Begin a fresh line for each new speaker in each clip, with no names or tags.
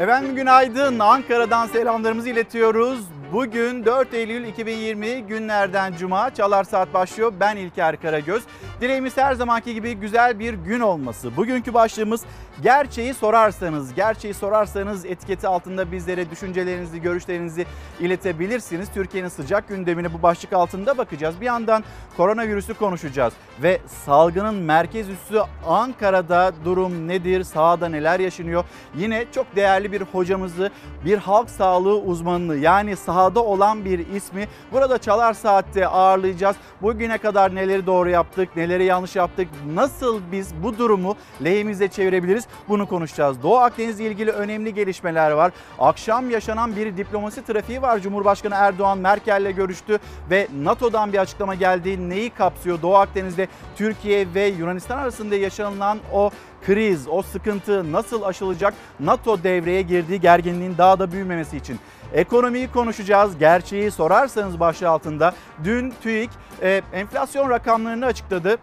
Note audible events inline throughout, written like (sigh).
Efendim günaydın. Ankara'dan selamlarımızı iletiyoruz. Bugün 4 Eylül 2020 günlerden cuma Çalar Saat başlıyor. Ben İlker Karagöz. Dileğimiz her zamanki gibi güzel bir gün olması. Bugünkü başlığımız gerçeği sorarsanız, gerçeği sorarsanız etiketi altında bizlere düşüncelerinizi, görüşlerinizi iletebilirsiniz. Türkiye'nin sıcak gündemine bu başlık altında bakacağız. Bir yandan koronavirüsü konuşacağız ve salgının merkez üssü Ankara'da durum nedir, sahada neler yaşanıyor? Yine çok değerli bir hocamızı, bir halk sağlığı uzmanını yani sahada olan bir ismi burada Çalar Saat'te ağırlayacağız. Bugüne kadar neleri doğru yaptık, neleri yanlış yaptık, nasıl biz bu durumu lehimize çevirebiliriz bunu konuşacağız. Doğu Akdeniz ilgili önemli gelişmeler var. Akşam yaşanan bir diplomasi trafiği var. Cumhurbaşkanı Erdoğan Merkel'le görüştü ve NATO'dan bir açıklama geldi. Neyi kapsıyor? Doğu Akdeniz'de Türkiye ve Yunanistan arasında yaşanılan o kriz, o sıkıntı nasıl aşılacak? NATO devreye girdiği gerginliğin daha da büyümemesi için. Ekonomiyi konuşacağız. Gerçeği sorarsanız başlığı altında dün TÜİK e, enflasyon rakamlarını açıkladı.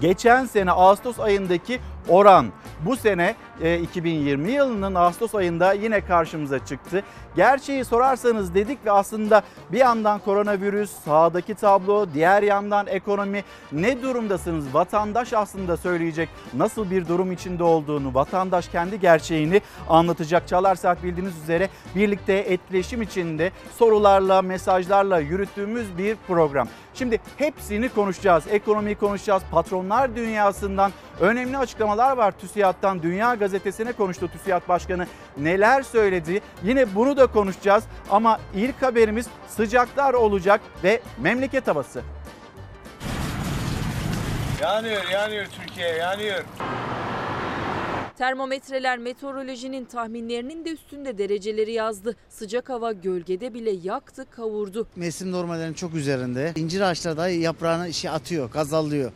Geçen sene Ağustos ayındaki oran bu sene 2020 yılının Ağustos ayında yine karşımıza çıktı. Gerçeği sorarsanız dedik ve aslında bir yandan koronavirüs, sağdaki tablo, diğer yandan ekonomi ne durumdasınız? Vatandaş aslında söyleyecek nasıl bir durum içinde olduğunu, vatandaş kendi gerçeğini anlatacak. Çalar Saat bildiğiniz üzere birlikte etkileşim içinde sorularla, mesajlarla yürüttüğümüz bir program. Şimdi hepsini konuşacağız. Ekonomiyi konuşacağız. Patronlar dünyasından önemli açıklamalar var. TÜSİAD'dan Dünya Gazetesi'ne konuştu TÜSİAD Başkanı. Neler söyledi? Yine bunu da konuşacağız. Ama ilk haberimiz sıcaklar olacak ve memleket havası.
Yanıyor, yanıyor Türkiye, yanıyor.
Termometreler meteorolojinin tahminlerinin de üstünde dereceleri yazdı. Sıcak hava gölgede bile yaktı, kavurdu.
Mevsim normallerinin çok üzerinde. İncir ağaçları da yaprağını işi atıyor, gazallıyor.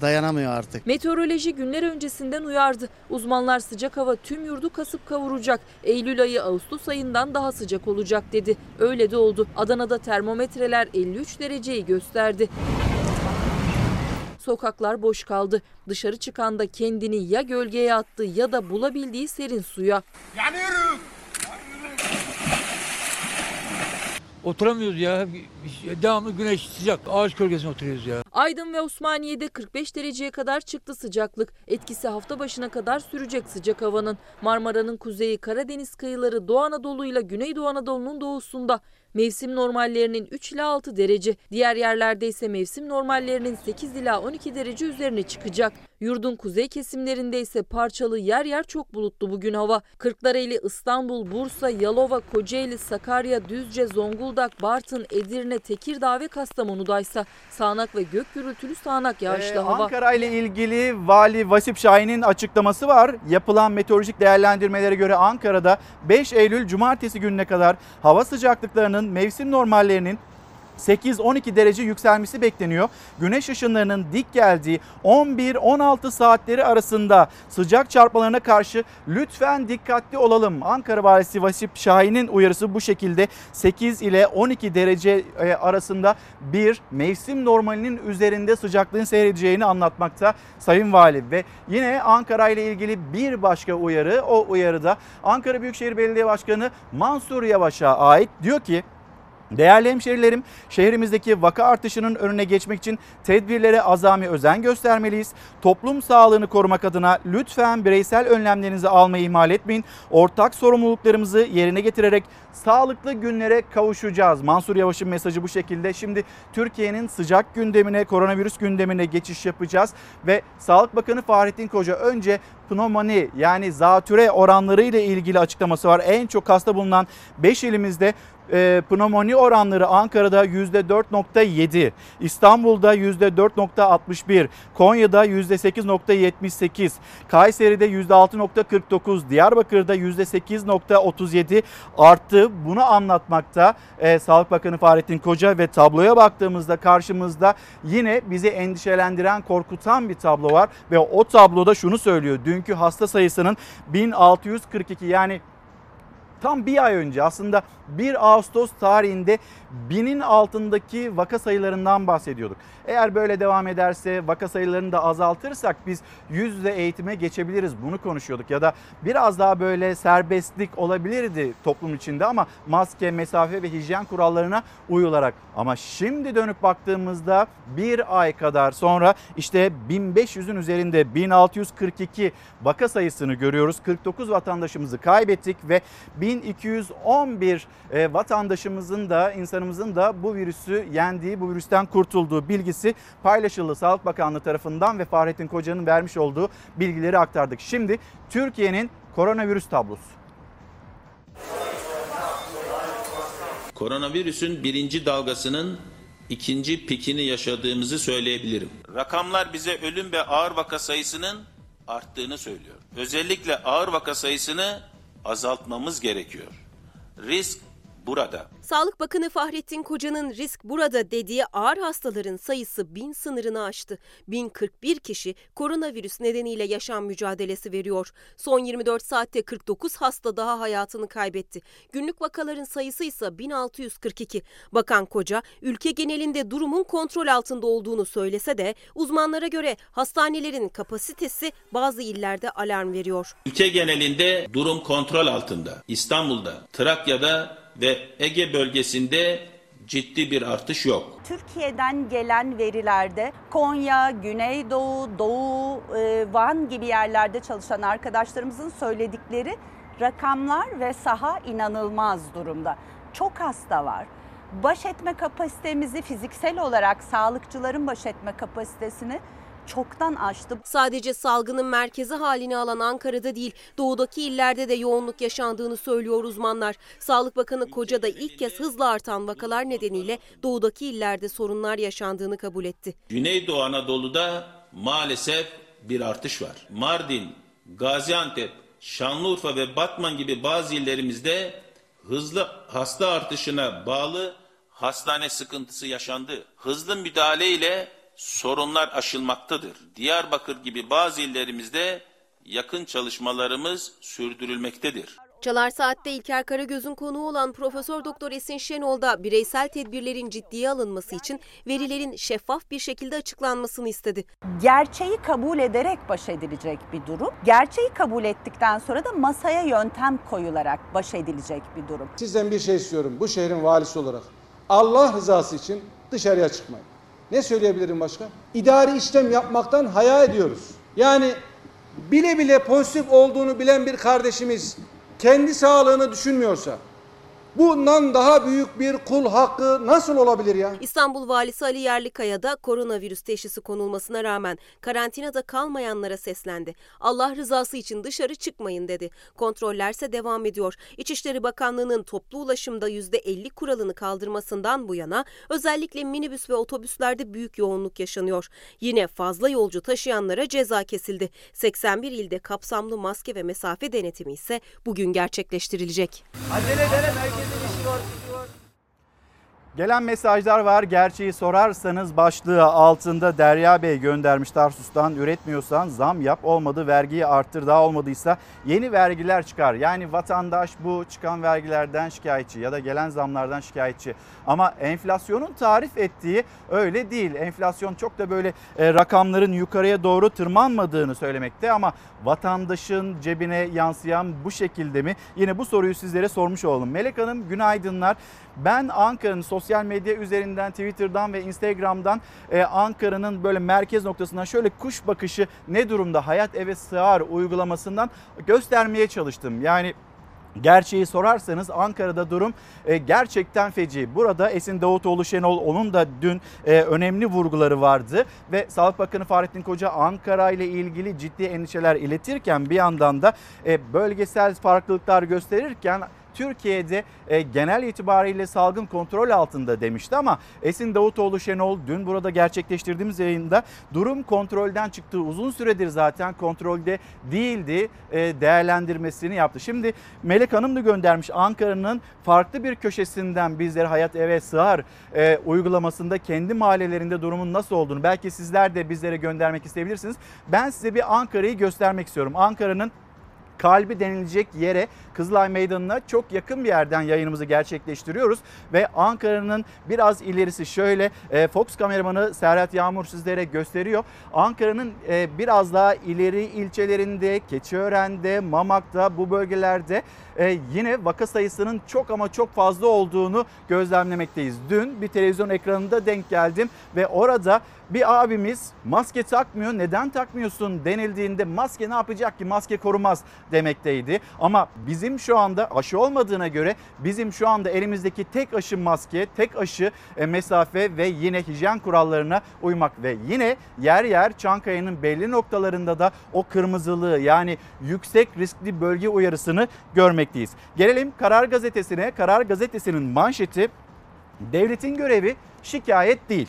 Dayanamıyor artık.
Meteoroloji günler öncesinden uyardı. Uzmanlar sıcak hava tüm yurdu kasıp kavuracak. Eylül ayı Ağustos ayından daha sıcak olacak dedi. Öyle de oldu. Adana'da termometreler 53 dereceyi gösterdi. Sokaklar boş kaldı. Dışarı çıkan da kendini ya gölgeye attı ya da bulabildiği serin suya.
Yanıyorum.
Oturamıyoruz ya. Devamlı güneş sıcak. Ağaç gölgesine oturuyoruz ya.
Aydın ve Osmaniye'de 45 dereceye kadar çıktı sıcaklık. Etkisi hafta başına kadar sürecek sıcak havanın. Marmara'nın kuzeyi, Karadeniz kıyıları, Doğu Anadolu ile Güneydoğu Anadolu'nun doğusunda. Mevsim normallerinin 3 ila 6 derece, diğer yerlerde ise mevsim normallerinin 8 ila 12 derece üzerine çıkacak. Yurdun kuzey kesimlerinde ise parçalı yer yer çok bulutlu bugün hava. Kırklareli, İstanbul, Bursa, Yalova, Kocaeli, Sakarya, Düzce, Zonguldak, Bartın, Edirne, Tekirdağ ve Kastamonu'daysa sağanak ve gök gürültülü sağanak yağışlı
Ee,
hava.
Ankara ile ilgili Vali Vasip Şahin'in açıklaması var. Yapılan meteorolojik değerlendirmelere göre Ankara'da 5 Eylül Cumartesi gününe kadar hava sıcaklıklarının mevsim normallerinin 8-12 derece yükselmesi bekleniyor. Güneş ışınlarının dik geldiği 11-16 saatleri arasında sıcak çarpmalarına karşı lütfen dikkatli olalım. Ankara Valisi Vasip Şahin'in uyarısı bu şekilde 8 ile 12 derece e, arasında bir mevsim normalinin üzerinde sıcaklığın seyredeceğini anlatmakta Sayın Vali. Ve yine Ankara ile ilgili bir başka uyarı o uyarıda Ankara Büyükşehir Belediye Başkanı Mansur Yavaş'a ait diyor ki Değerli hemşerilerim, şehrimizdeki vaka artışının önüne geçmek için tedbirlere azami özen göstermeliyiz. Toplum sağlığını korumak adına lütfen bireysel önlemlerinizi almayı ihmal etmeyin. Ortak sorumluluklarımızı yerine getirerek sağlıklı günlere kavuşacağız. Mansur Yavaş'ın mesajı bu şekilde. Şimdi Türkiye'nin sıcak gündemine, koronavirüs gündemine geçiş yapacağız ve Sağlık Bakanı Fahrettin Koca önce pnömoni yani zatüre oranları ile ilgili açıklaması var. En çok hasta bulunan 5 ilimizde e, pnömoni oranları Ankara'da %4.7, İstanbul'da %4.61, Konya'da %8.78, Kayseri'de %6.49, Diyarbakır'da %8.37 arttı. Bunu anlatmakta e, Sağlık Bakanı Fahrettin Koca ve tabloya baktığımızda karşımızda yine bizi endişelendiren, korkutan bir tablo var ve o tabloda şunu söylüyor. Dünkü hasta sayısının 1642 yani tam bir ay önce aslında 1 Ağustos tarihinde binin altındaki vaka sayılarından bahsediyorduk. Eğer böyle devam ederse vaka sayılarını da azaltırsak biz yüz yüze eğitime geçebiliriz bunu konuşuyorduk. Ya da biraz daha böyle serbestlik olabilirdi toplum içinde ama maske, mesafe ve hijyen kurallarına uyularak. Ama şimdi dönüp baktığımızda bir ay kadar sonra işte 1500'ün üzerinde 1642 vaka sayısını görüyoruz. 49 vatandaşımızı kaybettik ve 1211 e, vatandaşımızın da insanımızın da bu virüsü yendiği, bu virüsten kurtulduğu bilgisi paylaşıldı. Sağlık Bakanlığı tarafından ve Fahrettin Koca'nın vermiş olduğu bilgileri aktardık. Şimdi Türkiye'nin koronavirüs tablosu.
Koronavirüsün birinci dalgasının ikinci pikini yaşadığımızı söyleyebilirim. Rakamlar bize ölüm ve ağır vaka sayısının arttığını söylüyor. Özellikle ağır vaka sayısını azaltmamız gerekiyor. Risk burada.
Sağlık Bakanı Fahrettin Koca'nın risk burada dediği ağır hastaların sayısı bin sınırını aştı. 1041 kişi koronavirüs nedeniyle yaşam mücadelesi veriyor. Son 24 saatte 49 hasta daha hayatını kaybetti. Günlük vakaların sayısı ise 1642. Bakan Koca ülke genelinde durumun kontrol altında olduğunu söylese de uzmanlara göre hastanelerin kapasitesi bazı illerde alarm veriyor.
Ülke genelinde durum kontrol altında. İstanbul'da, Trakya'da ve Ege bölgesinde ciddi bir artış yok.
Türkiye'den gelen verilerde Konya, Güneydoğu, Doğu, e, Van gibi yerlerde çalışan arkadaşlarımızın söyledikleri rakamlar ve saha inanılmaz durumda. Çok hasta var. Baş etme kapasitemizi fiziksel olarak sağlıkçıların baş etme kapasitesini çoktan aştı.
Sadece salgının merkezi halini alan Ankara'da değil, doğudaki illerde de yoğunluk yaşandığını söylüyor uzmanlar. Sağlık Bakanı Koca da ilk kez hızla artan vakalar nedeniyle doğudaki illerde sorunlar yaşandığını kabul etti.
Güneydoğu Anadolu'da maalesef bir artış var. Mardin, Gaziantep, Şanlıurfa ve Batman gibi bazı illerimizde hızlı hasta artışına bağlı hastane sıkıntısı yaşandı. Hızlı müdahale ile sorunlar aşılmaktadır. Diyarbakır gibi bazı illerimizde yakın çalışmalarımız sürdürülmektedir.
Çalar Saat'te İlker Karagöz'ün konuğu olan Profesör Doktor Esin Şenol da bireysel tedbirlerin ciddiye alınması için verilerin şeffaf bir şekilde açıklanmasını istedi.
Gerçeği kabul ederek baş edilecek bir durum. Gerçeği kabul ettikten sonra da masaya yöntem koyularak baş edilecek bir durum.
Sizden bir şey istiyorum bu şehrin valisi olarak. Allah rızası için dışarıya çıkmayın. Ne söyleyebilirim başka? İdari işlem yapmaktan haya ediyoruz. Yani bile bile pozitif olduğunu bilen bir kardeşimiz kendi sağlığını düşünmüyorsa bundan daha büyük bir kul hakkı nasıl olabilir ya?
İstanbul Valisi Ali Yerlikaya da koronavirüs teşhisi konulmasına rağmen karantinada kalmayanlara seslendi. Allah rızası için dışarı çıkmayın dedi. Kontrollerse devam ediyor. İçişleri Bakanlığı'nın toplu ulaşımda %50 kuralını kaldırmasından bu yana özellikle minibüs ve otobüslerde büyük yoğunluk yaşanıyor. Yine fazla yolcu taşıyanlara ceza kesildi. 81 ilde kapsamlı maske ve mesafe denetimi ise bugün gerçekleştirilecek.
किसी और किसी और Gelen mesajlar var. Gerçeği sorarsanız başlığı altında Derya Bey göndermiş Tarsus'tan. Üretmiyorsan zam yap. Olmadı vergiyi arttır. Daha olmadıysa yeni vergiler çıkar. Yani vatandaş bu çıkan vergilerden şikayetçi ya da gelen zamlardan şikayetçi. Ama enflasyonun tarif ettiği öyle değil. Enflasyon çok da böyle e, rakamların yukarıya doğru tırmanmadığını söylemekte ama vatandaşın cebine yansıyan bu şekilde mi? Yine bu soruyu sizlere sormuş olalım. Melek Hanım günaydınlar. Ben Ankara'nın sosyal medya üzerinden Twitter'dan ve Instagram'dan e, Ankara'nın böyle merkez noktasından şöyle kuş bakışı ne durumda hayat eve sığar uygulamasından göstermeye çalıştım. Yani Gerçeği sorarsanız Ankara'da durum e, gerçekten feci. Burada Esin Davutoğlu Şenol onun da dün e, önemli vurguları vardı ve Sağlık Bakanı Fahrettin Koca Ankara ile ilgili ciddi endişeler iletirken bir yandan da e, bölgesel farklılıklar gösterirken Türkiye'de e, genel itibariyle salgın kontrol altında demişti ama Esin Davutoğlu Şenol dün burada gerçekleştirdiğimiz yayında durum kontrolden çıktığı uzun süredir zaten kontrolde değildi e, değerlendirmesini yaptı. Şimdi Melek Hanım da göndermiş Ankara'nın farklı bir köşesinden bizlere Hayat Eve Sığar e, uygulamasında kendi mahallelerinde durumun nasıl olduğunu belki sizler de bizlere göndermek isteyebilirsiniz. Ben size bir Ankara'yı göstermek istiyorum. Ankara'nın kalbi denilecek yere Kızılay Meydanı'na çok yakın bir yerden yayınımızı gerçekleştiriyoruz. Ve Ankara'nın biraz ilerisi şöyle e, Fox kameramanı Serhat Yağmur sizlere gösteriyor. Ankara'nın e, biraz daha ileri ilçelerinde, Keçiören'de, Mamak'ta bu bölgelerde e, yine vaka sayısının çok ama çok fazla olduğunu gözlemlemekteyiz. Dün bir televizyon ekranında denk geldim ve orada bir abimiz maske takmıyor. Neden takmıyorsun denildiğinde maske ne yapacak ki? Maske korumaz demekteydi. Ama bizim şu anda aşı olmadığına göre bizim şu anda elimizdeki tek aşı maske, tek aşı e, mesafe ve yine hijyen kurallarına uymak ve yine yer yer Çankaya'nın belli noktalarında da o kırmızılığı yani yüksek riskli bölge uyarısını görmekteyiz. Gelelim Karar Gazetesi'ne. Karar Gazetesi'nin manşeti devletin görevi şikayet değil.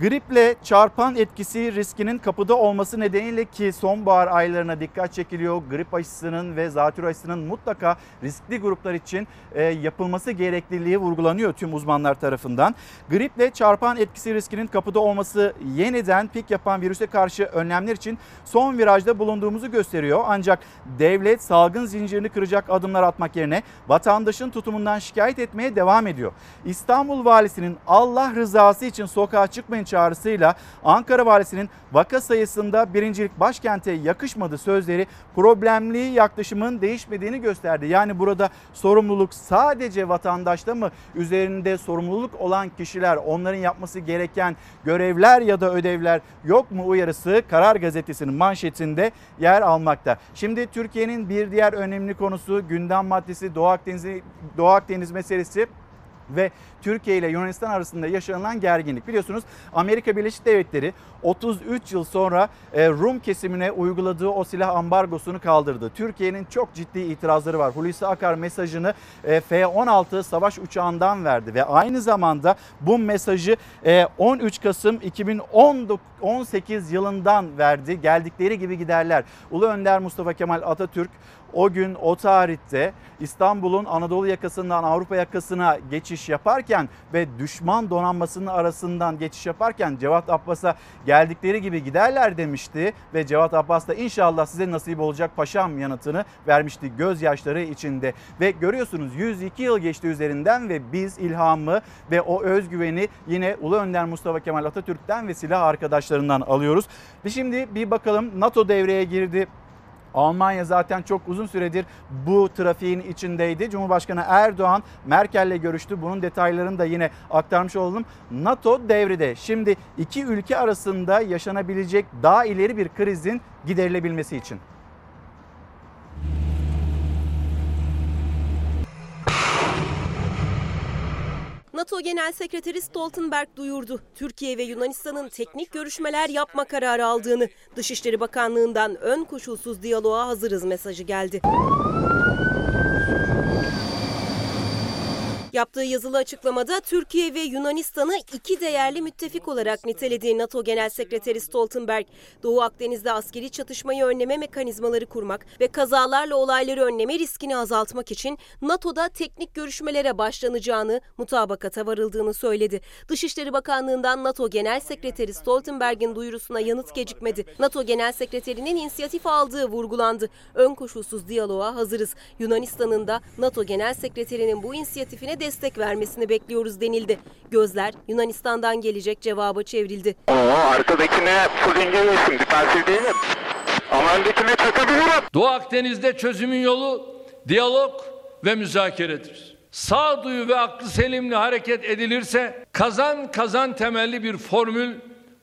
Griple çarpan etkisi riskinin kapıda olması nedeniyle ki sonbahar aylarına dikkat çekiliyor. Grip aşısının ve zatürre aşısının mutlaka riskli gruplar için e, yapılması gerekliliği vurgulanıyor tüm uzmanlar tarafından. Griple çarpan etkisi riskinin kapıda olması yeniden pik yapan virüse karşı önlemler için son virajda bulunduğumuzu gösteriyor. Ancak devlet salgın zincirini kıracak adımlar atmak yerine vatandaşın tutumundan şikayet etmeye devam ediyor. İstanbul Valisi'nin Allah rızası için sokağa çıkmayın çağrısıyla Ankara Valisi'nin vaka sayısında birincilik başkente yakışmadı sözleri problemli yaklaşımın değişmediğini gösterdi. Yani burada sorumluluk sadece vatandaşta mı? Üzerinde sorumluluk olan kişiler, onların yapması gereken görevler ya da ödevler yok mu uyarısı Karar Gazetesi'nin manşetinde yer almakta. Şimdi Türkiye'nin bir diğer önemli konusu gündem maddesi Doğu Akdeniz, Doğu Akdeniz meselesi ve Türkiye ile Yunanistan arasında yaşanılan gerginlik. Biliyorsunuz Amerika Birleşik Devletleri 33 yıl sonra e, Rum kesimine uyguladığı o silah ambargosunu kaldırdı. Türkiye'nin çok ciddi itirazları var. Hulusi Akar mesajını e, F-16 savaş uçağından verdi ve aynı zamanda bu mesajı 13 e, Kasım 2018 yılından verdi. Geldikleri gibi giderler. Ulu Önder Mustafa Kemal Atatürk o gün o tarihte İstanbul'un Anadolu yakasından Avrupa yakasına geçiş yaparken ve düşman donanmasının arasından geçiş yaparken Cevat Abbas'a geldikleri gibi giderler demişti ve Cevat Abbas da inşallah size nasip olacak paşam yanıtını vermişti gözyaşları içinde ve görüyorsunuz 102 yıl geçti üzerinden ve biz ilhamı ve o özgüveni yine Ulu Önder Mustafa Kemal Atatürk'ten ve silah arkadaşlarından alıyoruz. Ve şimdi bir bakalım NATO devreye girdi. Almanya zaten çok uzun süredir bu trafiğin içindeydi. Cumhurbaşkanı Erdoğan Merkel'le görüştü. Bunun detaylarını da yine aktarmış oldum. NATO devrede. Şimdi iki ülke arasında yaşanabilecek daha ileri bir krizin giderilebilmesi için.
NATO Genel Sekreteri Stoltenberg duyurdu. Türkiye ve Yunanistan'ın teknik görüşmeler yapma kararı aldığını. Dışişleri Bakanlığı'ndan ön koşulsuz diyaloğa hazırız mesajı geldi. Yaptığı yazılı açıklamada Türkiye ve Yunanistan'ı iki değerli müttefik olarak nitelediği NATO Genel Sekreteri Stoltenberg, Doğu Akdeniz'de askeri çatışmayı önleme mekanizmaları kurmak ve kazalarla olayları önleme riskini azaltmak için NATO'da teknik görüşmelere başlanacağını, mutabakata varıldığını söyledi. Dışişleri Bakanlığı'ndan NATO Genel Sekreteri Stoltenberg'in duyurusuna yanıt gecikmedi. NATO Genel Sekreterinin inisiyatif aldığı vurgulandı. Ön koşulsuz diyaloğa hazırız. Yunanistan'ın da NATO Genel Sekreterinin bu inisiyatifine destek vermesini bekliyoruz denildi. Gözler Yunanistan'dan gelecek cevaba çevrildi.
Oo, arkadakine fırınca yesin. Defansif değil mi? Ama öndekine çakabilirim.
Doğu Akdeniz'de çözümün yolu diyalog ve müzakeredir. Sağduyu ve aklı selimle hareket edilirse kazan kazan temelli bir formül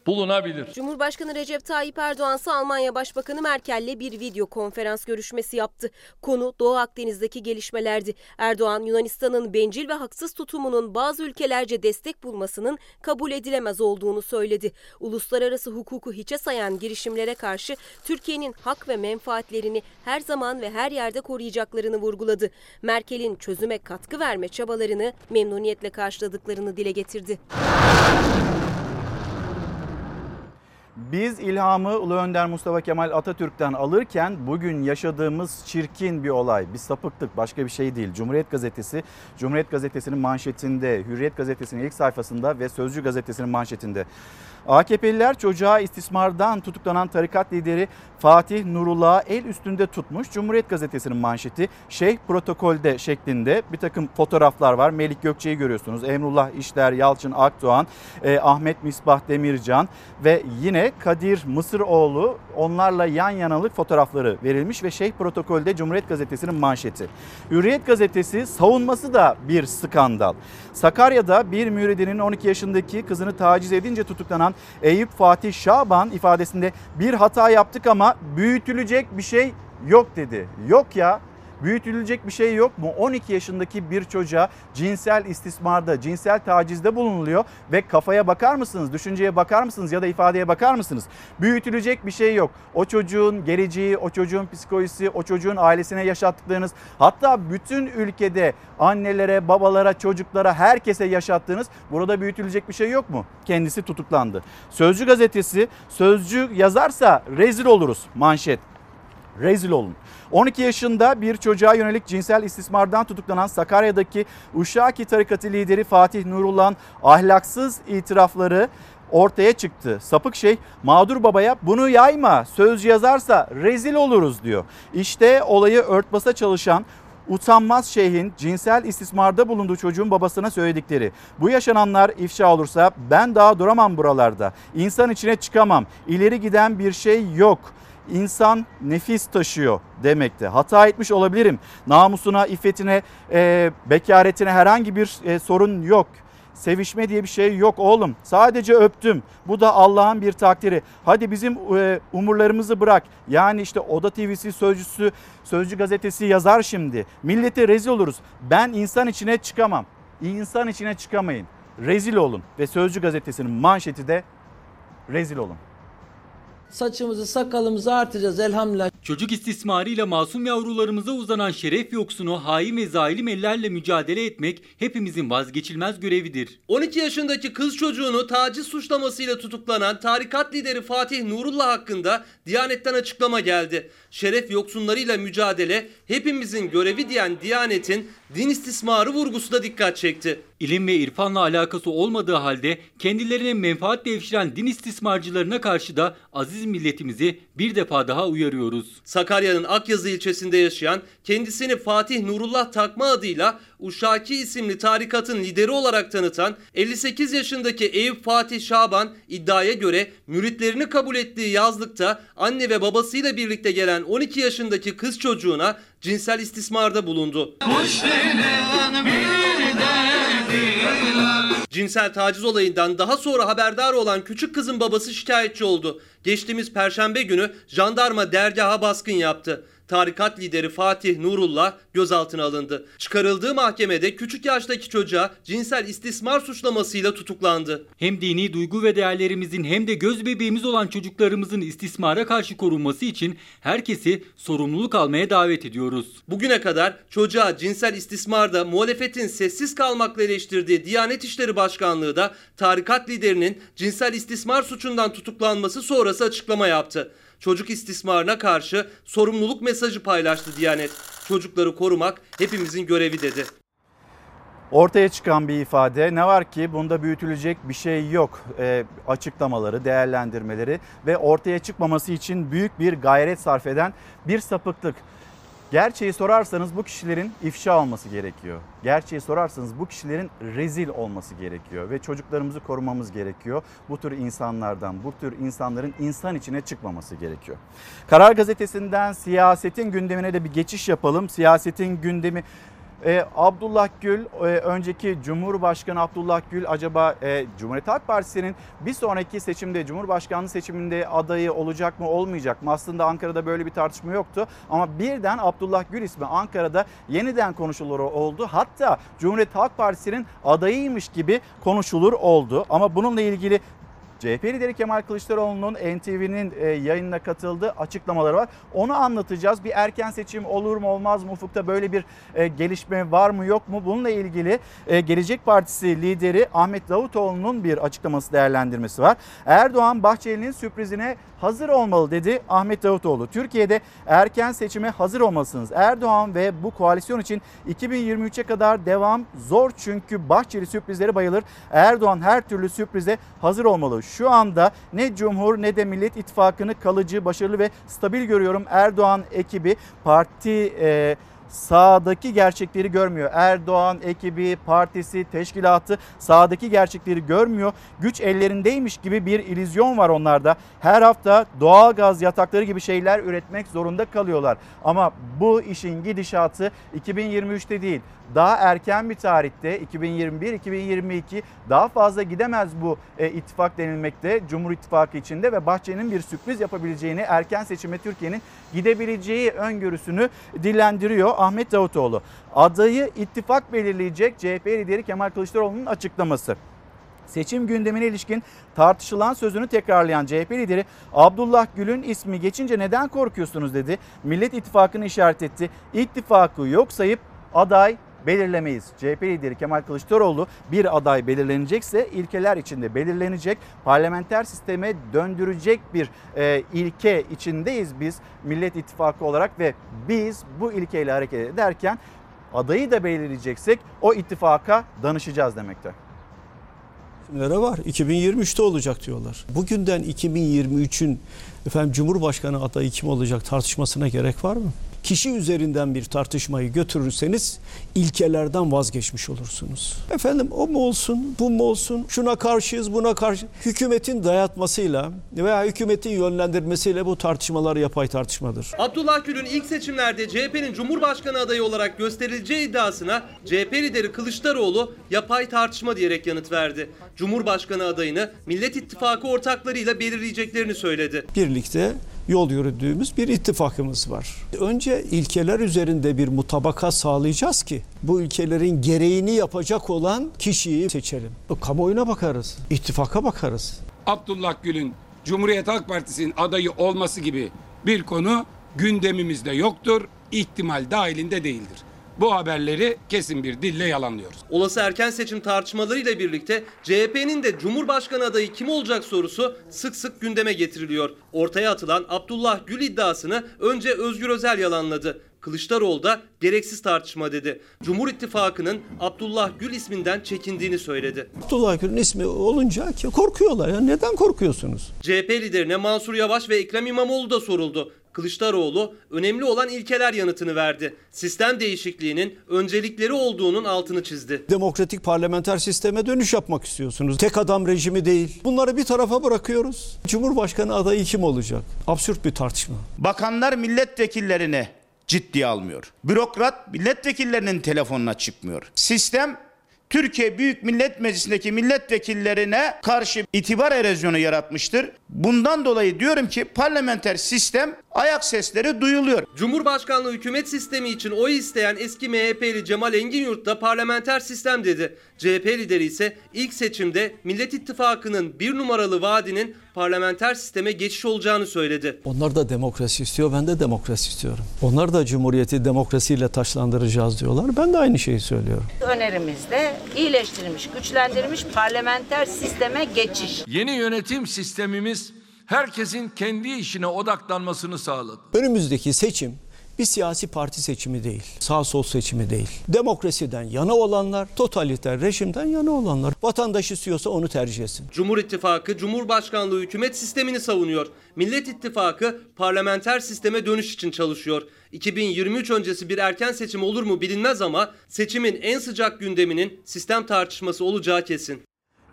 bulunabilir.
Cumhurbaşkanı Recep Tayyip Erdoğan ise Almanya Başbakanı Merkel'le bir video konferans görüşmesi yaptı. Konu Doğu Akdeniz'deki gelişmelerdi. Erdoğan Yunanistan'ın bencil ve haksız tutumunun bazı ülkelerce destek bulmasının kabul edilemez olduğunu söyledi. Uluslararası hukuku hiçe sayan girişimlere karşı Türkiye'nin hak ve menfaatlerini her zaman ve her yerde koruyacaklarını vurguladı. Merkel'in çözüme katkı verme çabalarını memnuniyetle karşıladıklarını dile getirdi.
Biz ilhamı Ulu Önder Mustafa Kemal Atatürk'ten alırken bugün yaşadığımız çirkin bir olay. Bir sapıklık başka bir şey değil. Cumhuriyet Gazetesi, Cumhuriyet Gazetesi'nin manşetinde, Hürriyet Gazetesi'nin ilk sayfasında ve Sözcü Gazetesi'nin manşetinde. AKP'liler çocuğa istismardan tutuklanan tarikat lideri Fatih Nurullah'ı el üstünde tutmuş. Cumhuriyet Gazetesi'nin manşeti Şeyh protokolde şeklinde bir takım fotoğraflar var. Melik Gökçe'yi görüyorsunuz. Emrullah İşler, Yalçın Akdoğan, e, Ahmet Misbah Demircan ve yine Kadir Mısıroğlu onlarla yan yanalık fotoğrafları verilmiş ve Şeyh protokolde Cumhuriyet Gazetesi'nin manşeti. Hürriyet Gazetesi savunması da bir skandal. Sakarya'da bir müridinin 12 yaşındaki kızını taciz edince tutuklanan Eyüp Fatih Şaban ifadesinde bir hata yaptık ama büyütülecek bir şey yok dedi. Yok ya büyütülecek bir şey yok mu? 12 yaşındaki bir çocuğa cinsel istismarda, cinsel tacizde bulunuluyor ve kafaya bakar mısınız? Düşünceye bakar mısınız ya da ifadeye bakar mısınız? Büyütülecek bir şey yok. O çocuğun geleceği, o çocuğun psikolojisi, o çocuğun ailesine yaşattıklarınız hatta bütün ülkede annelere, babalara, çocuklara, herkese yaşattığınız burada büyütülecek bir şey yok mu? Kendisi tutuklandı. Sözcü gazetesi sözcü yazarsa rezil oluruz manşet. Rezil olun. 12 yaşında bir çocuğa yönelik cinsel istismardan tutuklanan Sakarya'daki Uşaki tarikatı lideri Fatih Nurullah'ın ahlaksız itirafları ortaya çıktı. Sapık şey mağdur babaya bunu yayma söz yazarsa rezil oluruz diyor. İşte olayı örtbasa çalışan utanmaz şeyhin cinsel istismarda bulunduğu çocuğun babasına söyledikleri. Bu yaşananlar ifşa olursa ben daha duramam buralarda. İnsan içine çıkamam. İleri giden bir şey yok insan nefis taşıyor demekte. Hata etmiş olabilirim. Namusuna, iffetine, e, bekaretine herhangi bir e, sorun yok. Sevişme diye bir şey yok oğlum. Sadece öptüm. Bu da Allah'ın bir takdiri. Hadi bizim e, umurlarımızı bırak. Yani işte Oda TV'si sözcüsü, Sözcü gazetesi yazar şimdi. Millete rezil oluruz. Ben insan içine çıkamam. İnsan içine çıkamayın. Rezil olun. Ve Sözcü gazetesinin manşeti de rezil olun.
Saçımızı sakalımızı artıracağız elhamdülillah.
Çocuk istismarıyla masum yavrularımıza uzanan şeref yoksunu hain ve zalim ellerle mücadele etmek hepimizin vazgeçilmez görevidir.
12 yaşındaki kız çocuğunu taciz suçlamasıyla tutuklanan tarikat lideri Fatih Nurullah hakkında Diyanet'ten açıklama geldi. Şeref yoksunlarıyla mücadele hepimizin görevi diyen Diyanet'in din istismarı vurgusu da dikkat çekti.
İlim ve irfanla alakası olmadığı halde kendilerine menfaat devşiren din istismarcılarına karşı da aziz milletimizi bir defa daha uyarıyoruz.
Sakarya'nın Akyazı ilçesinde yaşayan kendisini Fatih Nurullah Takma adıyla Uşaki isimli tarikatın lideri olarak tanıtan 58 yaşındaki Eyüp Fatih Şaban iddiaya göre müritlerini kabul ettiği yazlıkta anne ve babasıyla birlikte gelen 12 yaşındaki kız çocuğuna cinsel istismarda bulundu. Cinsel taciz olayından daha sonra haberdar olan küçük kızın babası şikayetçi oldu. Geçtiğimiz perşembe günü jandarma dergaha baskın yaptı. Tarikat lideri Fatih Nurullah gözaltına alındı. Çıkarıldığı mahkemede küçük yaştaki çocuğa cinsel istismar suçlamasıyla tutuklandı.
Hem dini duygu ve değerlerimizin hem de göz bebeğimiz olan çocuklarımızın istismara karşı korunması için herkesi sorumluluk almaya davet ediyoruz.
Bugüne kadar çocuğa cinsel istismarda muhalefetin sessiz kalmakla eleştirdiği Diyanet İşleri Başkanlığı da tarikat liderinin cinsel istismar suçundan tutuklanması sonrası açıklama yaptı. Çocuk istismarına karşı sorumluluk mesajı paylaştı Diyanet. Çocukları korumak hepimizin görevi dedi.
Ortaya çıkan bir ifade ne var ki bunda büyütülecek bir şey yok e, açıklamaları, değerlendirmeleri ve ortaya çıkmaması için büyük bir gayret sarf eden bir sapıklık. Gerçeği sorarsanız bu kişilerin ifşa olması gerekiyor. Gerçeği sorarsanız bu kişilerin rezil olması gerekiyor ve çocuklarımızı korumamız gerekiyor. Bu tür insanlardan, bu tür insanların insan içine çıkmaması gerekiyor. Karar Gazetesi'nden siyasetin gündemine de bir geçiş yapalım. Siyasetin gündemi ee, Abdullah Gül, e, önceki Cumhurbaşkanı Abdullah Gül acaba e, Cumhuriyet Halk Partisi'nin bir sonraki seçimde, Cumhurbaşkanlığı seçiminde adayı olacak mı olmayacak mı? Aslında Ankara'da böyle bir tartışma yoktu ama birden Abdullah Gül ismi Ankara'da yeniden konuşulur oldu. Hatta Cumhuriyet Halk Partisi'nin adayıymış gibi konuşulur oldu. Ama bununla ilgili CHP lideri Kemal Kılıçdaroğlu'nun NTV'nin e, yayınına katıldığı açıklamaları var. Onu anlatacağız. Bir erken seçim olur mu olmaz mı? Ufukta böyle bir e, gelişme var mı yok mu? Bununla ilgili e, Gelecek Partisi lideri Ahmet Davutoğlu'nun bir açıklaması değerlendirmesi var. Erdoğan Bahçeli'nin sürprizine hazır olmalı dedi Ahmet Davutoğlu. Türkiye'de erken seçime hazır olmalısınız. Erdoğan ve bu koalisyon için 2023'e kadar devam zor çünkü Bahçeli sürprizleri bayılır. Erdoğan her türlü sürprize hazır olmalı. Şu anda ne Cumhur ne de Millet İttifakı'nı kalıcı, başarılı ve stabil görüyorum. Erdoğan ekibi parti e, sağdaki gerçekleri görmüyor. Erdoğan ekibi, partisi, teşkilatı sağdaki gerçekleri görmüyor. Güç ellerindeymiş gibi bir illüzyon var onlarda. Her hafta doğalgaz yatakları gibi şeyler üretmek zorunda kalıyorlar. Ama bu işin gidişatı 2023'te değil daha erken bir tarihte 2021-2022 daha fazla gidemez bu e, ittifak denilmekte Cumhur İttifakı içinde ve Bahçeli'nin bir sürpriz yapabileceğini erken seçime Türkiye'nin gidebileceği öngörüsünü dillendiriyor Ahmet Davutoğlu. Adayı ittifak belirleyecek CHP lideri Kemal Kılıçdaroğlu'nun açıklaması. Seçim gündemine ilişkin tartışılan sözünü tekrarlayan CHP lideri Abdullah Gül'ün ismi geçince neden korkuyorsunuz dedi. Millet İttifakı'nı işaret etti. İttifakı yok sayıp aday belirlemeyiz. CHP lideri Kemal Kılıçdaroğlu bir aday belirlenecekse ilkeler içinde belirlenecek. Parlamenter sisteme döndürecek bir e, ilke içindeyiz biz Millet İttifakı olarak ve biz bu ilkeyle hareket ederken adayı da belirleyeceksek o ittifaka danışacağız demekte.
Nere var? 2023'te olacak diyorlar. Bugünden 2023'ün efendim Cumhurbaşkanı adayı kim olacak tartışmasına gerek var mı? Kişi üzerinden bir tartışmayı götürürseniz ilkelerden vazgeçmiş olursunuz. Efendim o mu olsun, bu mu olsun, şuna karşıyız, buna karşı. Hükümetin dayatmasıyla veya hükümetin yönlendirmesiyle bu tartışmalar yapay tartışmadır.
Abdullah Gül'ün ilk seçimlerde CHP'nin Cumhurbaşkanı adayı olarak gösterileceği iddiasına CHP lideri Kılıçdaroğlu yapay tartışma diyerek yanıt verdi. Cumhurbaşkanı adayını Millet İttifakı ortaklarıyla belirleyeceklerini söyledi.
Birlikte yol yürüdüğümüz bir ittifakımız var. Önce ilkeler üzerinde bir mutabaka sağlayacağız ki bu ilkelerin gereğini yapacak olan kişiyi seçelim. Kamuoyuna bakarız, ittifaka bakarız.
Abdullah Gül'ün Cumhuriyet Halk Partisi'nin adayı olması gibi bir konu gündemimizde yoktur, ihtimal dahilinde değildir. Bu haberleri kesin bir dille yalanlıyoruz.
Olası erken seçim tartışmalarıyla birlikte CHP'nin de Cumhurbaşkanı adayı kim olacak sorusu sık sık gündeme getiriliyor. Ortaya atılan Abdullah Gül iddiasını önce Özgür Özel yalanladı. Kılıçdaroğlu da gereksiz tartışma dedi. Cumhur İttifakı'nın Abdullah Gül isminden çekindiğini söyledi.
Abdullah Gül'ün ismi olunca ki korkuyorlar. Ya neden korkuyorsunuz?
CHP liderine Mansur Yavaş ve Ekrem İmamoğlu da soruldu. Kılıçdaroğlu önemli olan ilkeler yanıtını verdi. Sistem değişikliğinin öncelikleri olduğunun altını çizdi.
Demokratik parlamenter sisteme dönüş yapmak istiyorsunuz. Tek adam rejimi değil. Bunları bir tarafa bırakıyoruz. Cumhurbaşkanı adayı kim olacak? Absürt bir tartışma.
Bakanlar milletvekillerini ciddiye almıyor. Bürokrat milletvekillerinin telefonuna çıkmıyor. Sistem Türkiye Büyük Millet Meclisi'ndeki milletvekillerine karşı itibar erozyonu yaratmıştır. Bundan dolayı diyorum ki parlamenter sistem ayak sesleri duyuluyor.
Cumhurbaşkanlığı hükümet sistemi için oy isteyen eski MHP'li Cemal Engin da parlamenter sistem dedi. CHP lideri ise ilk seçimde Millet İttifakı'nın bir numaralı vaadinin parlamenter sisteme geçiş olacağını söyledi.
Onlar da demokrasi istiyor, ben de demokrasi istiyorum. Onlar da cumhuriyeti demokrasiyle taşlandıracağız diyorlar. Ben de aynı şeyi söylüyorum.
Önerimizde iyileştirilmiş, güçlendirilmiş parlamenter sisteme geçiş.
Yeni yönetim sistemimiz herkesin kendi işine odaklanmasını sağladı.
Önümüzdeki seçim bir siyasi parti seçimi değil, sağ sol seçimi değil. Demokrasiden yana olanlar, totaliter rejimden yana olanlar. Vatandaş istiyorsa onu tercih etsin.
Cumhur İttifakı Cumhurbaşkanlığı hükümet sistemini savunuyor. Millet İttifakı parlamenter sisteme dönüş için çalışıyor. 2023 öncesi bir erken seçim olur mu bilinmez ama seçimin en sıcak gündeminin sistem tartışması olacağı kesin.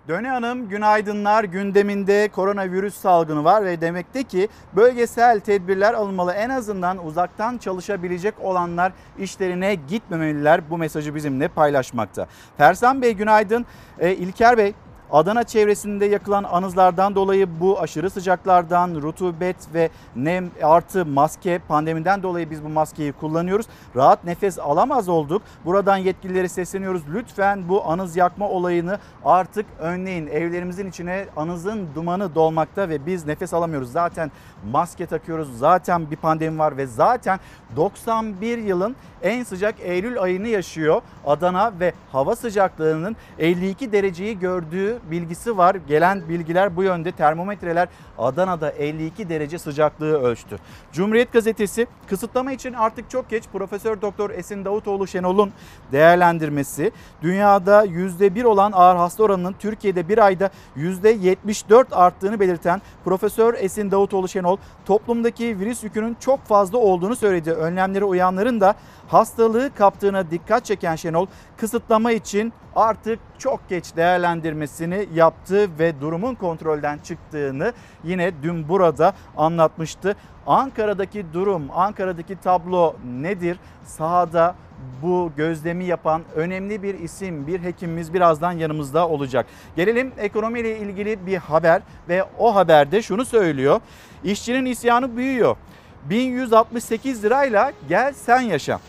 Döne Hanım günaydınlar gündeminde koronavirüs salgını var ve demekte ki bölgesel tedbirler alınmalı. En azından uzaktan çalışabilecek olanlar işlerine gitmemeliler bu mesajı bizimle paylaşmakta. Fersan Bey günaydın. E, İlker Bey Adana çevresinde yakılan anızlardan dolayı bu aşırı sıcaklardan, rutubet ve nem artı maske pandemiden dolayı biz bu maskeyi kullanıyoruz. Rahat nefes alamaz olduk. Buradan yetkililere sesleniyoruz. Lütfen bu anız yakma olayını artık önleyin. Evlerimizin içine anızın dumanı dolmakta ve biz nefes alamıyoruz. Zaten maske takıyoruz. Zaten bir pandemi var ve zaten 91 yılın en sıcak Eylül ayını yaşıyor Adana ve hava sıcaklığının 52 dereceyi gördüğü bilgisi var. Gelen bilgiler bu yönde termometreler Adana'da 52 derece sıcaklığı ölçtü. Cumhuriyet gazetesi kısıtlama için artık çok geç Profesör Doktor Esin Davutoğlu Şenol'un değerlendirmesi dünyada %1 olan ağır hasta oranının Türkiye'de bir ayda %74 arttığını belirten Profesör Esin Davutoğlu Şenol toplumdaki virüs yükünün çok fazla olduğunu söyledi. Önlemlere uyanların da hastalığı kaptığına dikkat çeken Şenol kısıtlama için artık çok geç değerlendirmesini yaptı ve durumun kontrolden çıktığını yine dün burada anlatmıştı. Ankara'daki durum, Ankara'daki tablo nedir? Sahada bu gözlemi yapan önemli bir isim, bir hekimimiz birazdan yanımızda olacak. Gelelim ekonomiyle ilgili bir haber ve o haberde şunu söylüyor. İşçinin isyanı büyüyor. 1168 lirayla gel sen yaşa.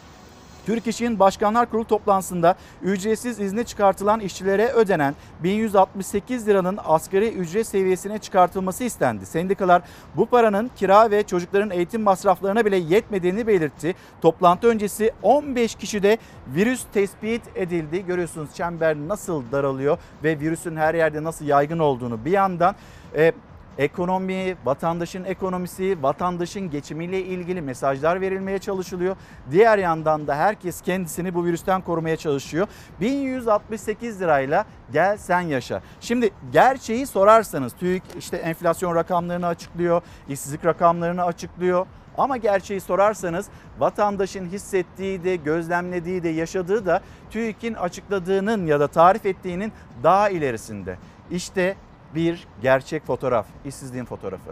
Türk İş'in Başkanlar Kurulu toplantısında ücretsiz izne çıkartılan işçilere ödenen 1168 liranın asgari ücret seviyesine çıkartılması istendi. Sendikalar bu paranın kira ve çocukların eğitim masraflarına bile yetmediğini belirtti. Toplantı öncesi 15 kişide virüs tespit edildi. Görüyorsunuz çember nasıl daralıyor ve virüsün her yerde nasıl yaygın olduğunu bir yandan e, ekonomi, vatandaşın ekonomisi, vatandaşın geçimiyle ilgili mesajlar verilmeye çalışılıyor. Diğer yandan da herkes kendisini bu virüsten korumaya çalışıyor. 1168 lirayla gel sen yaşa. Şimdi gerçeği sorarsanız TÜİK işte enflasyon rakamlarını açıklıyor, işsizlik rakamlarını açıklıyor. Ama gerçeği sorarsanız vatandaşın hissettiği de, gözlemlediği de, yaşadığı da TÜİK'in açıkladığının ya da tarif ettiğinin daha ilerisinde. İşte bir gerçek fotoğraf, işsizliğin fotoğrafı.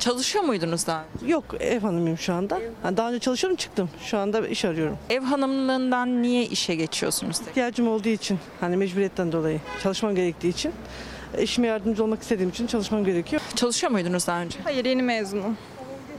Çalışıyor muydunuz daha önce?
Yok ev hanımıyım şu anda. Ha, Daha önce çalışıyordum çıktım. Şu anda iş arıyorum.
Ev hanımlığından niye işe geçiyorsunuz?
İhtiyacım olduğu için hani mecburiyetten dolayı çalışmam gerektiği için eşime yardımcı olmak istediğim için çalışmam gerekiyor.
Çalışıyor muydunuz daha önce?
Hayır yeni mezunum.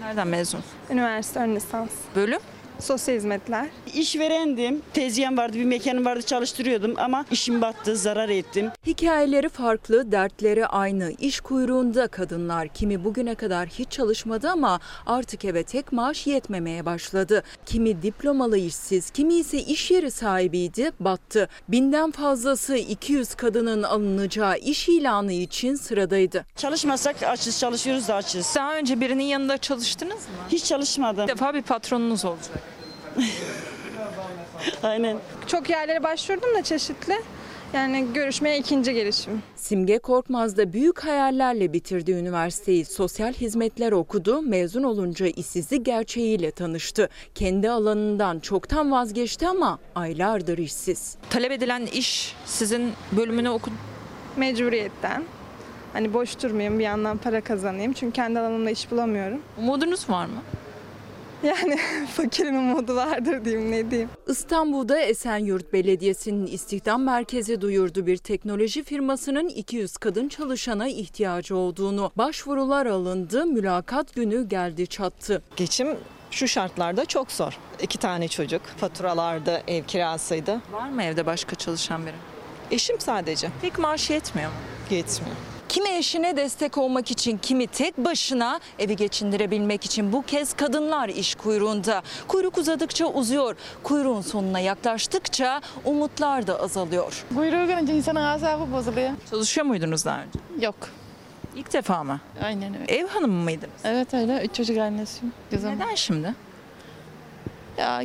Nereden mezun?
Üniversite ön lisans.
Bölüm?
Sosyal hizmetler.
İşverendim. Tezgahım vardı, bir mekanım vardı çalıştırıyordum ama işim battı, zarar ettim.
Hikayeleri farklı, dertleri aynı. İş kuyruğunda kadınlar. Kimi bugüne kadar hiç çalışmadı ama artık eve tek maaş yetmemeye başladı. Kimi diplomalı işsiz, kimi ise iş yeri sahibiydi, battı. Binden fazlası 200 kadının alınacağı iş ilanı için sıradaydı.
Çalışmasak açız, çalışıyoruz da açız.
Daha önce birinin yanında çalıştınız mı?
Hiç çalışmadım.
Bir defa bir patronunuz olacak. (laughs)
Aynen.
Çok yerlere başvurdum da çeşitli. Yani görüşmeye ikinci gelişim.
Simge Korkmaz da büyük hayallerle bitirdi üniversiteyi. Sosyal hizmetler okudu. Mezun olunca işsizlik gerçeğiyle tanıştı. Kendi alanından çoktan vazgeçti ama aylardır işsiz.
Talep edilen iş sizin bölümünü okudunuz.
Mecburiyetten. Hani boş durmayayım bir yandan para kazanayım. Çünkü kendi alanımda iş bulamıyorum.
Umudunuz var mı?
Yani (laughs) fakirin umudu vardır diyeyim ne diyeyim.
İstanbul'da Esenyurt Belediyesi'nin istihdam merkezi duyurdu bir teknoloji firmasının 200 kadın çalışana ihtiyacı olduğunu. Başvurular alındı, mülakat günü geldi çattı.
Geçim şu şartlarda çok zor. İki tane çocuk, faturalardı, ev kirasıydı.
Var mı evde başka çalışan biri?
Eşim sadece.
Pek maaş yetmiyor mu?
Yetmiyor.
Kimi eşine destek olmak için, kimi tek başına evi geçindirebilmek için bu kez kadınlar iş kuyruğunda. Kuyruk uzadıkça uzuyor. Kuyruğun sonuna yaklaştıkça umutlar da azalıyor.
Kuyruğu görünce insanın asabı bozuluyor.
Çalışıyor muydunuz daha önce?
Yok.
İlk defa mı?
Aynen öyle.
Ev hanımı mıydınız?
Evet öyle. Üç çocuk annesiyim. Kızım.
Neden şimdi?
Ya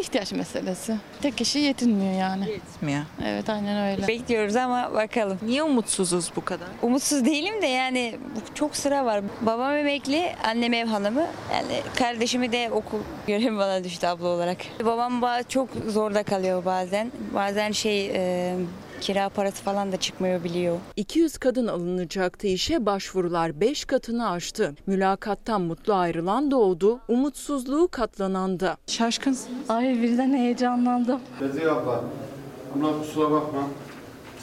ihtiyaç meselesi. Tek kişi yetinmiyor yani.
Yetmiyor.
Evet aynen öyle.
Bekliyoruz ama bakalım.
Niye umutsuzuz bu kadar?
Umutsuz değilim de yani çok sıra var. Babam emekli, annem ev hanımı. Yani kardeşimi de okul (laughs) görevi bana düştü abla olarak. Babam ba- çok zorda kalıyor bazen. Bazen şey e, kira parası falan da çıkmıyor biliyor.
200 kadın alınacaktı işe başvurular 5 katını aştı. Mülakattan mutlu ayrılan da oldu, umutsuzluğu katlanan da.
Şaşkınsınız.
Ay birden heyecanlandım.
Beziye abla.
Buna kusura bakma.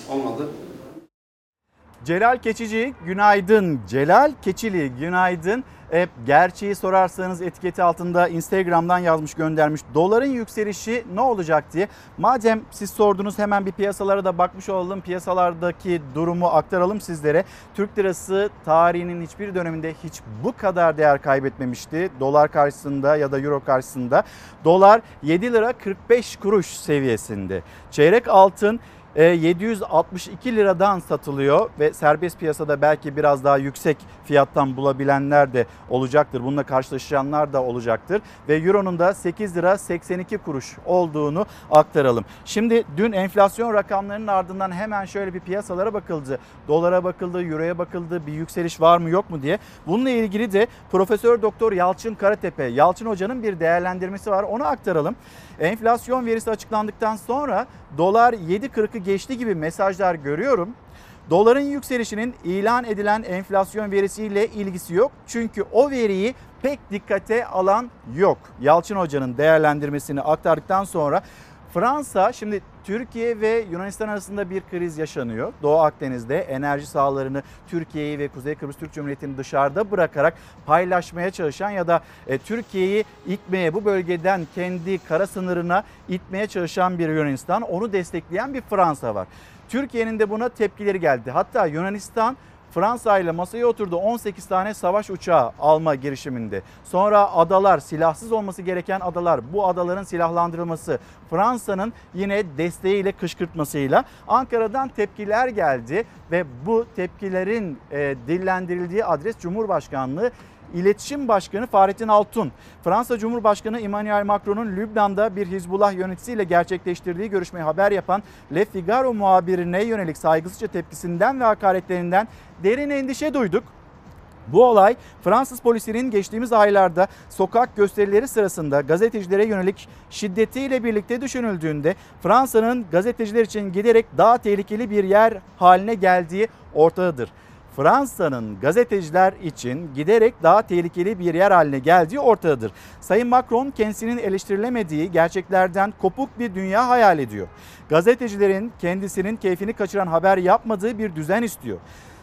Olmadı.
Celal Keçici günaydın. Celal Keçili günaydın. E, gerçeği sorarsanız etiketi altında Instagram'dan yazmış göndermiş. Doların yükselişi ne olacak diye. Madem siz sordunuz hemen bir piyasalara da bakmış olalım. Piyasalardaki durumu aktaralım sizlere. Türk lirası tarihinin hiçbir döneminde hiç bu kadar değer kaybetmemişti. Dolar karşısında ya da euro karşısında. Dolar 7 lira 45 kuruş seviyesinde. Çeyrek altın 762 liradan satılıyor ve serbest piyasada belki biraz daha yüksek fiyattan bulabilenler de olacaktır. Bununla karşılaşanlar da olacaktır ve euronun da 8 lira 82 kuruş olduğunu aktaralım. Şimdi dün enflasyon rakamlarının ardından hemen şöyle bir piyasalara bakıldı. Dolara bakıldı, euroya bakıldı, bir yükseliş var mı yok mu diye. Bununla ilgili de Profesör Doktor Yalçın Karatepe, Yalçın Hoca'nın bir değerlendirmesi var. Onu aktaralım. Enflasyon verisi açıklandıktan sonra dolar 7.40'ı geçti gibi mesajlar görüyorum. Doların yükselişinin ilan edilen enflasyon verisiyle ilgisi yok. Çünkü o veriyi pek dikkate alan yok. Yalçın Hoca'nın değerlendirmesini aktardıktan sonra Fransa şimdi Türkiye ve Yunanistan arasında bir kriz yaşanıyor. Doğu Akdeniz'de enerji sahalarını Türkiye'yi ve Kuzey Kıbrıs Türk Cumhuriyeti'ni dışarıda bırakarak paylaşmaya çalışan ya da e, Türkiye'yi itmeye bu bölgeden kendi kara sınırına itmeye çalışan bir Yunanistan, onu destekleyen bir Fransa var. Türkiye'nin de buna tepkileri geldi. Hatta Yunanistan Fransa ile masaya oturdu 18 tane savaş uçağı alma girişiminde. Sonra adalar silahsız olması gereken adalar bu adaların silahlandırılması Fransa'nın yine desteğiyle kışkırtmasıyla Ankara'dan tepkiler geldi ve bu tepkilerin e, dillendirildiği adres Cumhurbaşkanlığı İletişim Başkanı Fahrettin Altun, Fransa Cumhurbaşkanı Emmanuel Macron'un Lübnan'da bir Hizbullah yöneticisiyle gerçekleştirdiği görüşmeyi haber yapan Le Figaro muhabirine yönelik saygısızca tepkisinden ve hakaretlerinden derin endişe duyduk. Bu olay Fransız polisinin geçtiğimiz aylarda sokak gösterileri sırasında gazetecilere yönelik şiddetiyle birlikte düşünüldüğünde Fransa'nın gazeteciler için giderek daha tehlikeli bir yer haline geldiği ortadadır. Fransa'nın gazeteciler için giderek daha tehlikeli bir yer haline geldiği ortadadır. Sayın Macron kendisinin eleştirilemediği gerçeklerden kopuk bir dünya hayal ediyor. Gazetecilerin kendisinin keyfini kaçıran haber yapmadığı bir düzen istiyor.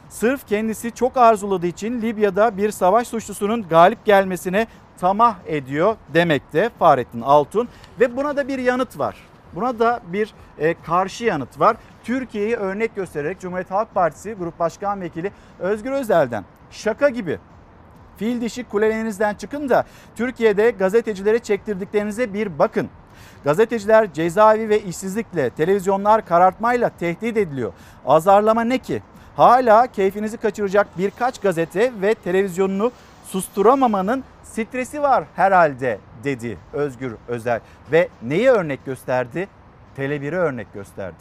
Sırf kendisi çok arzuladığı için Libya'da bir savaş suçlusunun galip gelmesine tamah ediyor demekte Fahrettin Altun ve buna da bir yanıt var. Buna da bir e, karşı yanıt var. Türkiye'yi örnek göstererek Cumhuriyet Halk Partisi Grup Başkan Vekili Özgür Özel'den şaka gibi fil dişi kulelerinizden çıkın da Türkiye'de gazetecilere çektirdiklerinize bir bakın. Gazeteciler cezaevi ve işsizlikle, televizyonlar karartmayla tehdit ediliyor. Azarlama ne ki? Hala keyfinizi kaçıracak birkaç gazete ve televizyonunu susturamamanın stresi var herhalde dedi Özgür Özel ve neyi örnek gösterdi? Tele1'i örnek gösterdi.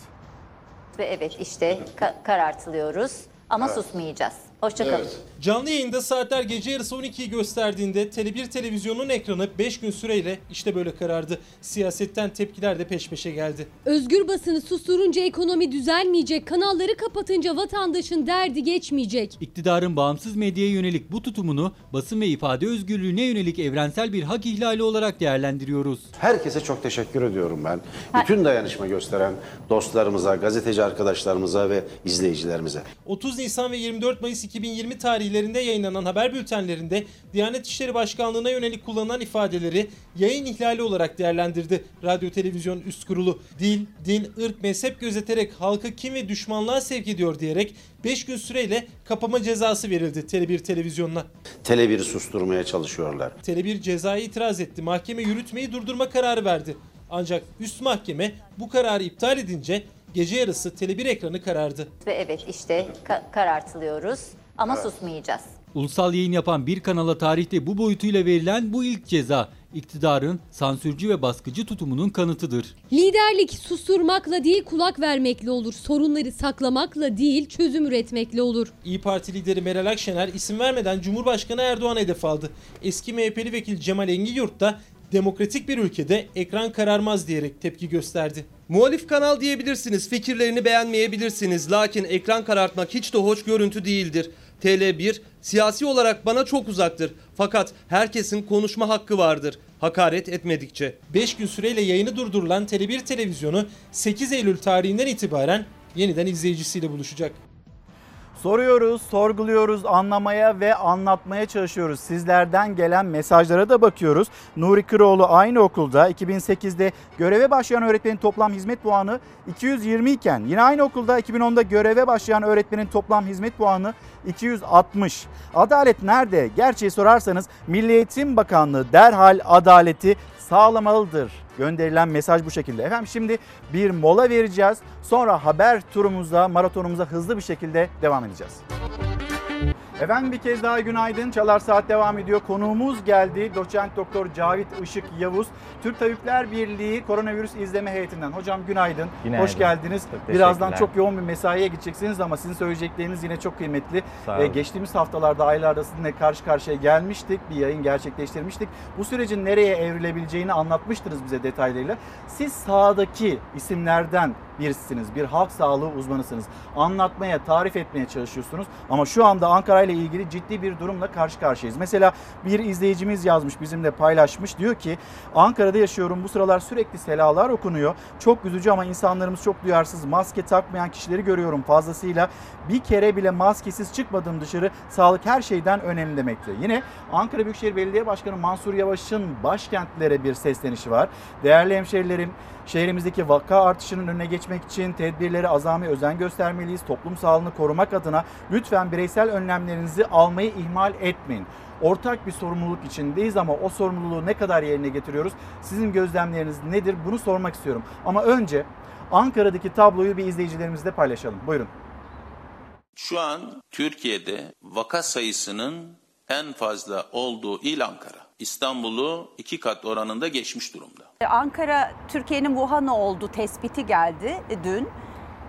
Ve evet işte ka- karartılıyoruz ama
Evet.
susmayacağız. Hoşçakalın.
Evet. Canlı yayında saatler gece yarısı 12'yi gösterdiğinde Tele1 televizyonun ekranı 5 gün süreyle işte böyle karardı. Siyasetten tepkiler de peş peşe geldi.
Özgür basını susturunca ekonomi düzelmeyecek, kanalları kapatınca vatandaşın derdi geçmeyecek.
İktidarın bağımsız medyaya yönelik bu tutumunu basın ve ifade özgürlüğüne yönelik evrensel bir hak ihlali olarak değerlendiriyoruz.
Herkese çok teşekkür ediyorum ben. Bütün dayanışma gösteren dostlarımıza, gazeteci arkadaşlarımıza ve izleyicilerimize. 30 Nisan ve 24 Mayıs 2020 tarihlerinde yayınlanan haber bültenlerinde Diyanet İşleri Başkanlığı'na yönelik kullanılan ifadeleri yayın ihlali olarak değerlendirdi Radyo Televizyon Üst Kurulu. Dil, din, ırk, mezhep gözeterek halkı kim ve düşmanlığa sevk ediyor diyerek 5 gün süreyle kapama cezası verildi Tele1 televizyonuna. Tele1'i susturmaya çalışıyorlar. Tele1 cezaya itiraz etti. Mahkeme yürütmeyi durdurma kararı verdi. Ancak üst mahkeme bu kararı iptal edince gece yarısı Tele1 ekranı karardı.
Ve evet işte ka- karartılıyoruz ama susmayacağız.
Ulusal yayın yapan bir kanala tarihte bu boyutuyla verilen bu ilk ceza iktidarın sansürcü ve baskıcı tutumunun kanıtıdır.
Liderlik susturmakla değil kulak vermekle olur. Sorunları saklamakla değil çözüm üretmekle olur.
İyi Parti lideri Meral Akşener isim vermeden Cumhurbaşkanı Erdoğan hedef aldı. Eski MHP'li vekil Cemal Engiyurt da demokratik bir ülkede ekran kararmaz diyerek tepki gösterdi. Muhalif kanal diyebilirsiniz, fikirlerini beğenmeyebilirsiniz. Lakin ekran karartmak hiç de hoş görüntü değildir.
TL1 siyasi olarak bana çok uzaktır. Fakat herkesin konuşma hakkı vardır. Hakaret etmedikçe.
5 gün süreyle yayını durdurulan Tele1 televizyonu 8 Eylül tarihinden itibaren yeniden izleyicisiyle buluşacak.
Soruyoruz, sorguluyoruz, anlamaya ve anlatmaya çalışıyoruz. Sizlerden gelen mesajlara da bakıyoruz. Nuri Kıroğlu aynı okulda 2008'de göreve başlayan öğretmenin toplam hizmet puanı 220 iken yine aynı okulda 2010'da göreve başlayan öğretmenin toplam hizmet puanı 260. Adalet nerede? Gerçeği sorarsanız Milli Eğitim Bakanlığı derhal adaleti sağlamalıdır. Gönderilen mesaj bu şekilde. Efendim şimdi bir mola vereceğiz. Sonra haber turumuza, maratonumuza hızlı bir şekilde devam edeceğiz. Efendim bir kez daha günaydın. Çalar Saat devam ediyor. Konuğumuz geldi. Doçent Doktor Cavit Işık Yavuz. Türk Tabipler Birliği Koronavirüs İzleme Heyetinden. Hocam günaydın.
Günaydın.
Hoş geldiniz.
Çok
Birazdan çok yoğun bir mesaiye gideceksiniz ama sizin söyleyecekleriniz yine çok kıymetli. Ee, geçtiğimiz haftalarda, aylarda sizinle karşı karşıya gelmiştik. Bir yayın gerçekleştirmiştik. Bu sürecin nereye evrilebileceğini anlatmıştınız bize detaylarıyla. Siz sahadaki isimlerden birisiniz. Bir halk sağlığı uzmanısınız. Anlatmaya, tarif etmeye çalışıyorsunuz. Ama şu anda Ankara ile ilgili ciddi bir durumla karşı karşıyayız. Mesela bir izleyicimiz yazmış, bizimle paylaşmış. Diyor ki Ankara'da yaşıyorum. Bu sıralar sürekli selalar okunuyor. Çok üzücü ama insanlarımız çok duyarsız. Maske takmayan kişileri görüyorum fazlasıyla. Bir kere bile maskesiz çıkmadım dışarı. Sağlık her şeyden önemli demekti. Yine Ankara Büyükşehir Belediye Başkanı Mansur Yavaş'ın başkentlere bir seslenişi var. Değerli hemşerilerim, şehrimizdeki vaka artışının önüne geçmek için tedbirleri azami özen göstermeliyiz. Toplum sağlığını korumak adına lütfen bireysel önlemlerinizi almayı ihmal etmeyin. Ortak bir sorumluluk içindeyiz ama o sorumluluğu ne kadar yerine getiriyoruz? Sizin gözlemleriniz nedir? Bunu sormak istiyorum. Ama önce Ankara'daki tabloyu bir izleyicilerimizle paylaşalım. Buyurun.
Şu an Türkiye'de vaka sayısının en fazla olduğu il Ankara. İstanbul'u iki kat oranında geçmiş durumda.
Ankara Türkiye'nin Wuhan'ı oldu tespiti geldi dün.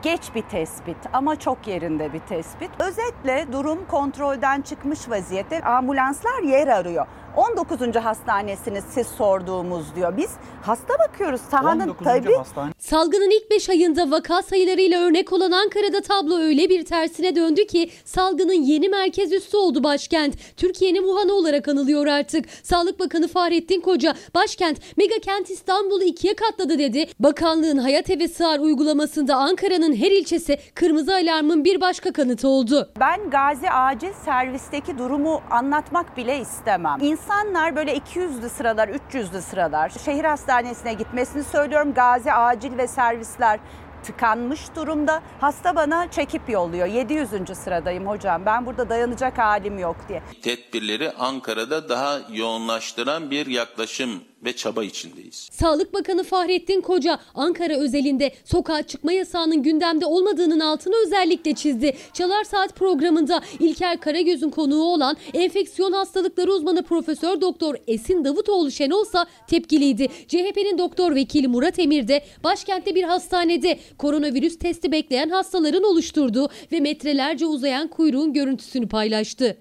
Geç bir tespit ama çok yerinde bir tespit. Özetle durum kontrolden çıkmış vaziyette. Ambulanslar yer arıyor. 19. hastanesiniz siz sorduğumuz diyor. Biz hasta bakıyoruz. Sahanın
19.
tabii
hastane.
Salgının ilk 5 ayında vaka sayılarıyla örnek olan Ankara'da tablo öyle bir tersine döndü ki salgının yeni merkez üssü oldu başkent. Türkiye'nin Wuhan'ı olarak anılıyor artık. Sağlık Bakanı Fahrettin Koca başkent mega kent İstanbul'u ikiye katladı dedi. Bakanlığın Hayat Eve Sığar uygulamasında Ankara'nın her ilçesi kırmızı alarmın bir başka kanıtı oldu.
Ben Gazi Acil Servis'teki durumu anlatmak bile istemem. İnsanlar böyle 200'lü sıralar, 300'lü sıralar şehir hastanesine gitmesini söylüyorum. Gazi Acil ve servisler tıkanmış durumda. Hasta bana çekip yolluyor. 700. sıradayım hocam. Ben burada dayanacak halim yok diye.
Tedbirleri Ankara'da daha yoğunlaştıran bir yaklaşım ve çaba içindeyiz.
Sağlık Bakanı Fahrettin Koca Ankara özelinde sokağa çıkma yasağının gündemde olmadığının altını özellikle çizdi. Çalar Saat programında İlker Karagöz'ün konuğu olan enfeksiyon hastalıkları uzmanı Profesör Doktor Esin Davutoğlu Şenolsa tepkiliydi. CHP'nin doktor vekili Murat Emir de başkentte bir hastanede koronavirüs testi bekleyen hastaların oluşturduğu ve metrelerce uzayan kuyruğun görüntüsünü paylaştı.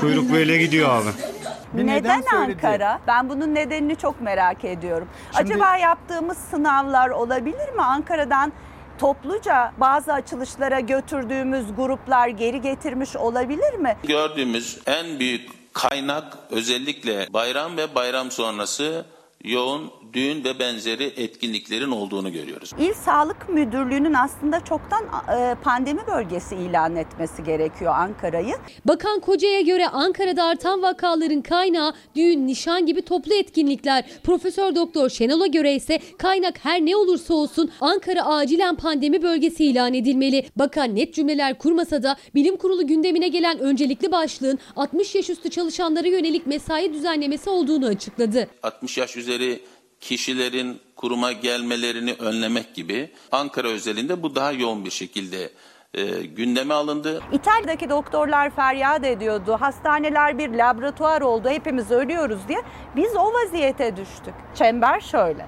Kuyruk böyle gidiyor abi.
Bir neden
neden
söyledi?
Ankara? Ben bunun nedenini çok merak ediyorum.
Şimdi-
Acaba yaptığımız sınavlar olabilir mi? Ankara'dan topluca bazı açılışlara götürdüğümüz gruplar geri getirmiş olabilir mi?
Gördüğümüz en büyük kaynak özellikle bayram ve bayram sonrası yoğun düğün ve benzeri etkinliklerin olduğunu görüyoruz.
İl Sağlık Müdürlüğü'nün aslında çoktan e, pandemi bölgesi ilan etmesi gerekiyor Ankara'yı.
Bakan Koca'ya göre Ankara'da artan vakaların kaynağı düğün, nişan gibi toplu etkinlikler. Profesör Doktor Şenol'a göre ise kaynak her ne olursa olsun Ankara acilen pandemi bölgesi ilan edilmeli. Bakan net cümleler kurmasa da bilim kurulu gündemine gelen öncelikli başlığın 60 yaş üstü çalışanlara yönelik mesai düzenlemesi olduğunu açıkladı.
60 yaş üzeri kişilerin kuruma gelmelerini önlemek gibi Ankara özelinde bu daha yoğun bir şekilde e, gündeme alındı.
İtalya'daki doktorlar feryat ediyordu. Hastaneler bir laboratuvar oldu. Hepimiz ölüyoruz diye. Biz o vaziyete düştük. Çember şöyle.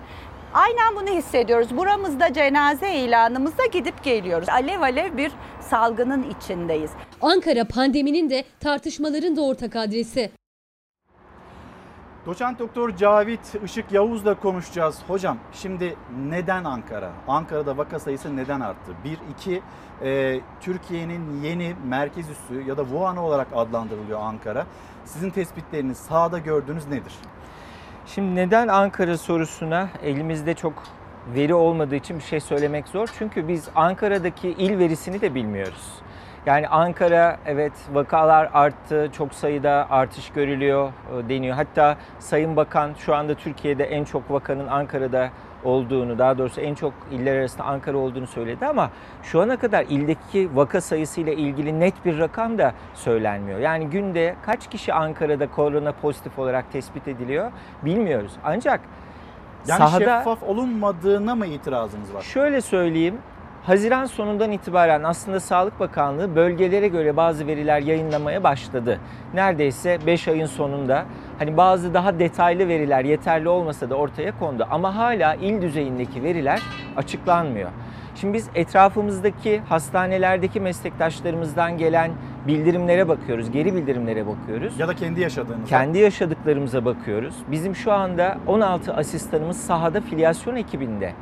Aynen bunu hissediyoruz. Buramızda cenaze ilanımızda gidip geliyoruz. Alev alev bir salgının içindeyiz.
Ankara pandeminin de tartışmaların da ortak adresi.
Doçent Doktor Cavit Işık Yavuz'la konuşacağız. Hocam şimdi neden Ankara? Ankara'da vaka sayısı neden arttı? Bir, iki, e, Türkiye'nin yeni merkez üssü ya da Wuhan olarak adlandırılıyor Ankara. Sizin tespitleriniz sahada gördüğünüz nedir?
Şimdi neden Ankara sorusuna elimizde çok veri olmadığı için bir şey söylemek zor. Çünkü biz Ankara'daki il verisini de bilmiyoruz. Yani Ankara evet vakalar arttı, çok sayıda artış görülüyor e, deniyor. Hatta Sayın Bakan şu anda Türkiye'de en çok vakanın Ankara'da olduğunu, daha doğrusu en çok iller arasında Ankara olduğunu söyledi ama şu ana kadar ildeki vaka sayısıyla ilgili net bir rakam da söylenmiyor. Yani günde kaç kişi Ankara'da korona pozitif olarak tespit ediliyor bilmiyoruz. Ancak
Yani
sahada
şeffaf olunmadığına mı itirazınız var?
Şöyle söyleyeyim. Haziran sonundan itibaren aslında Sağlık Bakanlığı bölgelere göre bazı veriler yayınlamaya başladı. Neredeyse 5 ayın sonunda hani bazı daha detaylı veriler yeterli olmasa da ortaya kondu ama hala il düzeyindeki veriler açıklanmıyor. Şimdi biz etrafımızdaki hastanelerdeki meslektaşlarımızdan gelen bildirimlere bakıyoruz, geri bildirimlere bakıyoruz.
Ya da kendi yaşadığınız.
Kendi yaşadıklarımıza bakıyoruz. Bizim şu anda 16 asistanımız sahada filyasyon ekibinde.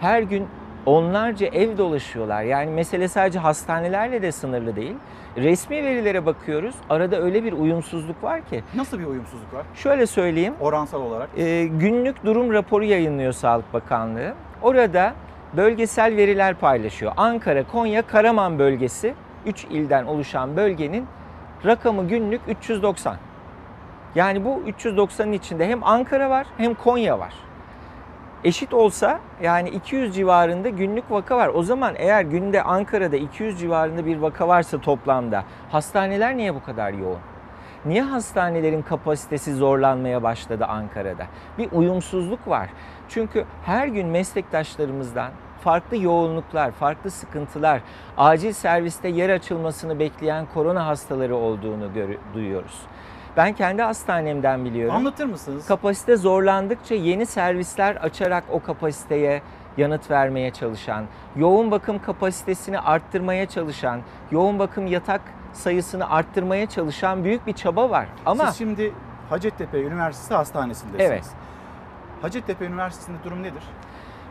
Her gün onlarca ev dolaşıyorlar. Yani mesele sadece hastanelerle de sınırlı değil. Resmi verilere bakıyoruz. Arada öyle bir uyumsuzluk var ki.
Nasıl bir uyumsuzluk var?
Şöyle söyleyeyim.
Oransal olarak.
Ee, günlük durum raporu yayınlıyor Sağlık Bakanlığı. Orada bölgesel veriler paylaşıyor. Ankara, Konya, Karaman bölgesi 3 ilden oluşan bölgenin rakamı günlük 390. Yani bu 390'ın içinde hem Ankara var hem Konya var. Eşit olsa yani 200 civarında günlük vaka var. O zaman eğer günde Ankara'da 200 civarında bir vaka varsa toplamda hastaneler niye bu kadar yoğun? Niye hastanelerin kapasitesi zorlanmaya başladı Ankara'da? Bir uyumsuzluk var. Çünkü her gün meslektaşlarımızdan farklı yoğunluklar, farklı sıkıntılar, acil serviste yer açılmasını bekleyen korona hastaları olduğunu duyuyoruz. Ben kendi hastanemden biliyorum.
Anlatır mısınız?
Kapasite zorlandıkça yeni servisler açarak o kapasiteye yanıt vermeye çalışan, yoğun bakım kapasitesini arttırmaya çalışan, yoğun bakım yatak sayısını arttırmaya çalışan büyük bir çaba var. Ama
Siz şimdi Hacettepe Üniversitesi Hastanesi'ndesiniz.
Evet.
Hacettepe Üniversitesi'nde durum nedir?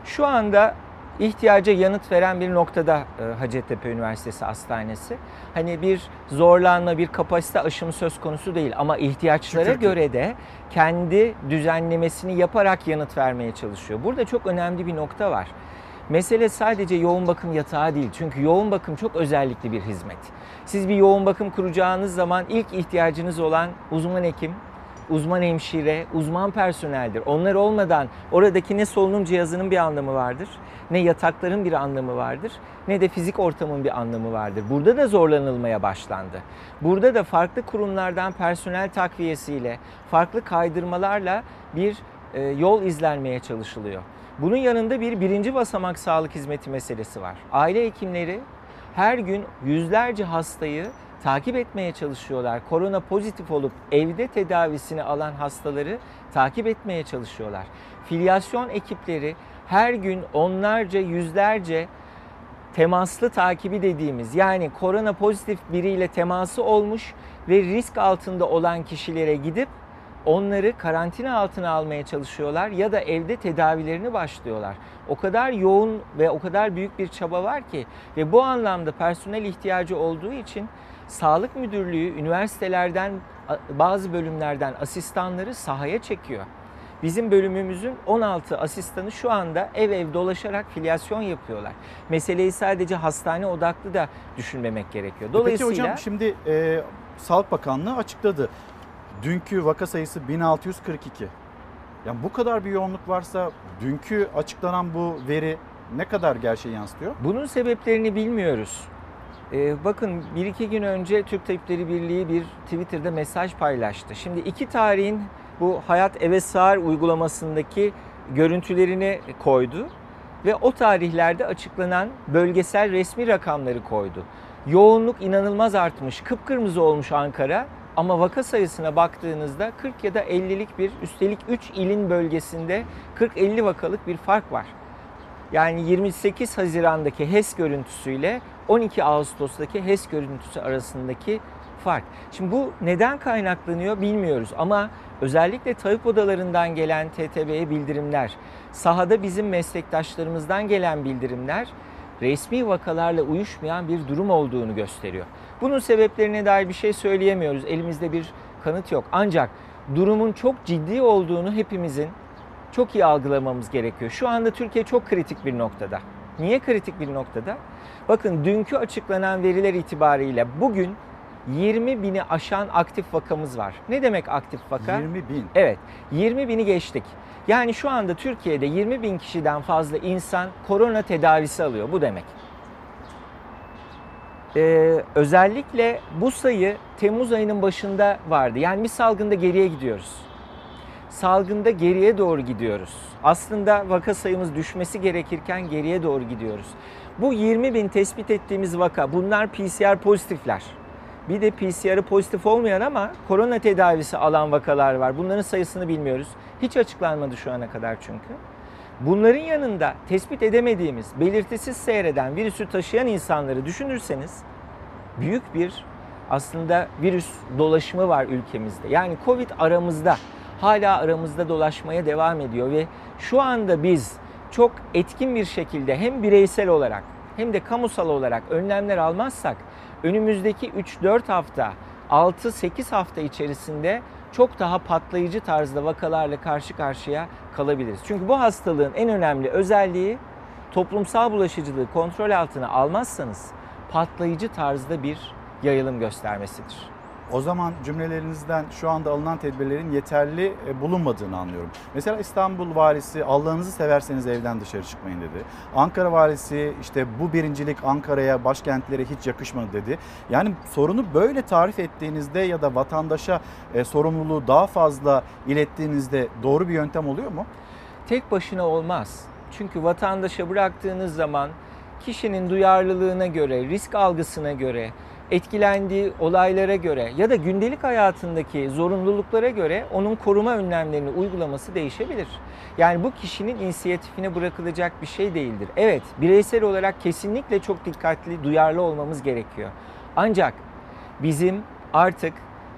Şu anda ihtiyaca yanıt veren bir noktada e, Hacettepe Üniversitesi Hastanesi. Hani bir zorlanma, bir kapasite aşımı söz konusu değil ama ihtiyaçlara
Şükür
göre de kendi düzenlemesini yaparak yanıt vermeye çalışıyor. Burada çok önemli bir nokta var. Mesele sadece yoğun bakım yatağı değil. Çünkü yoğun bakım çok özellikli bir hizmet. Siz bir yoğun bakım kuracağınız zaman ilk ihtiyacınız olan uzman hekim, uzman hemşire, uzman personeldir. Onlar olmadan oradaki ne solunum cihazının bir anlamı vardır, ne yatakların bir anlamı vardır, ne de fizik ortamın bir anlamı vardır. Burada da zorlanılmaya başlandı. Burada da farklı kurumlardan personel takviyesiyle, farklı kaydırmalarla bir e, yol izlenmeye çalışılıyor. Bunun yanında bir birinci basamak sağlık hizmeti meselesi var. Aile hekimleri her gün yüzlerce hastayı takip etmeye çalışıyorlar. Korona pozitif olup evde tedavisini alan hastaları takip etmeye çalışıyorlar. Filyasyon ekipleri her gün onlarca, yüzlerce temaslı takibi dediğimiz yani korona pozitif biriyle teması olmuş ve risk altında olan kişilere gidip onları karantina altına almaya çalışıyorlar ya da evde tedavilerini başlıyorlar. O kadar yoğun ve o kadar büyük bir çaba var ki ve bu anlamda personel ihtiyacı olduğu için Sağlık Müdürlüğü üniversitelerden bazı bölümlerden asistanları sahaya çekiyor. Bizim bölümümüzün 16 asistanı şu anda ev ev dolaşarak filyasyon yapıyorlar. Meseleyi sadece hastane odaklı da düşünmemek gerekiyor. Dolayısıyla
Peki hocam şimdi e, Sağlık Bakanlığı açıkladı. Dünkü vaka sayısı 1642. Yani bu kadar bir yoğunluk varsa dünkü açıklanan bu veri ne kadar gerçeği yansıtıyor?
Bunun sebeplerini bilmiyoruz. Ee, bakın bir iki gün önce Türk Tabipleri Birliği bir Twitter'da mesaj paylaştı. Şimdi iki tarihin bu Hayat Eve Sığar uygulamasındaki görüntülerini koydu ve o tarihlerde açıklanan bölgesel resmi rakamları koydu. Yoğunluk inanılmaz artmış, kıpkırmızı olmuş Ankara ama vaka sayısına baktığınızda 40 ya da 50'lik bir üstelik 3 ilin bölgesinde 40-50 vakalık bir fark var. Yani 28 Haziran'daki HES görüntüsüyle 12 Ağustos'taki HES görüntüsü arasındaki fark. Şimdi bu neden kaynaklanıyor bilmiyoruz ama özellikle tabip odalarından gelen TTB'ye bildirimler, sahada bizim meslektaşlarımızdan gelen bildirimler resmi vakalarla uyuşmayan bir durum olduğunu gösteriyor. Bunun sebeplerine dair bir şey söyleyemiyoruz. Elimizde bir kanıt yok. Ancak durumun çok ciddi olduğunu hepimizin çok iyi algılamamız gerekiyor. Şu anda Türkiye çok kritik bir noktada. Niye kritik bir noktada? Bakın dünkü açıklanan veriler itibariyle bugün 20 bini aşan aktif vakamız var. Ne demek aktif vaka?
20 bin.
Evet 20 bini geçtik. Yani şu anda Türkiye'de 20 bin kişiden fazla insan korona tedavisi alıyor. Bu demek. Ee, özellikle bu sayı Temmuz ayının başında vardı. Yani bir salgında geriye gidiyoruz. Salgında geriye doğru gidiyoruz. Aslında vaka sayımız düşmesi gerekirken geriye doğru gidiyoruz. Bu 20 bin tespit ettiğimiz vaka bunlar PCR pozitifler. Bir de PCR'ı pozitif olmayan ama korona tedavisi alan vakalar var. Bunların sayısını bilmiyoruz. Hiç açıklanmadı şu ana kadar çünkü. Bunların yanında tespit edemediğimiz, belirtisiz seyreden virüsü taşıyan insanları düşünürseniz büyük bir aslında virüs dolaşımı var ülkemizde. Yani Covid aramızda, hala aramızda dolaşmaya devam ediyor ve şu anda biz çok etkin bir şekilde hem bireysel olarak hem de kamusal olarak önlemler almazsak önümüzdeki 3-4 hafta, 6-8 hafta içerisinde çok daha patlayıcı tarzda vakalarla karşı karşıya kalabiliriz. Çünkü bu hastalığın en önemli özelliği toplumsal bulaşıcılığı kontrol altına almazsanız patlayıcı tarzda bir yayılım göstermesidir.
O zaman cümlelerinizden şu anda alınan tedbirlerin yeterli e, bulunmadığını anlıyorum. Mesela İstanbul valisi Allah'ınızı severseniz evden dışarı çıkmayın dedi. Ankara valisi işte bu birincilik Ankara'ya, başkentlere hiç yakışmadı dedi. Yani sorunu böyle tarif ettiğinizde ya da vatandaşa e, sorumluluğu daha fazla ilettiğinizde doğru bir yöntem oluyor mu?
Tek başına olmaz. Çünkü vatandaşa bıraktığınız zaman kişinin duyarlılığına göre, risk algısına göre, etkilendiği olaylara göre ya da gündelik hayatındaki zorunluluklara göre onun koruma önlemlerini uygulaması değişebilir. Yani bu kişinin inisiyatifine bırakılacak bir şey değildir. Evet, bireysel olarak kesinlikle çok dikkatli, duyarlı olmamız gerekiyor. Ancak bizim artık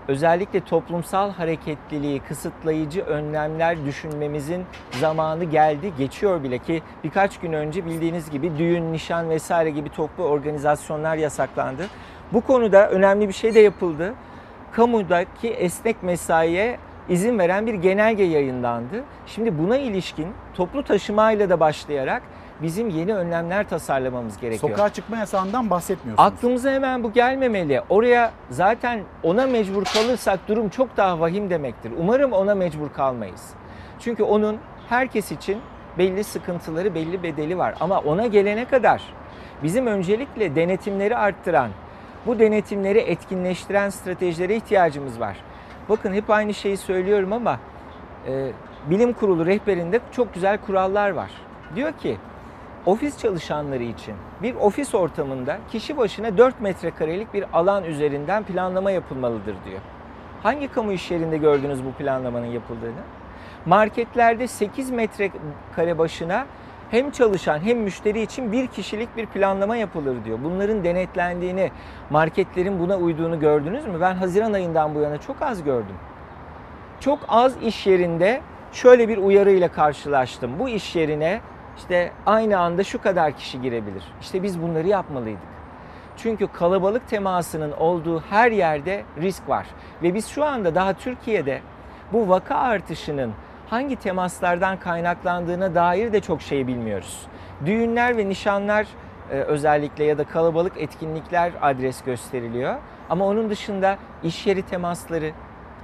özellikle toplumsal hareketliliği kısıtlayıcı önlemler düşünmemizin zamanı geldi, geçiyor bile ki birkaç gün önce bildiğiniz gibi düğün, nişan vesaire gibi toplu organizasyonlar yasaklandı. Bu konuda önemli bir şey de yapıldı. Kamudaki esnek mesaiye izin veren bir genelge yayınlandı. Şimdi buna ilişkin toplu taşımayla da başlayarak bizim yeni önlemler tasarlamamız gerekiyor.
Sokağa çıkma yasağından bahsetmiyorsunuz.
Aklımıza hemen bu gelmemeli. Oraya zaten ona mecbur kalırsak durum çok daha vahim demektir. Umarım ona mecbur kalmayız. Çünkü onun herkes için belli sıkıntıları, belli bedeli var. Ama ona gelene kadar bizim öncelikle denetimleri arttıran, bu denetimleri etkinleştiren stratejilere ihtiyacımız var. Bakın hep aynı şeyi söylüyorum ama e, bilim kurulu rehberinde çok güzel kurallar var. Diyor ki ofis çalışanları için bir ofis ortamında kişi başına 4 metrekarelik bir alan üzerinden planlama yapılmalıdır diyor. Hangi kamu iş yerinde gördünüz bu planlamanın yapıldığını? Marketlerde 8 metrekare başına hem çalışan hem müşteri için bir kişilik bir planlama yapılır diyor. Bunların denetlendiğini, marketlerin buna uyduğunu gördünüz mü? Ben Haziran ayından bu yana çok az gördüm. Çok az iş yerinde şöyle bir uyarıyla karşılaştım. Bu iş yerine işte aynı anda şu kadar kişi girebilir. İşte biz bunları yapmalıydık. Çünkü kalabalık temasının olduğu her yerde risk var. Ve biz şu anda daha Türkiye'de bu vaka artışının hangi temaslardan kaynaklandığına dair de çok şey bilmiyoruz. Düğünler ve nişanlar e, özellikle ya da kalabalık etkinlikler adres gösteriliyor. Ama onun dışında iş yeri temasları,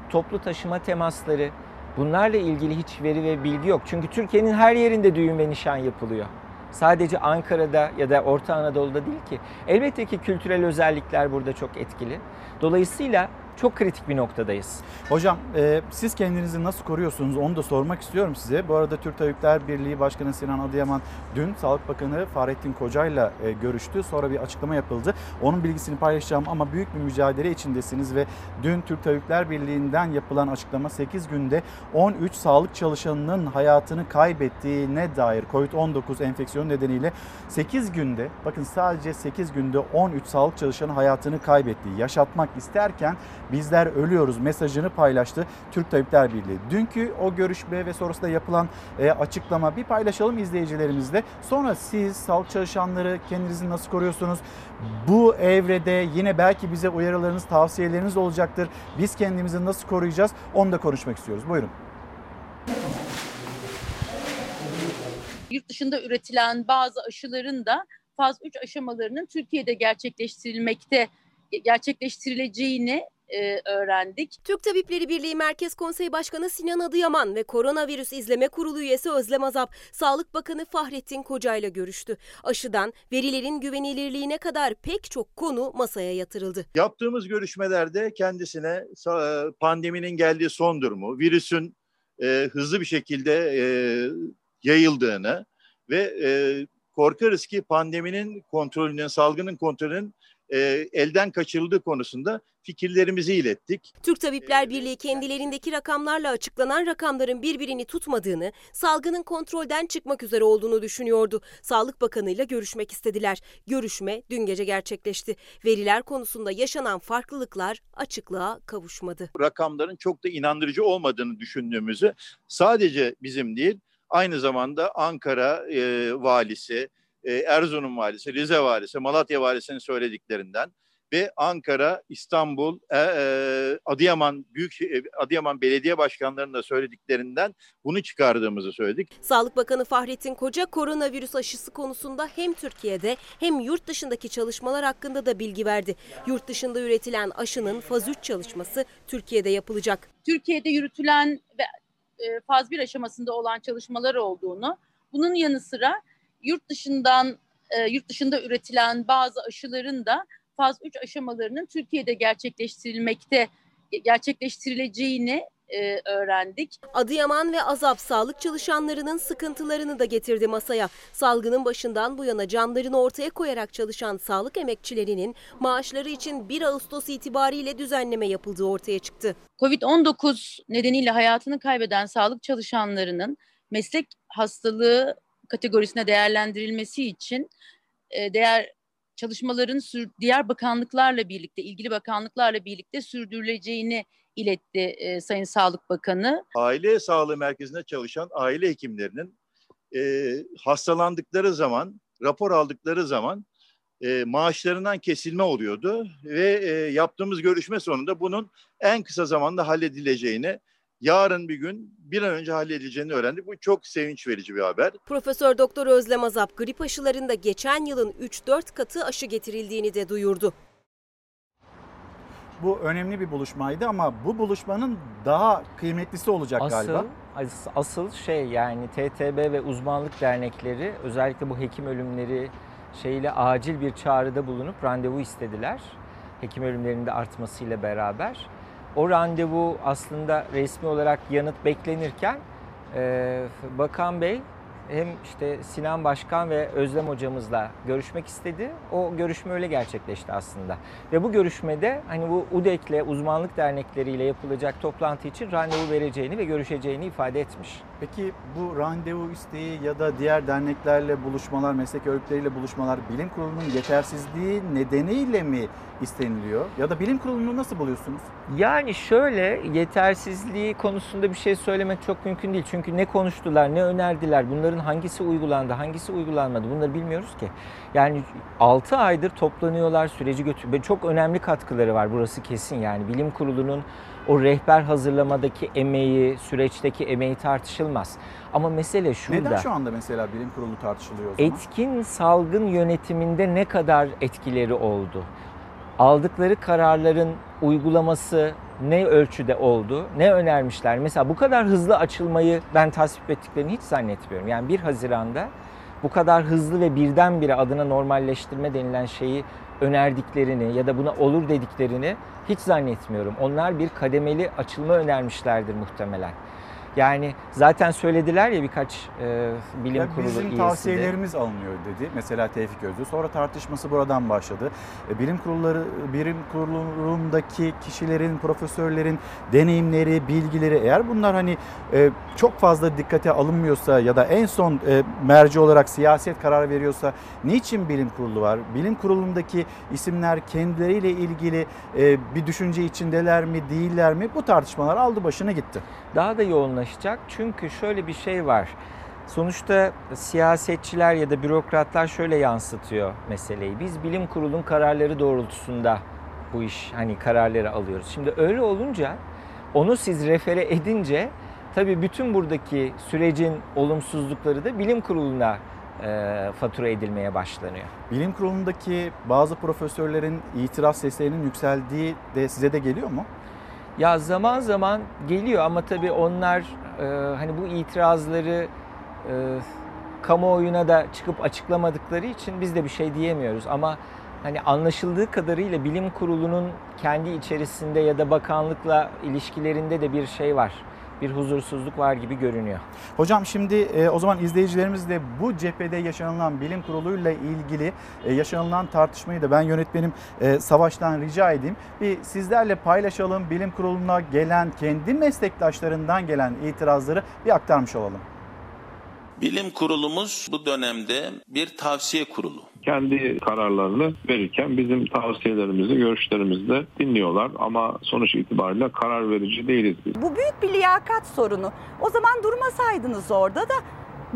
toplu taşıma temasları bunlarla ilgili hiç veri ve bilgi yok. Çünkü Türkiye'nin her yerinde düğün ve nişan yapılıyor. Sadece Ankara'da ya da Orta Anadolu'da değil ki. Elbette ki kültürel özellikler burada çok etkili. Dolayısıyla çok kritik bir noktadayız.
Hocam e, siz kendinizi nasıl koruyorsunuz onu da sormak istiyorum size. Bu arada Türk Tabipler Birliği Başkanı Sinan Adıyaman dün Sağlık Bakanı Fahrettin Koca'yla e, görüştü. Sonra bir açıklama yapıldı. Onun bilgisini paylaşacağım ama büyük bir mücadele içindesiniz ve dün Türk Tabipler Birliği'nden yapılan açıklama 8 günde 13 sağlık çalışanının hayatını kaybettiğine dair COVID-19 enfeksiyonu nedeniyle 8 günde bakın sadece 8 günde 13 sağlık çalışanı hayatını kaybetti. Yaşatmak isterken bizler ölüyoruz mesajını paylaştı Türk Tabipler Birliği. Dünkü o görüşme ve sonrasında yapılan e, açıklama bir paylaşalım izleyicilerimizle. Sonra siz sağlık çalışanları kendinizi nasıl koruyorsunuz? Bu evrede yine belki bize uyarılarınız, tavsiyeleriniz olacaktır. Biz kendimizi nasıl koruyacağız? Onu da konuşmak istiyoruz. Buyurun.
Yurt dışında üretilen bazı aşıların da faz 3 aşamalarının Türkiye'de gerçekleştirilmekte gerçekleştirileceğini e, öğrendik.
Türk Tabipleri Birliği Merkez Konsey Başkanı Sinan Adıyaman ve Koronavirüs İzleme Kurulu üyesi Özlem Azap, Sağlık Bakanı Fahrettin Koca ile görüştü. Aşıdan verilerin güvenilirliğine kadar pek çok konu masaya yatırıldı.
Yaptığımız görüşmelerde kendisine sa- pandeminin geldiği son durumu, virüsün e, hızlı bir şekilde e, yayıldığını ve e, korkarız ki pandeminin kontrolünün, salgının kontrolünün e, elden kaçırıldığı konusunda fikirlerimizi ilettik.
Türk Tabipler Birliği kendilerindeki rakamlarla açıklanan rakamların birbirini tutmadığını, salgının kontrolden çıkmak üzere olduğunu düşünüyordu. Sağlık Bakanı ile görüşmek istediler. Görüşme dün gece gerçekleşti. Veriler konusunda yaşanan farklılıklar açıklığa kavuşmadı.
Rakamların çok da inandırıcı olmadığını düşündüğümüzü sadece bizim değil, aynı zamanda Ankara e, valisi, e, Erzurum valisi, Rize valisi, Malatya valisinin söylediklerinden ve Ankara, İstanbul, e, e, Adıyaman Büyük e, Adıyaman Belediye Başkanlarının da söylediklerinden bunu çıkardığımızı söyledik.
Sağlık Bakanı Fahrettin Koca koronavirüs aşısı konusunda hem Türkiye'de hem yurt dışındaki çalışmalar hakkında da bilgi verdi. Yurt dışında üretilen aşının faz 3 çalışması Türkiye'de yapılacak.
Türkiye'de yürütülen ve faz 1 aşamasında olan çalışmalar olduğunu, bunun yanı sıra yurt dışından e, yurt dışında üretilen bazı aşıların da faz 3 aşamalarının Türkiye'de gerçekleştirilmekte gerçekleştirileceğini e, öğrendik.
Adıyaman ve Azap sağlık çalışanlarının sıkıntılarını da getirdi masaya. Salgının başından bu yana canlarını ortaya koyarak çalışan sağlık emekçilerinin maaşları için 1 Ağustos itibariyle düzenleme yapıldığı ortaya çıktı.
Covid-19 nedeniyle hayatını kaybeden sağlık çalışanlarının meslek hastalığı kategorisine değerlendirilmesi için e, değer çalışmaların sür, diğer bakanlıklarla birlikte, ilgili bakanlıklarla birlikte sürdürüleceğini iletti e, Sayın Sağlık Bakanı.
Aile sağlığı merkezinde çalışan aile hekimlerinin e, hastalandıkları zaman, rapor aldıkları zaman e, maaşlarından kesilme oluyordu ve e, yaptığımız görüşme sonunda bunun en kısa zamanda halledileceğini yarın bir gün bir an önce halledileceğini öğrendik. Bu çok sevinç verici bir haber.
Profesör Doktor Özlem Azap grip aşılarında geçen yılın 3-4 katı aşı getirildiğini de duyurdu.
Bu önemli bir buluşmaydı ama bu buluşmanın daha kıymetlisi olacak
asıl,
galiba.
as- Asıl şey yani TTB ve uzmanlık dernekleri özellikle bu hekim ölümleri şeyle acil bir çağrıda bulunup randevu istediler. Hekim ölümlerinde artmasıyla beraber. O randevu aslında resmi olarak yanıt beklenirken e, Bakan Bey hem işte Sinan Başkan ve Özlem hocamızla görüşmek istedi. O görüşme öyle gerçekleşti aslında. Ve bu görüşmede hani bu UDEK'le uzmanlık dernekleriyle yapılacak toplantı için randevu vereceğini ve görüşeceğini ifade etmiş.
Peki bu randevu isteği ya da diğer derneklerle buluşmalar, meslek örgütleriyle buluşmalar bilim kurulunun yetersizliği nedeniyle mi isteniliyor? Ya da bilim kurulunu nasıl buluyorsunuz?
Yani şöyle yetersizliği konusunda bir şey söylemek çok mümkün değil. Çünkü ne konuştular, ne önerdiler, bunların hangisi uygulandı, hangisi uygulanmadı bunları bilmiyoruz ki. Yani 6 aydır toplanıyorlar, süreci götür. Çok önemli katkıları var burası kesin yani. Bilim kurulunun o rehber hazırlamadaki emeği, süreçteki emeği tartışılmaz. Ama mesele şurada.
Neden şu anda mesela bilim kurulu tartışılıyor o zaman?
Etkin salgın yönetiminde ne kadar etkileri oldu? Aldıkları kararların uygulaması ne ölçüde oldu? Ne önermişler? Mesela bu kadar hızlı açılmayı ben tasvip ettiklerini hiç zannetmiyorum. Yani 1 Haziran'da bu kadar hızlı ve birdenbire adına normalleştirme denilen şeyi önerdiklerini ya da buna olur dediklerini hiç zannetmiyorum. Onlar bir kademeli açılma önermişlerdir muhtemelen. Yani zaten söylediler ya birkaç e, bilim
Ya
kurulu
bizim
üyesi de.
tavsiyelerimiz alınıyor dedi. Mesela Tevfik Özlü. Sonra tartışması buradan başladı. E, Bilim kurulları, bilim kurulundaki kişilerin, profesörlerin deneyimleri, bilgileri eğer bunlar hani e, çok fazla dikkate alınmıyorsa ya da en son e, merci olarak siyaset karar veriyorsa niçin bilim kurulu var? Bilim kurulundaki isimler kendileriyle ilgili e, bir düşünce içindeler mi, değiller mi? Bu tartışmalar aldı başına gitti.
Daha da yoğunlaşacak çünkü şöyle bir şey var. Sonuçta siyasetçiler ya da bürokratlar şöyle yansıtıyor meseleyi. Biz bilim kurulun kararları doğrultusunda bu iş hani kararları alıyoruz. Şimdi öyle olunca onu siz refere edince tabii bütün buradaki sürecin olumsuzlukları da bilim kuruluna e, fatura edilmeye başlanıyor.
Bilim kurulundaki bazı profesörlerin itiraz seslerinin yükseldiği de size de geliyor mu?
Ya zaman zaman geliyor ama tabii onlar e, hani bu itirazları e, kamuoyuna da çıkıp açıklamadıkları için biz de bir şey diyemiyoruz. Ama hani anlaşıldığı kadarıyla bilim kurulunun kendi içerisinde ya da bakanlıkla ilişkilerinde de bir şey var. Bir huzursuzluk var gibi görünüyor.
Hocam şimdi e, o zaman izleyicilerimiz de bu cephede yaşanılan bilim kuruluyla ilgili e, yaşanılan tartışmayı da ben yönetmenim e, Savaş'tan rica edeyim. Bir sizlerle paylaşalım. Bilim kuruluna gelen kendi meslektaşlarından gelen itirazları bir aktarmış olalım.
Bilim kurulumuz bu dönemde bir tavsiye kurulu.
Kendi kararlarını verirken bizim tavsiyelerimizi, görüşlerimizi de dinliyorlar ama sonuç itibariyle karar verici değiliz biz.
Bu büyük bir liyakat sorunu. O zaman durmasaydınız orada da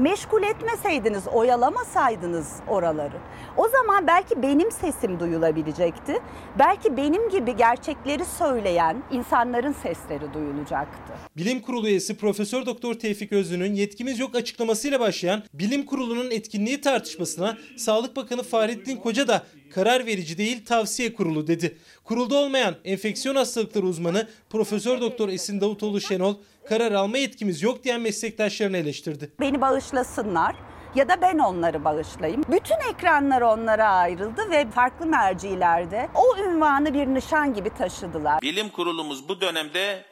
meşgul etmeseydiniz, oyalamasaydınız oraları. O zaman belki benim sesim duyulabilecekti. Belki benim gibi gerçekleri söyleyen insanların sesleri duyulacaktı.
Bilim Kurulu üyesi Profesör Doktor Tevfik Özlü'nün yetkimiz yok açıklamasıyla başlayan Bilim Kurulu'nun etkinliği tartışmasına Sağlık Bakanı Fahrettin Koca da karar verici değil tavsiye kurulu dedi. Kurulda olmayan enfeksiyon hastalıkları uzmanı Profesör Doktor Esin Davutoğlu Şenol karar alma yetkimiz yok diyen meslektaşlarını eleştirdi.
Beni bağışlasınlar ya da ben onları bağışlayayım. Bütün ekranlar onlara ayrıldı ve farklı mercilerde o ünvanı bir nişan gibi taşıdılar.
Bilim kurulumuz bu dönemde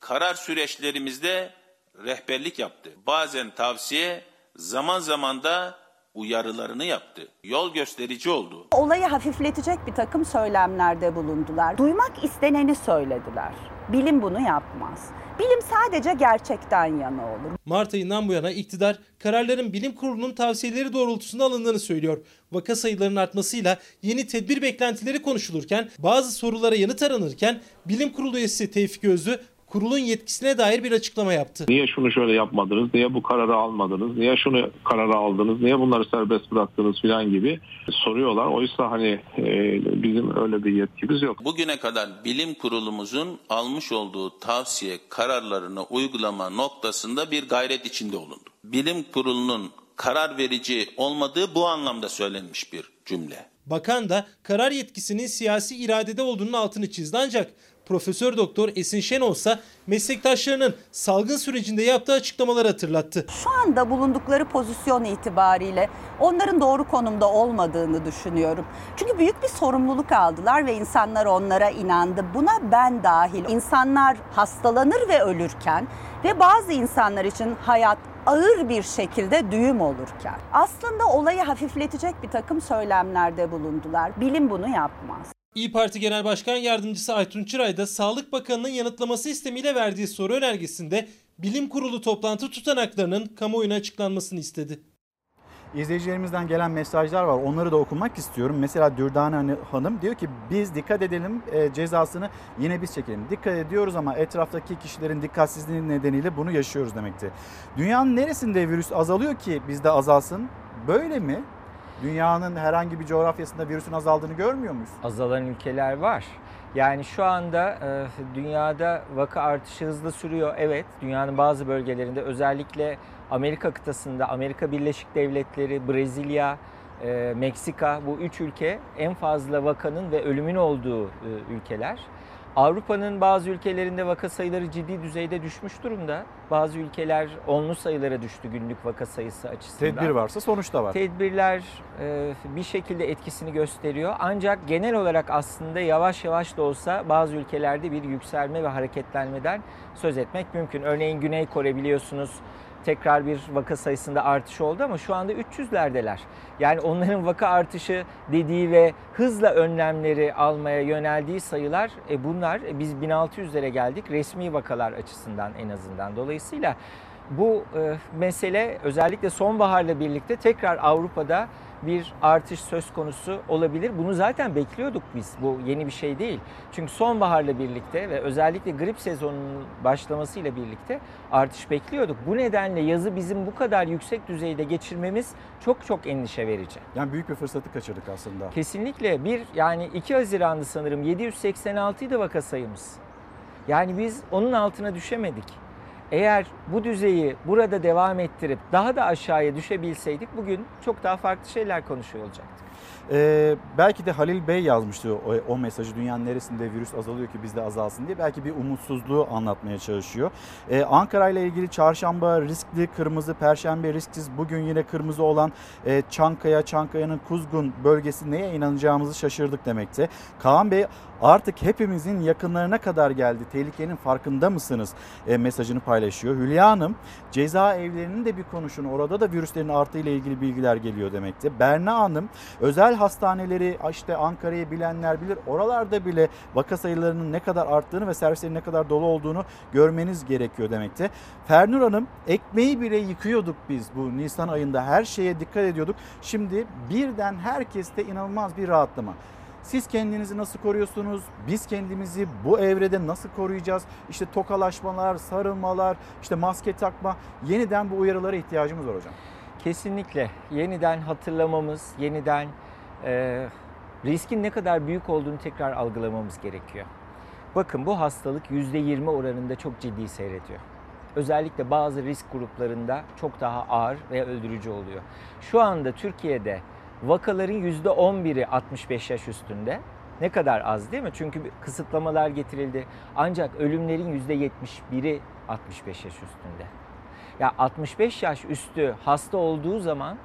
karar süreçlerimizde rehberlik yaptı. Bazen tavsiye, zaman zaman da uyarılarını yaptı. Yol gösterici oldu.
Olayı hafifletecek bir takım söylemlerde bulundular. Duymak isteneni söylediler. Bilim bunu yapmaz. Bilim sadece gerçekten yana olur.
Mart ayından bu yana iktidar kararların bilim kurulunun tavsiyeleri doğrultusunda alındığını söylüyor. Vaka sayılarının artmasıyla yeni tedbir beklentileri konuşulurken bazı sorulara yanıt aranırken bilim kurulu üyesi Tevfik Özlü kurulun yetkisine dair bir açıklama yaptı.
Niye şunu şöyle yapmadınız, niye bu kararı almadınız, niye şunu kararı aldınız, niye bunları serbest bıraktınız filan gibi soruyorlar. Oysa hani e, bizim öyle bir yetkimiz yok.
Bugüne kadar bilim kurulumuzun almış olduğu tavsiye kararlarını uygulama noktasında bir gayret içinde olundu. Bilim kurulunun karar verici olmadığı bu anlamda söylenmiş bir cümle.
Bakan da karar yetkisinin siyasi iradede olduğunun altını çizdi ancak Profesör Doktor Esin Şenol ise meslektaşlarının salgın sürecinde yaptığı açıklamaları hatırlattı.
Şu anda bulundukları pozisyon itibariyle onların doğru konumda olmadığını düşünüyorum. Çünkü büyük bir sorumluluk aldılar ve insanlar onlara inandı. Buna ben dahil. İnsanlar hastalanır ve ölürken ve bazı insanlar için hayat ağır bir şekilde düğüm olurken aslında olayı hafifletecek bir takım söylemlerde bulundular. Bilim bunu yapmaz.
İyi Parti Genel Başkan Yardımcısı Aytun Çıray da Sağlık Bakanı'nın yanıtlaması istemiyle verdiği soru önergesinde bilim kurulu toplantı tutanaklarının kamuoyuna açıklanmasını istedi.
İzleyicilerimizden gelen mesajlar var. Onları da okumak istiyorum. Mesela Dürdane Hanım diyor ki biz dikkat edelim e, cezasını yine biz çekelim. Dikkat ediyoruz ama etraftaki kişilerin dikkatsizliği nedeniyle bunu yaşıyoruz demekti. Dünyanın neresinde virüs azalıyor ki bizde azalsın? Böyle mi? Dünyanın herhangi bir coğrafyasında virüsün azaldığını görmüyor muyuz?
Azalan ülkeler var. Yani şu anda e, dünyada vaka artışı hızlı sürüyor. Evet, dünyanın bazı bölgelerinde özellikle Amerika kıtasında, Amerika Birleşik Devletleri, Brezilya, e, Meksika bu üç ülke en fazla vakanın ve ölümün olduğu e, ülkeler. Avrupa'nın bazı ülkelerinde vaka sayıları ciddi düzeyde düşmüş durumda. Bazı ülkeler onlu sayılara düştü günlük vaka sayısı açısından.
Tedbir varsa sonuç da var.
Tedbirler e, bir şekilde etkisini gösteriyor. Ancak genel olarak aslında yavaş yavaş da olsa bazı ülkelerde bir yükselme ve hareketlenmeden söz etmek mümkün. Örneğin Güney Kore biliyorsunuz tekrar bir vaka sayısında artış oldu ama şu anda 300'lerdeler. Yani onların vaka artışı dediği ve hızla önlemleri almaya yöneldiği sayılar e bunlar e, biz 1600'lere geldik resmi vakalar açısından en azından. Dolayısıyla bu e, mesele özellikle sonbaharla birlikte tekrar Avrupa'da bir artış söz konusu olabilir. Bunu zaten bekliyorduk biz. Bu yeni bir şey değil. Çünkü sonbaharla birlikte ve özellikle grip sezonunun başlamasıyla birlikte artış bekliyorduk. Bu nedenle yazı bizim bu kadar yüksek düzeyde geçirmemiz çok çok endişe verici.
Yani büyük bir fırsatı kaçırdık aslında.
Kesinlikle bir yani 2 Haziran'dı sanırım 786 idi vaka sayımız. Yani biz onun altına düşemedik. Eğer bu düzeyi burada devam ettirip daha da aşağıya düşebilseydik bugün çok daha farklı şeyler konuşuyor olacaktık.
Ee, belki de Halil Bey yazmıştı o, o mesajı dünyanın neresinde virüs azalıyor ki bizde azalsın diye. Belki bir umutsuzluğu anlatmaya çalışıyor. Ee, Ankara ile ilgili çarşamba riskli kırmızı, perşembe risksiz, bugün yine kırmızı olan e, Çankaya, Çankaya'nın Kuzgun bölgesi neye inanacağımızı şaşırdık demekte. Kaan Bey artık hepimizin yakınlarına kadar geldi. Tehlikenin farkında mısınız? E, mesajını paylaşıyor. Hülya Hanım cezaevlerinin de bir konuşun. Orada da virüslerin artığıyla ilgili bilgiler geliyor demekte. Berna Hanım özel hastaneleri işte Ankara'yı bilenler bilir. Oralarda bile vaka sayılarının ne kadar arttığını ve servislerin ne kadar dolu olduğunu görmeniz gerekiyor demekte. Fernur Hanım ekmeği bile yıkıyorduk biz bu Nisan ayında. Her şeye dikkat ediyorduk. Şimdi birden herkeste inanılmaz bir rahatlama. Siz kendinizi nasıl koruyorsunuz? Biz kendimizi bu evrede nasıl koruyacağız? İşte tokalaşmalar, sarılmalar, işte maske takma. Yeniden bu uyarılara ihtiyacımız var hocam.
Kesinlikle yeniden hatırlamamız, yeniden e, riskin ne kadar büyük olduğunu tekrar algılamamız gerekiyor. Bakın bu hastalık %20 oranında çok ciddi seyrediyor. Özellikle bazı risk gruplarında çok daha ağır ve öldürücü oluyor. Şu anda Türkiye'de vakaların %11'i 65 yaş üstünde. Ne kadar az değil mi? Çünkü kısıtlamalar getirildi. Ancak ölümlerin %71'i 65 yaş üstünde. Ya 65 yaş üstü hasta olduğu zaman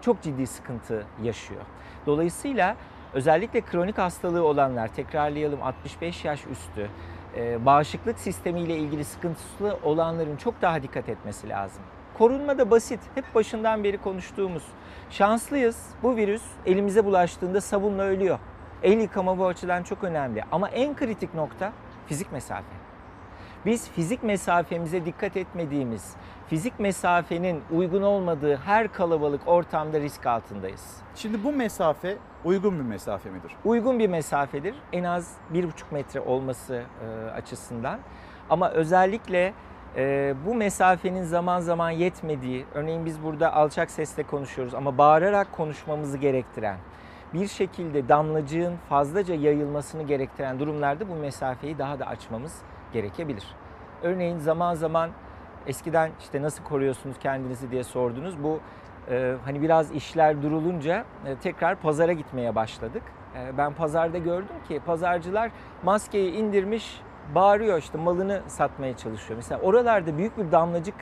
çok ciddi sıkıntı yaşıyor. Dolayısıyla özellikle kronik hastalığı olanlar, tekrarlayalım 65 yaş üstü, e, bağışıklık sistemiyle ilgili sıkıntısı olanların çok daha dikkat etmesi lazım. Korunma da basit. Hep başından beri konuştuğumuz. Şanslıyız. Bu virüs elimize bulaştığında sabunla ölüyor. El yıkama bu açıdan çok önemli. Ama en kritik nokta fizik mesafe. Biz fizik mesafemize dikkat etmediğimiz, fizik mesafenin uygun olmadığı her kalabalık ortamda risk altındayız.
Şimdi bu mesafe uygun bir mesafe midir?
Uygun bir mesafedir. En az 1,5 metre olması e, açısından. Ama özellikle e, bu mesafenin zaman zaman yetmediği, örneğin biz burada alçak sesle konuşuyoruz ama bağırarak konuşmamızı gerektiren, bir şekilde damlacığın fazlaca yayılmasını gerektiren durumlarda bu mesafeyi daha da açmamız gerekebilir. Örneğin zaman zaman eskiden işte nasıl koruyorsunuz kendinizi diye sordunuz. Bu e, hani biraz işler durulunca e, tekrar pazara gitmeye başladık. E, ben pazarda gördüm ki pazarcılar maskeyi indirmiş bağırıyor işte malını satmaya çalışıyor. Mesela oralarda büyük bir damlacık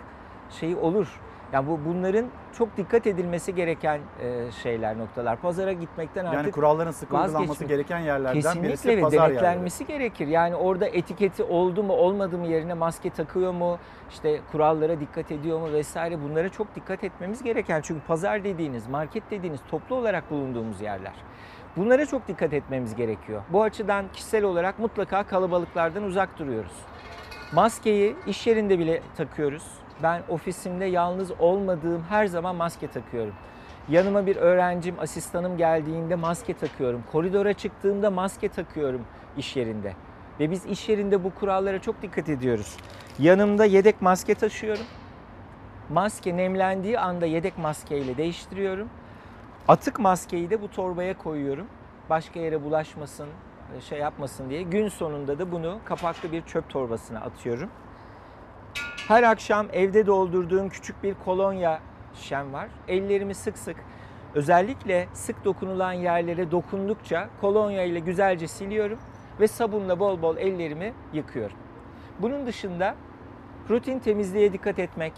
şeyi olur. Yani bu bunların çok dikkat edilmesi gereken e, şeyler, noktalar. Pazara gitmekten artık
Yani kuralların sıkı uygulanması gereken yerlerden
Kesinlikle
birisi
ve
pazar yerleri.
denetlenmesi gerekir. Yani orada etiketi oldu mu olmadı mı yerine maske takıyor mu, işte kurallara dikkat ediyor mu vesaire bunlara çok dikkat etmemiz gereken. Çünkü pazar dediğiniz, market dediğiniz toplu olarak bulunduğumuz yerler. Bunlara çok dikkat etmemiz gerekiyor. Bu açıdan kişisel olarak mutlaka kalabalıklardan uzak duruyoruz. Maskeyi iş yerinde bile takıyoruz. Ben ofisimde yalnız olmadığım her zaman maske takıyorum. Yanıma bir öğrencim, asistanım geldiğinde maske takıyorum. Koridora çıktığımda maske takıyorum iş yerinde. Ve biz iş yerinde bu kurallara çok dikkat ediyoruz. Yanımda yedek maske taşıyorum. Maske nemlendiği anda yedek maskeyle değiştiriyorum. Atık maskeyi de bu torbaya koyuyorum. Başka yere bulaşmasın, şey yapmasın diye. Gün sonunda da bunu kapaklı bir çöp torbasına atıyorum. Her akşam evde doldurduğum küçük bir kolonya şişem var. Ellerimi sık sık özellikle sık dokunulan yerlere dokundukça kolonya ile güzelce siliyorum. ve sabunla bol bol ellerimi yıkıyorum. Bunun dışında rutin temizliğe dikkat etmek,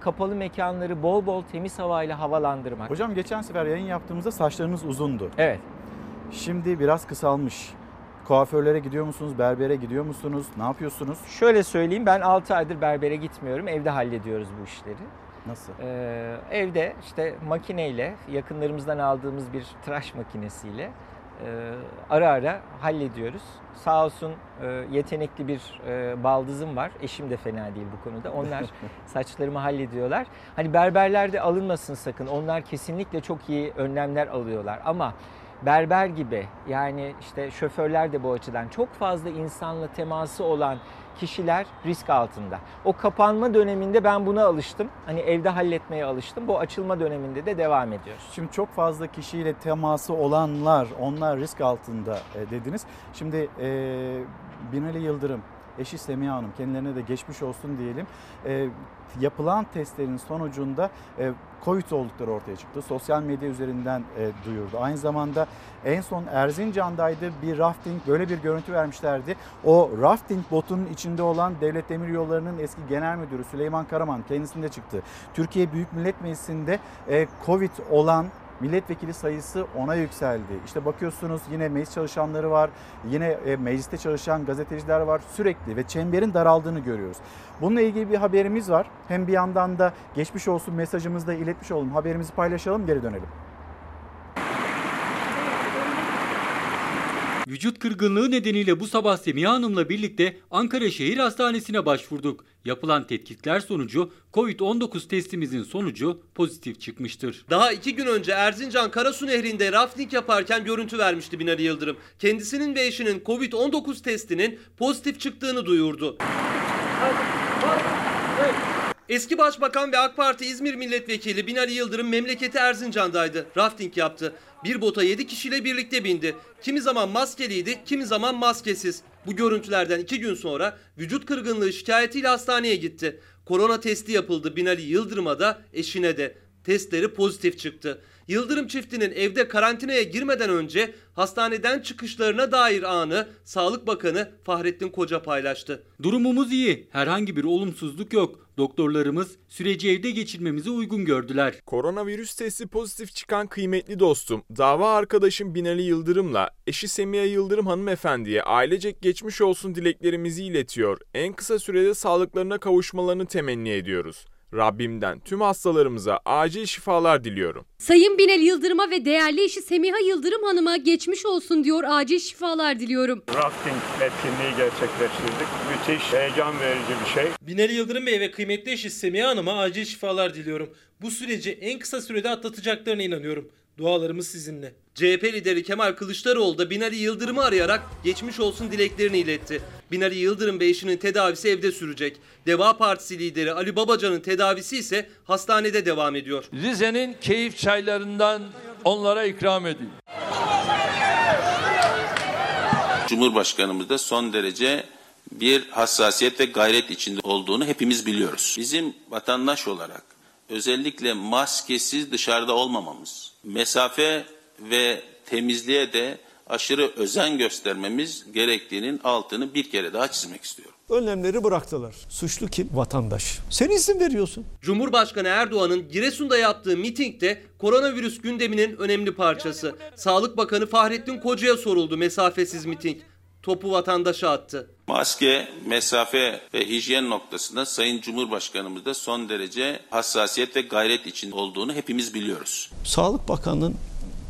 kapalı mekanları bol bol temiz havayla havalandırmak.
Hocam geçen sefer yayın yaptığımızda saçlarınız uzundu.
Evet.
Şimdi biraz kısalmış. Kuaförlere gidiyor musunuz? Berbere gidiyor musunuz? Ne yapıyorsunuz?
Şöyle söyleyeyim ben 6 aydır berbere gitmiyorum. Evde hallediyoruz bu işleri.
Nasıl?
Ee, evde işte makineyle yakınlarımızdan aldığımız bir tıraş makinesiyle ara ara hallediyoruz. Sağ olsun e, yetenekli bir e, baldızım var. Eşim de fena değil bu konuda. Onlar (laughs) saçlarımı hallediyorlar. Hani berberlerde alınmasın sakın. Onlar kesinlikle çok iyi önlemler alıyorlar ama berber gibi yani işte şoförler de bu açıdan çok fazla insanla teması olan kişiler risk altında. O kapanma döneminde ben buna alıştım. Hani evde halletmeye alıştım. Bu açılma döneminde de devam ediyoruz.
Şimdi çok fazla kişiyle teması olanlar, onlar risk altında e, dediniz. Şimdi e, Binali Yıldırım, eşi Semiha Hanım kendilerine de geçmiş olsun diyelim. E, yapılan testlerin sonucunda e, Covid oldukları ortaya çıktı. Sosyal medya üzerinden e, duyurdu. Aynı zamanda en son Erzincan'daydı bir rafting böyle bir görüntü vermişlerdi. O rafting botunun içinde olan Devlet Demiryolları'nın eski genel müdürü Süleyman Karaman kendisinde çıktı. Türkiye Büyük Millet Meclisi'nde e, Covid olan milletvekili sayısı ona yükseldi. İşte bakıyorsunuz yine meclis çalışanları var, yine e, mecliste çalışan gazeteciler var sürekli ve çemberin daraldığını görüyoruz. Bununla ilgili bir haberimiz var. Hem bir yandan da geçmiş olsun mesajımızı da iletmiş olalım. Haberimizi paylaşalım geri dönelim.
Vücut kırgınlığı nedeniyle bu sabah Semiha Hanım'la birlikte Ankara Şehir Hastanesi'ne başvurduk. Yapılan tetkikler sonucu COVID-19 testimizin sonucu pozitif çıkmıştır.
Daha iki gün önce Erzincan Karasu Nehri'nde rafting yaparken görüntü vermişti Binali Yıldırım. Kendisinin ve eşinin Covid-19 testinin pozitif çıktığını duyurdu. Eski Başbakan ve AK Parti İzmir Milletvekili Binali Yıldırım memleketi Erzincan'daydı. Rafting yaptı. Bir bota 7 kişiyle birlikte bindi. Kimi zaman maskeliydi, kimi zaman maskesiz. Bu görüntülerden 2 gün sonra vücut kırgınlığı şikayetiyle hastaneye gitti. Korona testi yapıldı Binali Yıldırım'a da eşine de. Testleri pozitif çıktı. Yıldırım çiftinin evde karantinaya girmeden önce hastaneden çıkışlarına dair anı Sağlık Bakanı Fahrettin Koca paylaştı.
Durumumuz iyi. Herhangi bir olumsuzluk yok. Doktorlarımız süreci evde geçirmemizi uygun gördüler.
Koronavirüs testi pozitif çıkan kıymetli dostum, dava arkadaşım Binali Yıldırım'la eşi Semiha Yıldırım hanımefendiye ailecek geçmiş olsun dileklerimizi iletiyor. En kısa sürede sağlıklarına kavuşmalarını temenni ediyoruz. Rabbimden tüm hastalarımıza acil şifalar diliyorum.
Sayın Binali Yıldırım'a ve değerli eşi Semiha Yıldırım Hanım'a geçmiş olsun diyor. Acil şifalar diliyorum.
Rafting etkinliği gerçekleştirdik. Müthiş, heyecan verici bir şey.
Binali Yıldırım Bey ve kıymetli eşi Semiha Hanım'a acil şifalar diliyorum. Bu süreci en kısa sürede atlatacaklarına inanıyorum. Dualarımız sizinle.
CHP lideri Kemal Kılıçdaroğlu da Binali Yıldırım'ı arayarak geçmiş olsun dileklerini iletti. Binali Yıldırım ve eşinin tedavisi evde sürecek. Deva Partisi lideri Ali Babacan'ın tedavisi ise hastanede devam ediyor.
Rize'nin keyif çaylarından onlara ikram edin.
Cumhurbaşkanımız da son derece bir hassasiyet ve gayret içinde olduğunu hepimiz biliyoruz. Bizim vatandaş olarak özellikle maskesiz dışarıda olmamamız, mesafe ve temizliğe de aşırı özen göstermemiz gerektiğinin altını bir kere daha çizmek istiyorum.
Önlemleri bıraktılar. Suçlu kim? Vatandaş. Sen izin veriyorsun.
Cumhurbaşkanı Erdoğan'ın Giresun'da yaptığı mitingde koronavirüs gündeminin önemli parçası. Sağlık Bakanı Fahrettin Koca'ya soruldu mesafesiz miting. Topu vatandaşa attı.
Maske, mesafe ve hijyen noktasında Sayın Cumhurbaşkanımız da son derece hassasiyet ve gayret için olduğunu hepimiz biliyoruz.
Sağlık Bakanı'nın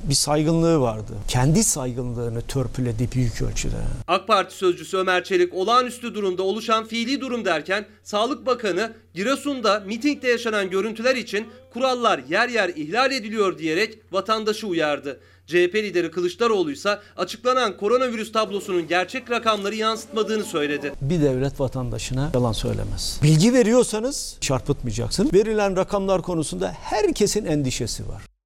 bir saygınlığı vardı. Kendi saygınlığını törpüledi büyük ölçüde.
AK Parti sözcüsü Ömer Çelik olağanüstü durumda oluşan fiili durum derken Sağlık Bakanı Giresun'da mitingde yaşanan görüntüler için kurallar yer yer ihlal ediliyor diyerek vatandaşı uyardı. CHP lideri Kılıçdaroğlu ise açıklanan koronavirüs tablosunun gerçek rakamları yansıtmadığını söyledi.
Bir devlet vatandaşına yalan söylemez. Bilgi veriyorsanız çarpıtmayacaksınız. Verilen rakamlar konusunda herkesin endişesi var.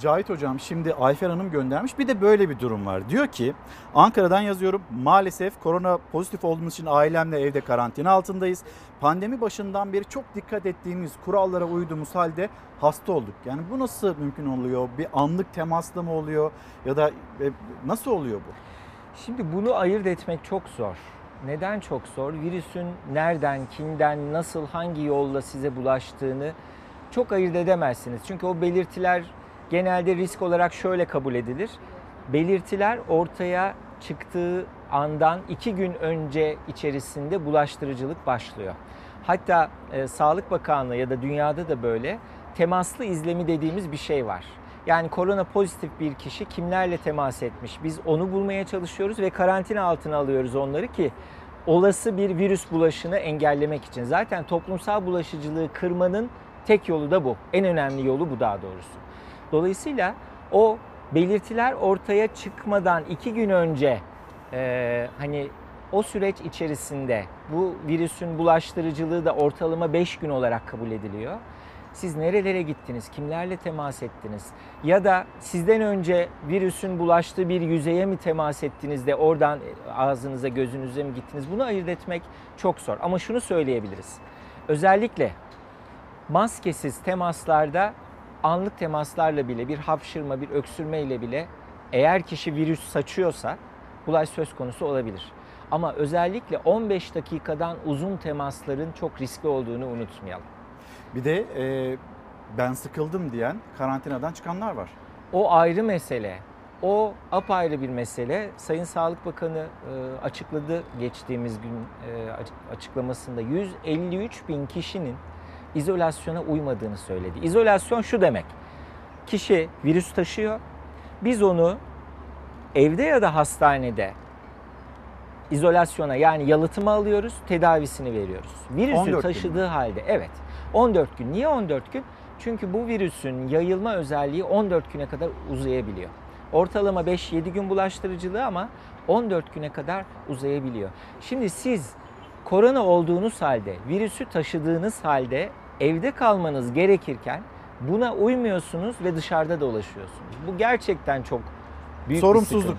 Cahit Hocam şimdi Ayfer Hanım göndermiş. Bir de böyle bir durum var. Diyor ki Ankara'dan yazıyorum. Maalesef korona pozitif olduğumuz için ailemle evde karantina altındayız. Pandemi başından beri çok dikkat ettiğimiz kurallara uyduğumuz halde hasta olduk. Yani bu nasıl mümkün oluyor? Bir anlık temasla mı oluyor? Ya da e, nasıl oluyor bu?
Şimdi bunu ayırt etmek çok zor. Neden çok zor? Virüsün nereden, kimden, nasıl, hangi yolla size bulaştığını çok ayırt edemezsiniz. Çünkü o belirtiler genelde risk olarak şöyle kabul edilir. Belirtiler ortaya çıktığı andan iki gün önce içerisinde bulaştırıcılık başlıyor. Hatta e, Sağlık Bakanlığı ya da dünyada da böyle temaslı izlemi dediğimiz bir şey var. Yani korona pozitif bir kişi kimlerle temas etmiş? Biz onu bulmaya çalışıyoruz ve karantina altına alıyoruz onları ki olası bir virüs bulaşını engellemek için. Zaten toplumsal bulaşıcılığı kırmanın tek yolu da bu. En önemli yolu bu daha doğrusu. Dolayısıyla o belirtiler ortaya çıkmadan iki gün önce e, hani o süreç içerisinde bu virüsün bulaştırıcılığı da ortalama 5 gün olarak kabul ediliyor. Siz nerelere gittiniz, kimlerle temas ettiniz ya da sizden önce virüsün bulaştığı bir yüzeye mi temas ettiniz de oradan ağzınıza gözünüze mi gittiniz bunu ayırt etmek çok zor. Ama şunu söyleyebiliriz. Özellikle maskesiz temaslarda anlık temaslarla bile bir hapşırma, bir öksürme ile bile eğer kişi virüs saçıyorsa bulaş söz konusu olabilir. Ama özellikle 15 dakikadan uzun temasların çok riskli olduğunu unutmayalım.
Bir de e, ben sıkıldım diyen karantinadan çıkanlar var.
O ayrı mesele. O apayrı bir mesele. Sayın Sağlık Bakanı e, açıkladı geçtiğimiz gün e, açıklamasında 153 bin kişinin izolasyona uymadığını söyledi. İzolasyon şu demek. Kişi virüs taşıyor. Biz onu evde ya da hastanede izolasyona yani yalıtıma alıyoruz, tedavisini veriyoruz. Virüsü taşıdığı gün. halde evet 14 gün. Niye 14 gün? Çünkü bu virüsün yayılma özelliği 14 güne kadar uzayabiliyor. Ortalama 5-7 gün bulaştırıcılığı ama 14 güne kadar uzayabiliyor. Şimdi siz korona olduğunuz halde, virüsü taşıdığınız halde evde kalmanız gerekirken buna uymuyorsunuz ve dışarıda dolaşıyorsunuz. Bu gerçekten çok büyük
sorumsuzluk.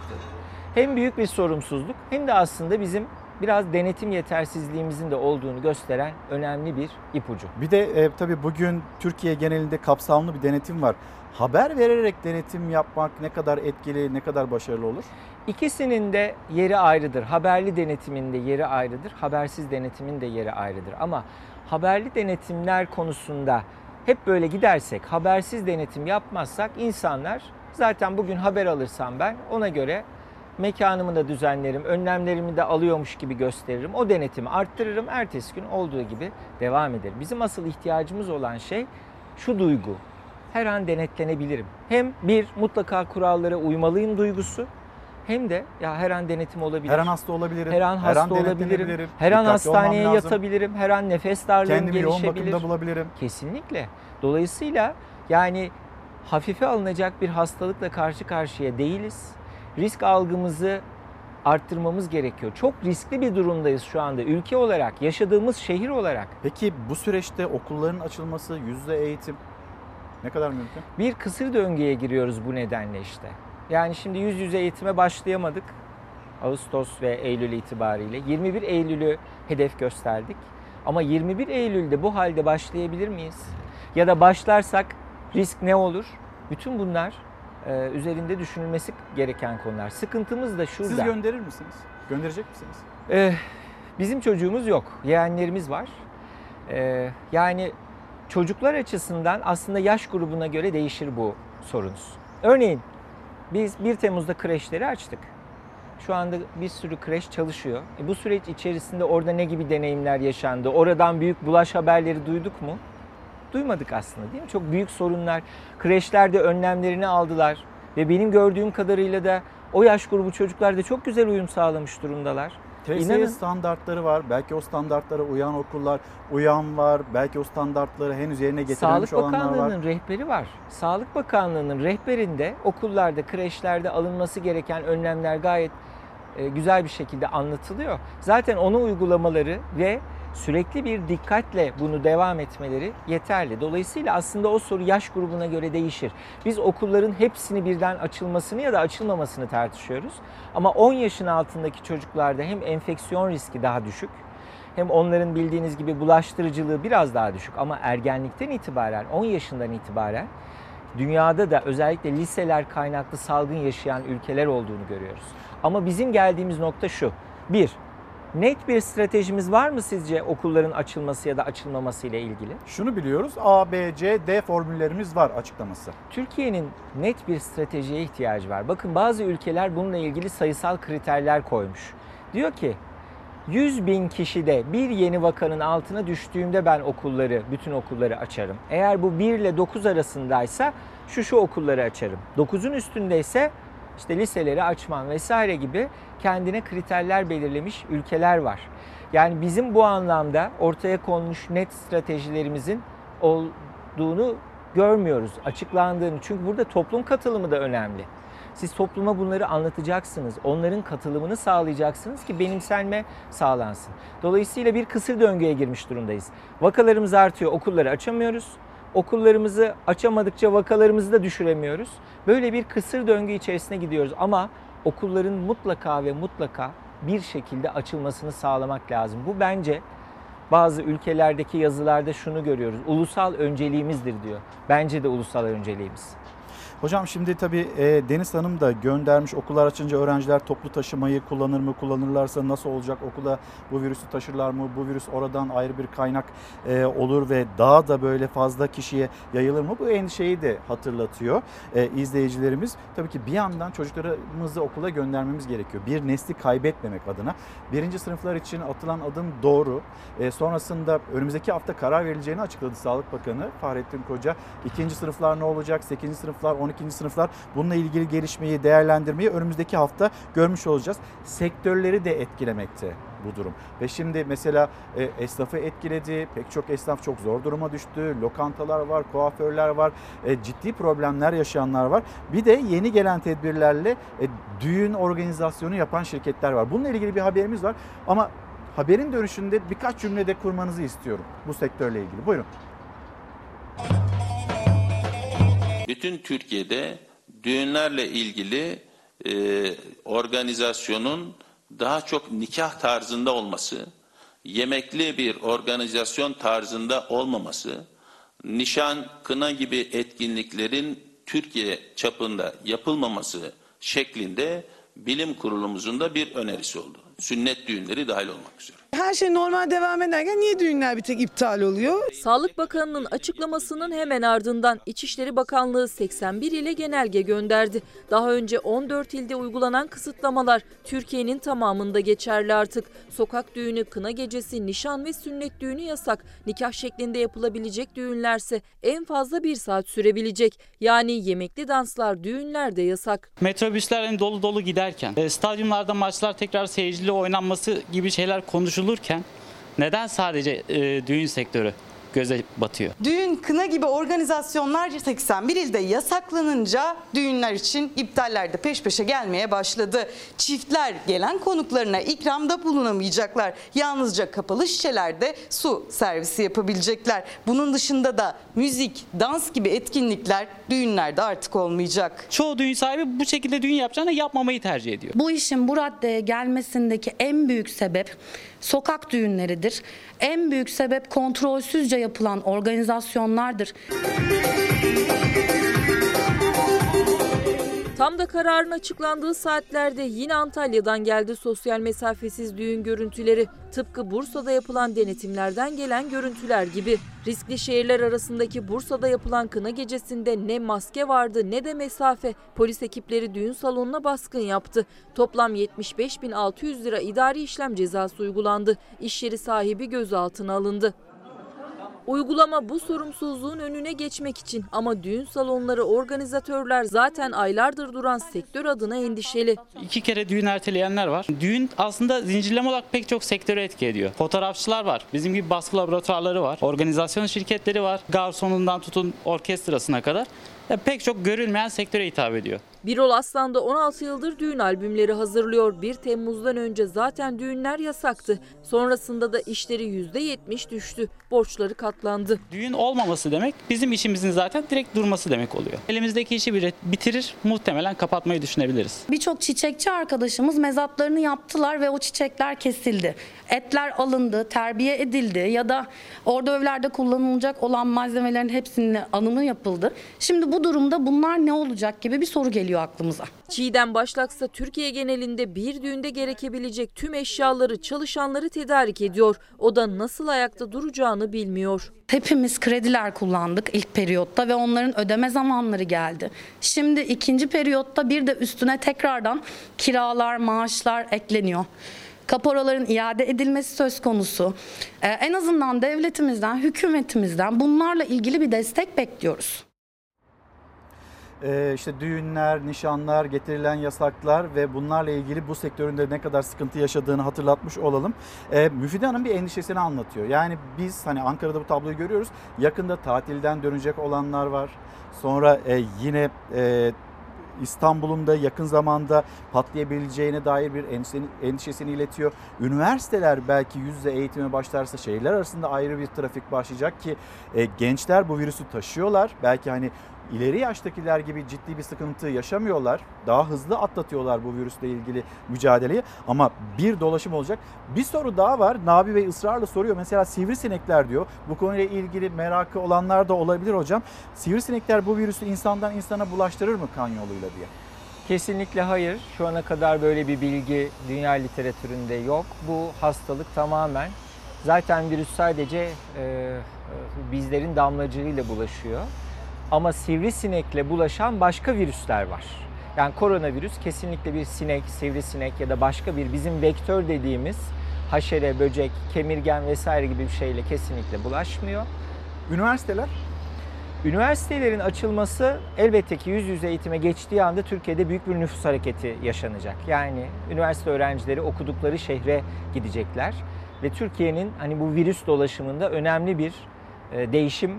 Bir hem büyük bir sorumsuzluk hem de aslında bizim biraz denetim yetersizliğimizin de olduğunu gösteren önemli bir ipucu.
Bir de e, tabii bugün Türkiye genelinde kapsamlı bir denetim var. Haber vererek denetim yapmak ne kadar etkili, ne kadar başarılı olur?
İkisinin de yeri ayrıdır. Haberli denetimin de yeri ayrıdır. Habersiz denetimin de yeri ayrıdır. Ama haberli denetimler konusunda hep böyle gidersek, habersiz denetim yapmazsak insanlar zaten bugün haber alırsam ben ona göre mekanımı da düzenlerim, önlemlerimi de alıyormuş gibi gösteririm. O denetimi arttırırım. Ertesi gün olduğu gibi devam ederim. Bizim asıl ihtiyacımız olan şey şu duygu. Her an denetlenebilirim. Hem bir mutlaka kurallara uymalıyım duygusu hem de ya her an denetim olabilir.
Her an hasta olabilirim.
Her an hasta her an olabilirim. Her an hastaneye yatabilirim. Her an nefes darlığım
Kendimi
gelişebilir.
Kendimi yoğun bakımda bulabilirim.
Kesinlikle. Dolayısıyla yani hafife alınacak bir hastalıkla karşı karşıya değiliz. Risk algımızı arttırmamız gerekiyor. Çok riskli bir durumdayız şu anda ülke olarak, yaşadığımız şehir olarak.
Peki bu süreçte okulların açılması, yüzde eğitim ne kadar mümkün?
Bir kısır döngüye giriyoruz bu nedenle işte. Yani şimdi yüz yüze eğitime başlayamadık. Ağustos ve Eylül itibariyle. 21 Eylül'ü hedef gösterdik. Ama 21 Eylül'de bu halde başlayabilir miyiz? Ya da başlarsak risk ne olur? Bütün bunlar e, üzerinde düşünülmesi gereken konular. Sıkıntımız da şurada.
Siz gönderir misiniz? Gönderecek misiniz?
E, bizim çocuğumuz yok. Yeğenlerimiz var. E, yani çocuklar açısından aslında yaş grubuna göre değişir bu sorunuz. Örneğin biz 1 Temmuz'da kreşleri açtık. Şu anda bir sürü kreş çalışıyor. E bu süreç içerisinde orada ne gibi deneyimler yaşandı? Oradan büyük bulaş haberleri duyduk mu? Duymadık aslında değil mi? Çok büyük sorunlar. Kreşlerde önlemlerini aldılar. Ve benim gördüğüm kadarıyla da o yaş grubu çocuklar da çok güzel uyum sağlamış durumdalar.
TSE İnanın, standartları var. Belki o standartlara uyan okullar, uyan var. Belki o standartları henüz yerine getirememiş
Sağlık
olanlar var.
Sağlık Bakanlığı'nın rehberi var. Sağlık Bakanlığı'nın rehberinde okullarda, kreşlerde alınması gereken önlemler gayet e, güzel bir şekilde anlatılıyor. Zaten onu uygulamaları ve sürekli bir dikkatle bunu devam etmeleri yeterli. Dolayısıyla aslında o soru yaş grubuna göre değişir. Biz okulların hepsini birden açılmasını ya da açılmamasını tartışıyoruz. Ama 10 yaşın altındaki çocuklarda hem enfeksiyon riski daha düşük hem onların bildiğiniz gibi bulaştırıcılığı biraz daha düşük ama ergenlikten itibaren 10 yaşından itibaren dünyada da özellikle liseler kaynaklı salgın yaşayan ülkeler olduğunu görüyoruz. Ama bizim geldiğimiz nokta şu. Bir, net bir stratejimiz var mı sizce okulların açılması ya da açılmaması ile ilgili?
Şunu biliyoruz A, B, C, D formüllerimiz var açıklaması.
Türkiye'nin net bir stratejiye ihtiyacı var. Bakın bazı ülkeler bununla ilgili sayısal kriterler koymuş. Diyor ki 100 bin kişide bir yeni vakanın altına düştüğümde ben okulları, bütün okulları açarım. Eğer bu 1 ile 9 arasındaysa şu şu okulları açarım. 9'un üstündeyse işte liseleri açmam vesaire gibi kendine kriterler belirlemiş ülkeler var. Yani bizim bu anlamda ortaya konmuş net stratejilerimizin olduğunu görmüyoruz, açıklandığını. Çünkü burada toplum katılımı da önemli. Siz topluma bunları anlatacaksınız. Onların katılımını sağlayacaksınız ki benimsenme sağlansın. Dolayısıyla bir kısır döngüye girmiş durumdayız. Vakalarımız artıyor, okulları açamıyoruz. Okullarımızı açamadıkça vakalarımızı da düşüremiyoruz. Böyle bir kısır döngü içerisine gidiyoruz ama okulların mutlaka ve mutlaka bir şekilde açılmasını sağlamak lazım. Bu bence bazı ülkelerdeki yazılarda şunu görüyoruz. Ulusal önceliğimizdir diyor. Bence de ulusal önceliğimiz.
Hocam şimdi tabii e, Deniz Hanım da göndermiş okullar açınca öğrenciler toplu taşımayı kullanır mı? Kullanırlarsa nasıl olacak? Okula bu virüsü taşırlar mı? Bu virüs oradan ayrı bir kaynak e, olur ve daha da böyle fazla kişiye yayılır mı? Bu endişeyi de hatırlatıyor e, izleyicilerimiz. Tabii ki bir yandan çocuklarımızı okula göndermemiz gerekiyor. Bir nesli kaybetmemek adına. Birinci sınıflar için atılan adım doğru. Sonrasında önümüzdeki hafta karar verileceğini açıkladı Sağlık Bakanı Fahrettin Koca. İkinci sınıflar ne olacak? Sekizinci sınıflar, 12. sınıflar bununla ilgili gelişmeyi, değerlendirmeyi önümüzdeki hafta görmüş olacağız. Sektörleri de etkilemekte bu durum. Ve şimdi mesela e, esnafı etkiledi. Pek çok esnaf çok zor duruma düştü. Lokantalar var, kuaförler var. E, ciddi problemler yaşayanlar var. Bir de yeni gelen tedbirlerle e, düğün organizasyonu yapan şirketler var. Bununla ilgili bir haberimiz var. Ama haberin dönüşünde birkaç cümlede kurmanızı istiyorum bu sektörle ilgili. Buyurun.
Bütün Türkiye'de düğünlerle ilgili e, organizasyonun daha çok nikah tarzında olması, yemekli bir organizasyon tarzında olmaması, nişan, kına gibi etkinliklerin Türkiye çapında yapılmaması şeklinde bilim kurulumuzun da bir önerisi oldu. Sünnet düğünleri dahil olmak üzere.
Her şey normal devam ederken niye düğünler bir tek iptal oluyor?
Sağlık Bakanı'nın açıklamasının hemen ardından İçişleri Bakanlığı 81 ile genelge gönderdi. Daha önce 14 ilde uygulanan kısıtlamalar Türkiye'nin tamamında geçerli artık. Sokak düğünü, kına gecesi, nişan ve sünnet düğünü yasak. Nikah şeklinde yapılabilecek düğünlerse en fazla bir saat sürebilecek. Yani yemekli danslar, düğünler de yasak.
Metrobüsler hani dolu dolu giderken, e, stadyumlarda maçlar tekrar seyircili oynanması gibi şeyler konuşulurken neden sadece e, düğün sektörü göze batıyor?
Düğün, kına gibi organizasyonlar 81 ilde yasaklanınca düğünler için iptaller de peş peşe gelmeye başladı. Çiftler gelen konuklarına ikramda bulunamayacaklar. Yalnızca kapalı şişelerde su servisi yapabilecekler. Bunun dışında da müzik, dans gibi etkinlikler düğünlerde artık olmayacak.
Çoğu düğün sahibi bu şekilde düğün yapacağına yapmamayı tercih ediyor.
Bu işin bu raddeye gelmesindeki en büyük sebep sokak düğünleridir. En büyük sebep kontrolsüzce yapılan organizasyonlardır.
Tam da kararın açıklandığı saatlerde yine Antalya'dan geldi sosyal mesafesiz düğün görüntüleri. Tıpkı Bursa'da yapılan denetimlerden gelen görüntüler gibi. Riskli şehirler arasındaki Bursa'da yapılan kına gecesinde ne maske vardı ne de mesafe. Polis ekipleri düğün salonuna baskın yaptı. Toplam 75.600 lira idari işlem cezası uygulandı. İş yeri sahibi gözaltına alındı. Uygulama bu sorumsuzluğun önüne geçmek için ama düğün salonları organizatörler zaten aylardır duran sektör adına endişeli.
İki kere düğün erteleyenler var. Düğün aslında zincirleme olarak pek çok sektörü etki ediyor. Fotoğrafçılar var. Bizim gibi baskı laboratuvarları var. Organizasyon şirketleri var. Garsonundan tutun orkestrasına kadar. Ya pek çok görülmeyen sektöre hitap ediyor.
Birol Aslan da 16 yıldır düğün albümleri hazırlıyor. 1 Temmuz'dan önce zaten düğünler yasaktı. Sonrasında da işleri %70 düştü. Borçları katlandı.
Düğün olmaması demek bizim işimizin zaten direkt durması demek oluyor. Elimizdeki işi bitirir muhtemelen kapatmayı düşünebiliriz.
Birçok çiçekçi arkadaşımız mezatlarını yaptılar ve o çiçekler kesildi. Etler alındı, terbiye edildi ya da orada evlerde kullanılacak olan malzemelerin hepsinin anımı yapıldı. Şimdi bu durumda bunlar ne olacak gibi bir soru geliyor aklımıza.
Çiğdem Başlaksa Türkiye genelinde bir düğünde gerekebilecek tüm eşyaları, çalışanları tedarik ediyor. O da nasıl ayakta duracağını bilmiyor.
Hepimiz krediler kullandık ilk periyotta ve onların ödeme zamanları geldi. Şimdi ikinci periyotta bir de üstüne tekrardan kiralar, maaşlar ekleniyor. Kaporaların iade edilmesi söz konusu. Ee, en azından devletimizden, hükümetimizden bunlarla ilgili bir destek bekliyoruz.
Ee, işte düğünler, nişanlar, getirilen yasaklar ve bunlarla ilgili bu sektörün de ne kadar sıkıntı yaşadığını hatırlatmış olalım. Ee, Müfide Hanım bir endişesini anlatıyor. Yani biz hani Ankara'da bu tabloyu görüyoruz. Yakında tatilden dönecek olanlar var. Sonra e, yine e, İstanbul'un da yakın zamanda patlayabileceğine dair bir endişesini, iletiyor. Üniversiteler belki yüz yüze eğitime başlarsa şehirler arasında ayrı bir trafik başlayacak ki e, gençler bu virüsü taşıyorlar. Belki hani ileri yaştakiler gibi ciddi bir sıkıntı yaşamıyorlar. Daha hızlı atlatıyorlar bu virüsle ilgili mücadeleyi ama bir dolaşım olacak. Bir soru daha var. Nabi Bey ısrarla soruyor. Mesela sivrisinekler diyor. Bu konuyla ilgili merakı olanlar da olabilir hocam. Sivrisinekler bu virüsü insandan insana bulaştırır mı kan yoluyla diye.
Kesinlikle hayır. Şu ana kadar böyle bir bilgi dünya literatüründe yok. Bu hastalık tamamen zaten virüs sadece e, bizlerin damlacığıyla bulaşıyor. Ama sivrisinekle bulaşan başka virüsler var. Yani koronavirüs kesinlikle bir sinek, sivrisinek ya da başka bir bizim vektör dediğimiz haşere, böcek, kemirgen vesaire gibi bir şeyle kesinlikle bulaşmıyor.
Üniversiteler?
Üniversitelerin açılması elbette ki yüz yüze eğitime geçtiği anda Türkiye'de büyük bir nüfus hareketi yaşanacak. Yani üniversite öğrencileri okudukları şehre gidecekler ve Türkiye'nin hani bu virüs dolaşımında önemli bir e, değişim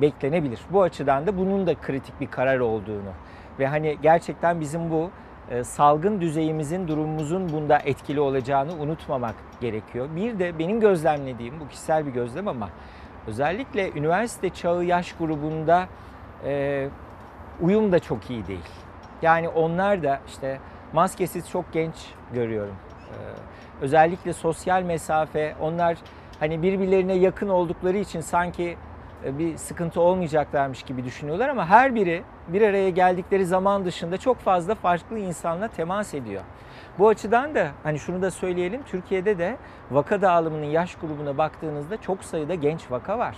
beklenebilir. Bu açıdan da bunun da kritik bir karar olduğunu ve hani gerçekten bizim bu e, salgın düzeyimizin, durumumuzun bunda etkili olacağını unutmamak gerekiyor. Bir de benim gözlemlediğim, bu kişisel bir gözlem ama özellikle üniversite çağı yaş grubunda e, uyum da çok iyi değil. Yani onlar da işte maskesiz çok genç görüyorum. E, özellikle sosyal mesafe, onlar hani birbirlerine yakın oldukları için sanki bir sıkıntı olmayacaklarmış gibi düşünüyorlar ama her biri bir araya geldikleri zaman dışında çok fazla farklı insanla temas ediyor. Bu açıdan da hani şunu da söyleyelim Türkiye'de de vaka dağılımının yaş grubuna baktığınızda çok sayıda genç vaka var.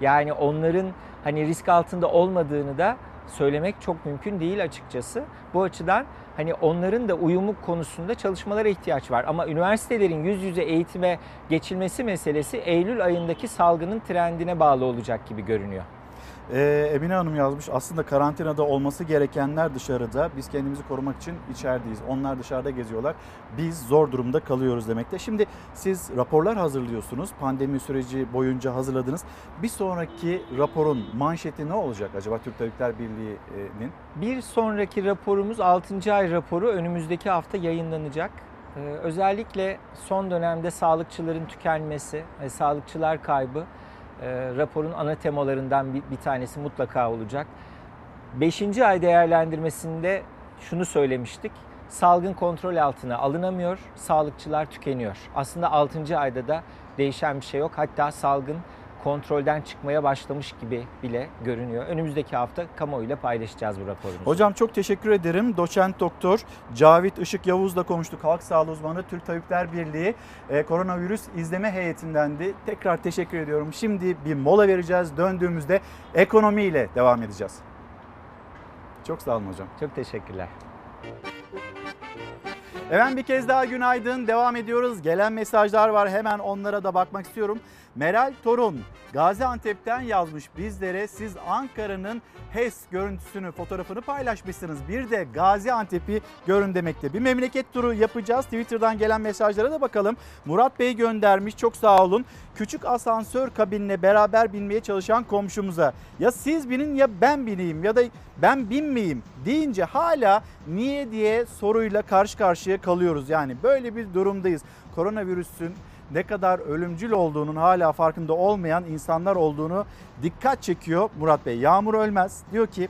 Yani onların hani risk altında olmadığını da söylemek çok mümkün değil açıkçası. Bu açıdan hani onların da uyumu konusunda çalışmalara ihtiyaç var. Ama üniversitelerin yüz yüze eğitime geçilmesi meselesi Eylül ayındaki salgının trendine bağlı olacak gibi görünüyor.
Ee, Emine Hanım yazmış aslında karantinada olması gerekenler dışarıda biz kendimizi korumak için içerideyiz. Onlar dışarıda geziyorlar. Biz zor durumda kalıyoruz demekte. Şimdi siz raporlar hazırlıyorsunuz. Pandemi süreci boyunca hazırladınız. Bir sonraki raporun manşeti ne olacak acaba Türk Tabipler Birliği'nin?
Bir sonraki raporumuz 6. ay raporu önümüzdeki hafta yayınlanacak. Ee, özellikle son dönemde sağlıkçıların tükenmesi, e, sağlıkçılar kaybı e, raporun ana temalarından bir, bir tanesi mutlaka olacak. Beşinci ay değerlendirmesinde şunu söylemiştik. Salgın kontrol altına alınamıyor, sağlıkçılar tükeniyor. Aslında 6. ayda da değişen bir şey yok. Hatta salgın kontrolden çıkmaya başlamış gibi bile görünüyor. Önümüzdeki hafta kamuoyuyla paylaşacağız bu raporumuzu.
Hocam çok teşekkür ederim. Doçent doktor Cavit Işık Yavuz'la konuştuk. Halk Sağlığı Uzmanı Türk Tabipler Birliği e, koronavirüs izleme heyetindendi. Tekrar teşekkür ediyorum. Şimdi bir mola vereceğiz. Döndüğümüzde ekonomiyle devam edeceğiz. Çok sağ olun hocam.
Çok teşekkürler.
Efendim bir kez daha günaydın. Devam ediyoruz. Gelen mesajlar var. Hemen onlara da bakmak istiyorum. Meral Torun Gaziantep'ten yazmış bizlere. Siz Ankara'nın HES görüntüsünü, fotoğrafını paylaşmışsınız. Bir de Gaziantep'i görün demekte. Bir memleket turu yapacağız. Twitter'dan gelen mesajlara da bakalım. Murat Bey göndermiş. Çok sağ olun. Küçük asansör kabinine beraber binmeye çalışan komşumuza ya siz binin ya ben bineyim ya da ben binmeyeyim deyince hala niye diye soruyla karşı karşıya kalıyoruz. Yani böyle bir durumdayız. Koronavirüsün ne kadar ölümcül olduğunun hala farkında olmayan insanlar olduğunu dikkat çekiyor Murat Bey. Yağmur Ölmez diyor ki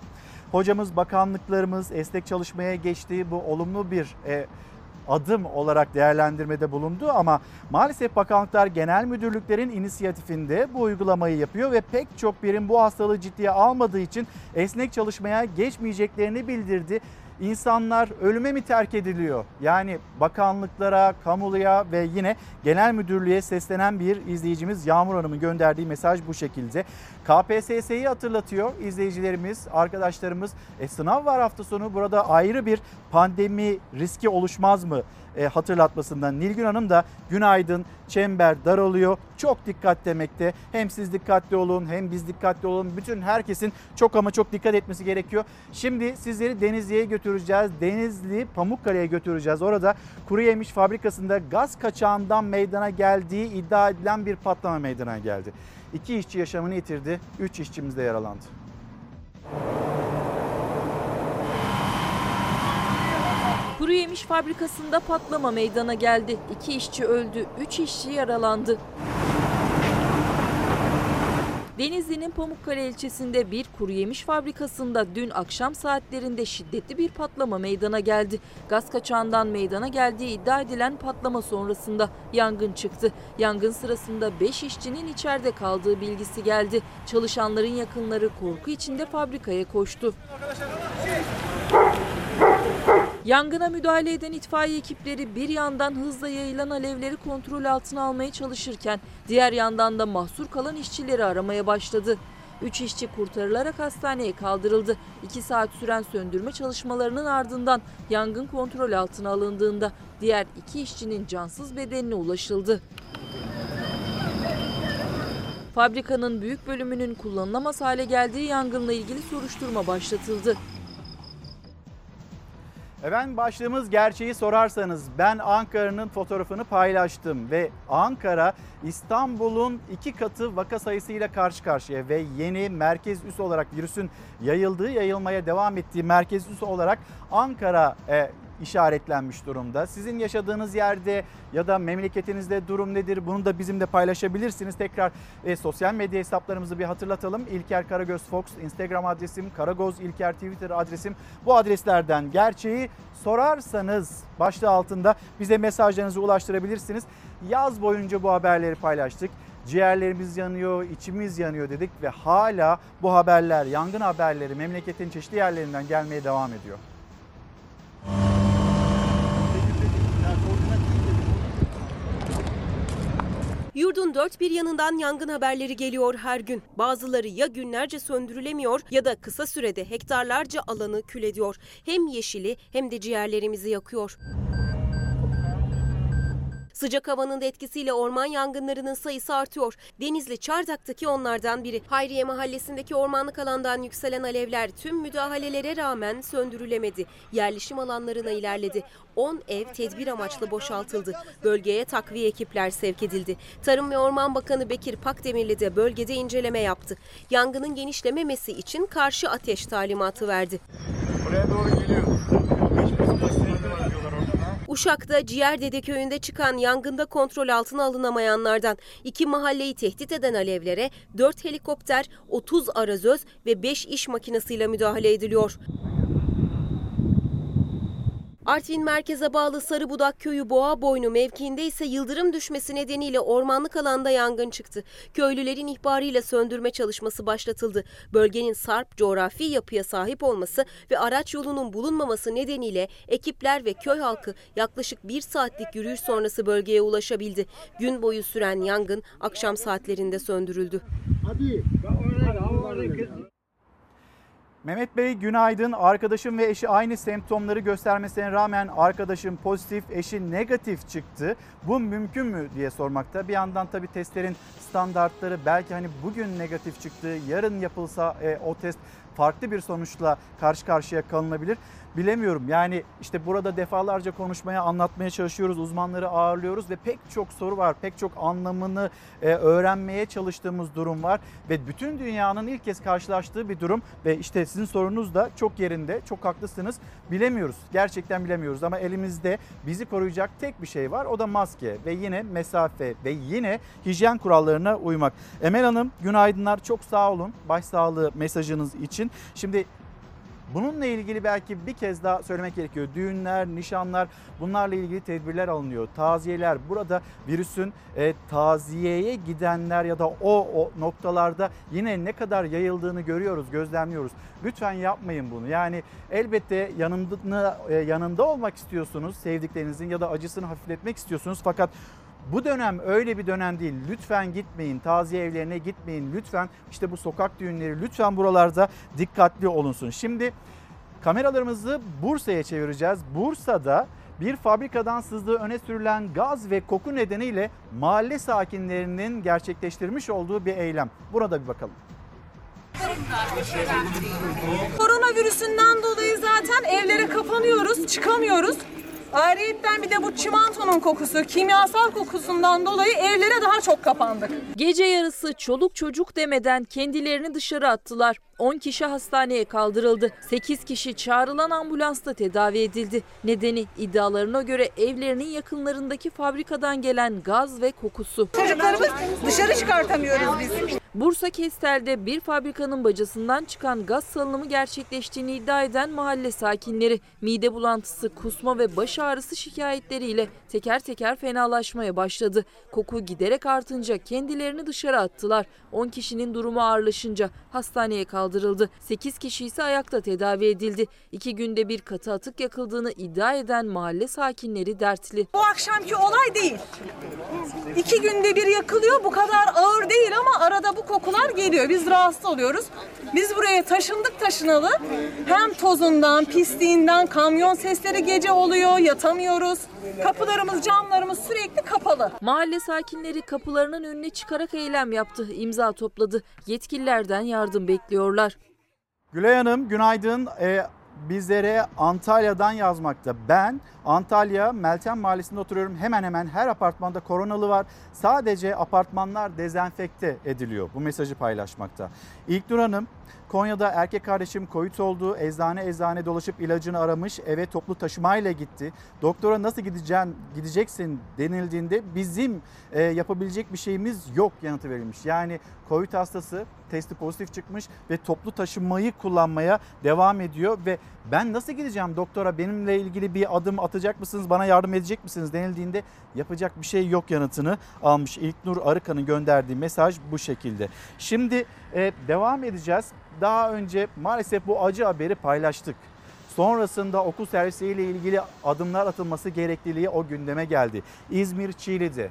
hocamız bakanlıklarımız esnek çalışmaya geçti. Bu olumlu bir e, adım olarak değerlendirmede bulundu ama maalesef bakanlıklar genel müdürlüklerin inisiyatifinde bu uygulamayı yapıyor ve pek çok birim bu hastalığı ciddiye almadığı için esnek çalışmaya geçmeyeceklerini bildirdi. İnsanlar ölüme mi terk ediliyor? Yani bakanlıklara, kamuluya ve yine genel müdürlüğe seslenen bir izleyicimiz Yağmur Hanım'ın gönderdiği mesaj bu şekilde. KPSS'yi hatırlatıyor izleyicilerimiz, arkadaşlarımız. E, sınav var hafta sonu burada ayrı bir pandemi riski oluşmaz mı? e, hatırlatmasından Nilgün Hanım da günaydın çember daralıyor. Çok dikkat demekte. Hem siz dikkatli olun hem biz dikkatli olalım. Bütün herkesin çok ama çok dikkat etmesi gerekiyor. Şimdi sizleri Denizli'ye götüreceğiz. Denizli Pamukkale'ye götüreceğiz. Orada kuru yemiş fabrikasında gaz kaçağından meydana geldiği iddia edilen bir patlama meydana geldi. İki işçi yaşamını yitirdi. Üç işçimiz de yaralandı.
Kuru yemiş fabrikasında patlama meydana geldi. İki işçi öldü, üç işçi yaralandı. Denizli'nin Pamukkale ilçesinde bir kuru yemiş fabrikasında dün akşam saatlerinde şiddetli bir patlama meydana geldi. Gaz kaçağından meydana geldiği iddia edilen patlama sonrasında yangın çıktı. Yangın sırasında 5 işçinin içeride kaldığı bilgisi geldi. Çalışanların yakınları korku içinde fabrikaya koştu. Yangına müdahale eden itfaiye ekipleri bir yandan hızla yayılan alevleri kontrol altına almaya çalışırken diğer yandan da mahsur kalan işçileri aramaya başladı. Üç işçi kurtarılarak hastaneye kaldırıldı. İki saat süren söndürme çalışmalarının ardından yangın kontrol altına alındığında diğer iki işçinin cansız bedenine ulaşıldı. Fabrikanın büyük bölümünün kullanılamaz hale geldiği yangınla ilgili soruşturma başlatıldı.
Efendim başlığımız gerçeği sorarsanız ben Ankara'nın fotoğrafını paylaştım ve Ankara İstanbul'un iki katı vaka sayısıyla karşı karşıya ve yeni merkez üs olarak virüsün yayıldığı yayılmaya devam ettiği merkez üs olarak Ankara e, işaretlenmiş durumda. Sizin yaşadığınız yerde ya da memleketinizde durum nedir? Bunu da bizimle paylaşabilirsiniz. Tekrar e, sosyal medya hesaplarımızı bir hatırlatalım. İlker Karagöz Fox Instagram adresim, Karagoz İlker Twitter adresim. Bu adreslerden gerçeği sorarsanız başlığı altında bize mesajlarınızı ulaştırabilirsiniz. Yaz boyunca bu haberleri paylaştık. Ciğerlerimiz yanıyor, içimiz yanıyor dedik ve hala bu haberler, yangın haberleri memleketin çeşitli yerlerinden gelmeye devam ediyor.
Yurdun dört bir yanından yangın haberleri geliyor her gün. Bazıları ya günlerce söndürülemiyor ya da kısa sürede hektarlarca alanı kül ediyor. Hem yeşili hem de ciğerlerimizi yakıyor. Sıcak havanın da etkisiyle orman yangınlarının sayısı artıyor. Denizli Çardak'taki onlardan biri. Hayriye Mahallesi'ndeki ormanlık alandan yükselen alevler tüm müdahalelere rağmen söndürülemedi. Yerleşim alanlarına ilerledi. 10 ev tedbir amaçlı boşaltıldı. Bölgeye takviye ekipler sevk edildi. Tarım ve Orman Bakanı Bekir Pakdemirli de bölgede inceleme yaptı. Yangının genişlememesi için karşı ateş talimatı verdi.
Buraya doğru geliyor.
Uşak'ta Ciğerdede köyünde çıkan yangında kontrol altına alınamayanlardan iki mahalleyi tehdit eden alevlere 4 helikopter, 30 arazöz ve 5 iş makinesiyle müdahale ediliyor. Artvin merkeze bağlı Sarıbudak köyü Boğa Boynu mevkiinde ise yıldırım düşmesi nedeniyle ormanlık alanda yangın çıktı. Köylülerin ihbarıyla söndürme çalışması başlatıldı. Bölgenin sarp coğrafi yapıya sahip olması ve araç yolunun bulunmaması nedeniyle ekipler ve köy halkı yaklaşık bir saatlik yürüyüş sonrası bölgeye ulaşabildi. Gün boyu süren yangın akşam saatlerinde söndürüldü.
Hadi. Mehmet Bey günaydın. Arkadaşım ve eşi aynı semptomları göstermesine rağmen arkadaşım pozitif, eşi negatif çıktı. Bu mümkün mü diye sormakta. Bir yandan tabii testlerin standartları belki hani bugün negatif çıktı, yarın yapılsa e, o test farklı bir sonuçla karşı karşıya kalınabilir. Bilemiyorum yani işte burada defalarca konuşmaya anlatmaya çalışıyoruz uzmanları ağırlıyoruz ve pek çok soru var pek çok anlamını e, öğrenmeye çalıştığımız durum var ve bütün dünyanın ilk kez karşılaştığı bir durum ve işte sizin sorunuz da çok yerinde çok haklısınız bilemiyoruz gerçekten bilemiyoruz ama elimizde bizi koruyacak tek bir şey var o da maske ve yine mesafe ve yine hijyen kurallarına uymak. Emel Hanım günaydınlar çok sağ olun başsağlığı mesajınız için. Şimdi Bununla ilgili belki bir kez daha söylemek gerekiyor. Düğünler, nişanlar bunlarla ilgili tedbirler alınıyor. Taziyeler burada virüsün e, taziyeye gidenler ya da o, o noktalarda yine ne kadar yayıldığını görüyoruz, gözlemliyoruz. Lütfen yapmayın bunu. Yani elbette yanında, e, yanında olmak istiyorsunuz sevdiklerinizin ya da acısını hafifletmek istiyorsunuz. Fakat bu dönem öyle bir dönem değil. Lütfen gitmeyin. Taziye evlerine gitmeyin. Lütfen işte bu sokak düğünleri lütfen buralarda dikkatli olunsun. Şimdi kameralarımızı Bursa'ya çevireceğiz. Bursa'da bir fabrikadan sızdığı öne sürülen gaz ve koku nedeniyle mahalle sakinlerinin gerçekleştirmiş olduğu bir eylem. Burada bir bakalım.
Koronavirüsünden dolayı zaten evlere kapanıyoruz, çıkamıyoruz. Ayrıyetten bir de bu çimentonun kokusu, kimyasal kokusundan dolayı evlere daha çok kapandık.
Gece yarısı çoluk çocuk demeden kendilerini dışarı attılar. 10 kişi hastaneye kaldırıldı. 8 kişi çağrılan ambulansta tedavi edildi. Nedeni iddialarına göre evlerinin yakınlarındaki fabrikadan gelen gaz ve kokusu.
Çocuklarımız dışarı çıkartamıyoruz biz.
Bursa Kestel'de bir fabrikanın bacasından çıkan gaz salınımı gerçekleştiğini iddia eden mahalle sakinleri mide bulantısı, kusma ve baş ağrısı şikayetleriyle teker teker fenalaşmaya başladı. Koku giderek artınca kendilerini dışarı attılar. 10 kişinin durumu ağırlaşınca hastaneye kaldırıldı. 8 kişi ise ayakta tedavi edildi. 2 günde bir katı atık yakıldığını iddia eden mahalle sakinleri dertli.
Bu akşamki olay değil. İki günde bir yakılıyor bu kadar ağır değil ama arada bu kokular geliyor. Biz rahatsız oluyoruz. Biz buraya taşındık taşınalı. Hem tozundan, pisliğinden, kamyon sesleri gece oluyor, yatamıyoruz. Kapılarımız, camlarımız sürekli kapalı.
Mahalle sakinleri kapılarının önüne çıkarak eylem yaptı, imza topladı. Yetkililerden yardım bekliyorlar.
Gülay Hanım günaydın. Ee, bizlere Antalya'dan yazmakta. Ben Antalya Meltem Mahallesi'nde oturuyorum. Hemen hemen her apartmanda koronalı var. Sadece apartmanlar dezenfekte ediliyor. Bu mesajı paylaşmakta. İlknur Hanım Konya'da erkek kardeşim COVID oldu. Eczane eczane dolaşıp ilacını aramış. Eve toplu taşımayla gitti. Doktora nasıl gideceksin, gideceksin denildiğinde bizim e, yapabilecek bir şeyimiz yok yanıtı verilmiş. Yani COVID hastası testi pozitif çıkmış ve toplu taşımayı kullanmaya devam ediyor ve ben nasıl gideceğim doktora benimle ilgili bir adım atacak mısınız bana yardım edecek misiniz denildiğinde yapacak bir şey yok yanıtını almış. İlknur Arıkan'ın gönderdiği mesaj bu şekilde. Şimdi e, devam edeceğiz. Daha önce maalesef bu acı haberi paylaştık. Sonrasında okul servisiyle ilgili adımlar atılması gerekliliği o gündeme geldi. İzmir Çiğli'de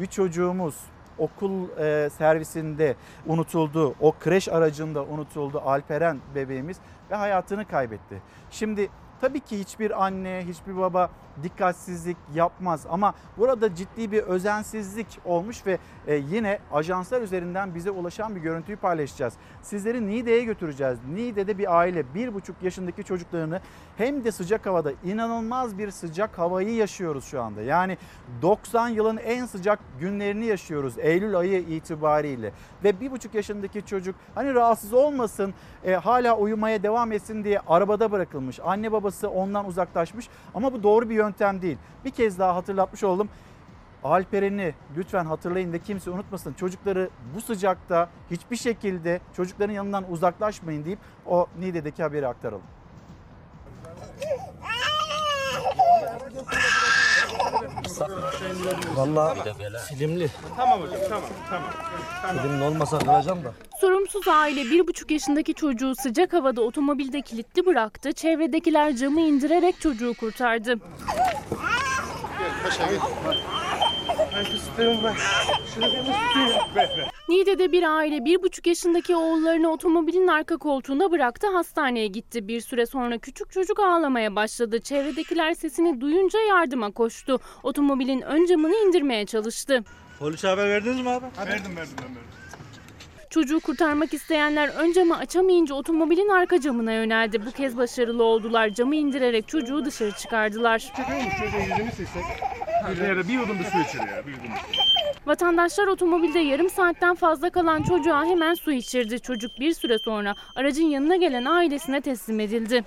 bir çocuğumuz okul e, servisinde unutuldu. O kreş aracında unutuldu Alperen bebeğimiz ve hayatını kaybetti. Şimdi tabii ki hiçbir anne, hiçbir baba dikkatsizlik yapmaz ama burada ciddi bir özensizlik olmuş ve e, yine ajanslar üzerinden bize ulaşan bir görüntüyü paylaşacağız. Sizleri Niğde'ye götüreceğiz. Niğde'de bir aile 1,5 yaşındaki çocuklarını hem de sıcak havada inanılmaz bir sıcak havayı yaşıyoruz şu anda. Yani 90 yılın en sıcak günlerini yaşıyoruz Eylül ayı itibariyle ve 1,5 yaşındaki çocuk hani rahatsız olmasın e, hala uyumaya devam etsin diye arabada bırakılmış. Anne babası ondan uzaklaşmış ama bu doğru bir yöntem değil. Bir kez daha hatırlatmış oldum. Alperen'i lütfen hatırlayın da kimse unutmasın. Çocukları bu sıcakta hiçbir şekilde çocukların yanından uzaklaşmayın deyip o Niğde'deki haberi aktaralım. (laughs)
Vallahi filmli.
Tamam hocam tamam tamam.
Filmli olmasa kıracağım da.
Sorumsuz aile bir buçuk yaşındaki çocuğu sıcak havada otomobilde kilitli bıraktı. Çevredekiler camı indirerek çocuğu kurtardı. Niğde'de bir aile bir buçuk yaşındaki oğullarını otomobilin arka koltuğuna bıraktı hastaneye gitti. Bir süre sonra küçük çocuk ağlamaya başladı. Çevredekiler sesini duyunca yardıma koştu. Otomobilin ön camını indirmeye çalıştı.
Polise haber verdiniz mi abi?
Verdim verdim ben verdim.
Çocuğu kurtarmak isteyenler ön camı açamayınca otomobilin arka camına yöneldi. Bu kez başarılı oldular. Camı indirerek çocuğu dışarı çıkardılar.
Bir yudum su içiriyor. Bir yudum
Vatandaşlar otomobilde yarım saatten fazla kalan çocuğa hemen su içirdi. Çocuk bir süre sonra aracın yanına gelen ailesine teslim edildi.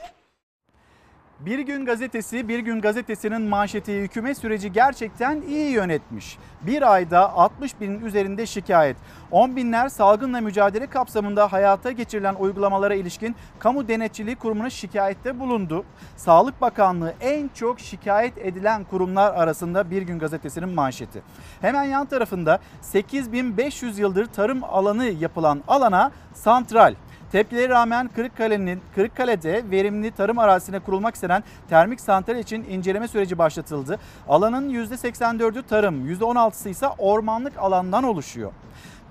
Bir Gün Gazetesi, Bir Gün Gazetesi'nin manşeti hükümet süreci gerçekten iyi yönetmiş. Bir ayda 60 binin üzerinde şikayet. 10 binler salgınla mücadele kapsamında hayata geçirilen uygulamalara ilişkin Kamu Denetçiliği Kurumu'na şikayette bulundu. Sağlık Bakanlığı en çok şikayet edilen kurumlar arasında Bir Gün Gazetesi'nin manşeti. Hemen yan tarafında 8500 yıldır tarım alanı yapılan alana santral. Tepkilere rağmen Kırıkkale'nin Kırıkkale'de verimli tarım arazisine kurulmak istenen termik santral için inceleme süreci başlatıldı. Alanın %84'ü tarım, %16'sı ise ormanlık alandan oluşuyor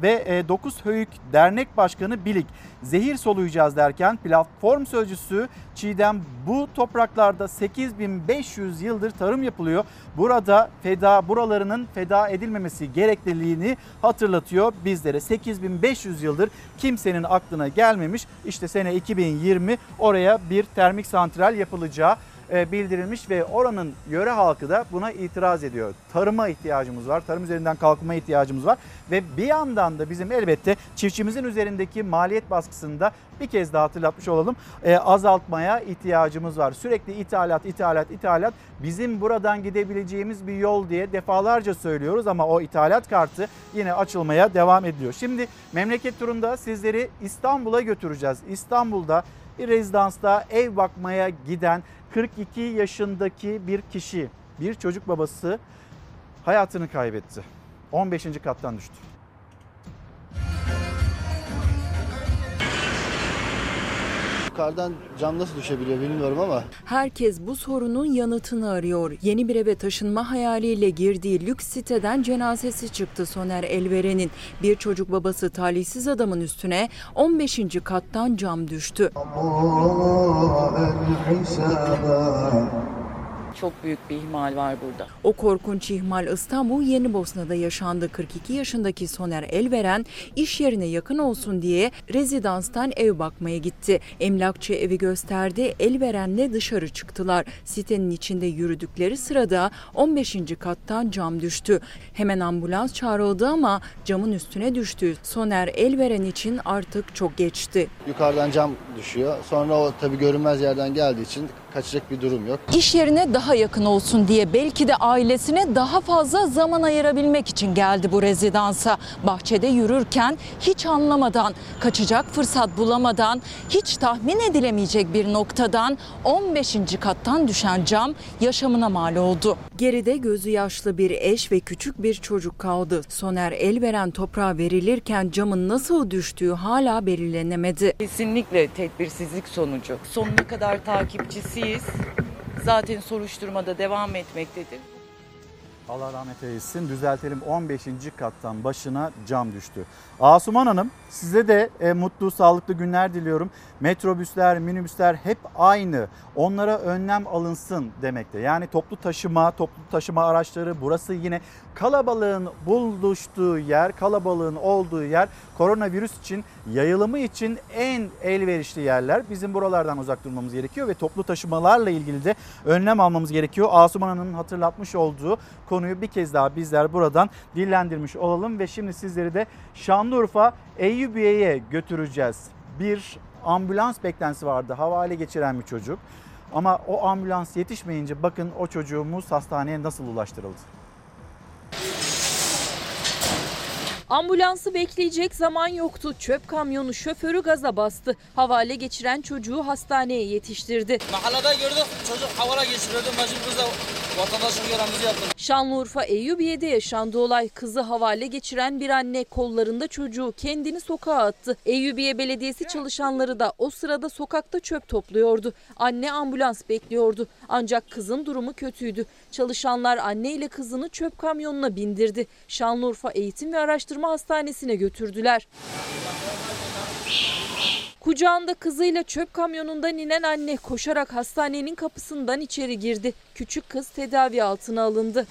ve 9 Höyük Dernek Başkanı Bilik zehir soluyacağız derken platform sözcüsü Çiğdem bu topraklarda 8500 yıldır tarım yapılıyor. Burada feda buralarının feda edilmemesi gerekliliğini hatırlatıyor bizlere. 8500 yıldır kimsenin aklına gelmemiş. İşte sene 2020 oraya bir termik santral yapılacağı e, bildirilmiş ve oranın yöre halkı da buna itiraz ediyor. Tarıma ihtiyacımız var, tarım üzerinden kalkınma ihtiyacımız var ve bir yandan da bizim elbette çiftçimizin üzerindeki maliyet baskısını da bir kez daha hatırlatmış olalım. E, azaltmaya ihtiyacımız var. Sürekli ithalat, ithalat, ithalat bizim buradan gidebileceğimiz bir yol diye defalarca söylüyoruz ama o ithalat kartı yine açılmaya devam ediyor. Şimdi memleket turunda sizleri İstanbul'a götüreceğiz. İstanbul'da bir rezidansta ev bakmaya giden 42 yaşındaki bir kişi, bir çocuk babası hayatını kaybetti. 15. kattan düştü.
Yukarıdan cam nasıl düşebiliyor bilmiyorum ama.
Herkes bu sorunun yanıtını arıyor. Yeni bir eve taşınma hayaliyle girdiği lüks siteden cenazesi çıktı Soner Elveren'in. Bir çocuk babası talihsiz adamın üstüne 15. kattan cam düştü.
Çok büyük bir ihmal var burada.
O korkunç ihmal İstanbul Yeni Bosna'da yaşandı. 42 yaşındaki Soner Elveren iş yerine yakın olsun diye rezidanstan ev bakmaya gitti. Emlakçı evi gösterdi. Elveren'le dışarı çıktılar. Sitenin içinde yürüdükleri sırada 15. kattan cam düştü. Hemen ambulans çağrıldı ama camın üstüne düştü. Soner Elveren için artık çok geçti.
Yukarıdan cam düşüyor. Sonra o tabii görünmez yerden geldiği için kaçacak bir durum yok.
İş yerine daha yakın olsun diye belki de ailesine daha fazla zaman ayırabilmek için geldi bu rezidansa. Bahçede yürürken hiç anlamadan, kaçacak fırsat bulamadan, hiç tahmin edilemeyecek bir noktadan 15. kattan düşen cam yaşamına mal oldu. Geride gözü yaşlı bir eş ve küçük bir çocuk kaldı. Soner Elveren toprağa verilirken camın nasıl düştüğü hala belirlenemedi.
Kesinlikle tedbirsizlik sonucu. Sonuna kadar takipçisiyiz. Zaten soruşturmada devam etmektedir.
Allah rahmet eylesin. Düzeltelim 15. kattan başına cam düştü. Asuman Hanım size de e, mutlu, sağlıklı günler diliyorum. Metrobüsler, minibüsler hep aynı. Onlara önlem alınsın demekte. Yani toplu taşıma, toplu taşıma araçları burası yine kalabalığın buluştuğu yer, kalabalığın olduğu yer koronavirüs için yayılımı için en elverişli yerler. Bizim buralardan uzak durmamız gerekiyor ve toplu taşımalarla ilgili de önlem almamız gerekiyor. Asuman Hanım'ın hatırlatmış olduğu konuyu bir kez daha bizler buradan dillendirmiş olalım ve şimdi sizleri de Şanlıurfa Eyyubiye'ye götüreceğiz. Bir ambulans beklentisi vardı. Havale geçiren bir çocuk. Ama o ambulans yetişmeyince bakın o çocuğumuz hastaneye nasıl ulaştırıldı.
Ambulansı bekleyecek zaman yoktu. Çöp kamyonu şoförü gaza bastı. Havale geçiren çocuğu hastaneye yetiştirdi.
Mahallede gördük çocuk havala geçiriyordu. Mecbur vatandaşın görevimizi yaptık.
Şanlıurfa Eyyubiye'de yaşandı olay. Kızı havale geçiren bir anne kollarında çocuğu kendini sokağa attı. Eyyubiye Belediyesi çalışanları da o sırada sokakta çöp topluyordu. Anne ambulans bekliyordu. Ancak kızın durumu kötüydü. Çalışanlar anne ile kızını çöp kamyonuna bindirdi. Şanlıurfa Eğitim ve Araştırma Hastanesi'ne götürdüler. Kucağında kızıyla çöp kamyonundan inen anne koşarak hastanenin kapısından içeri girdi. Küçük kız tedavi altına alındı.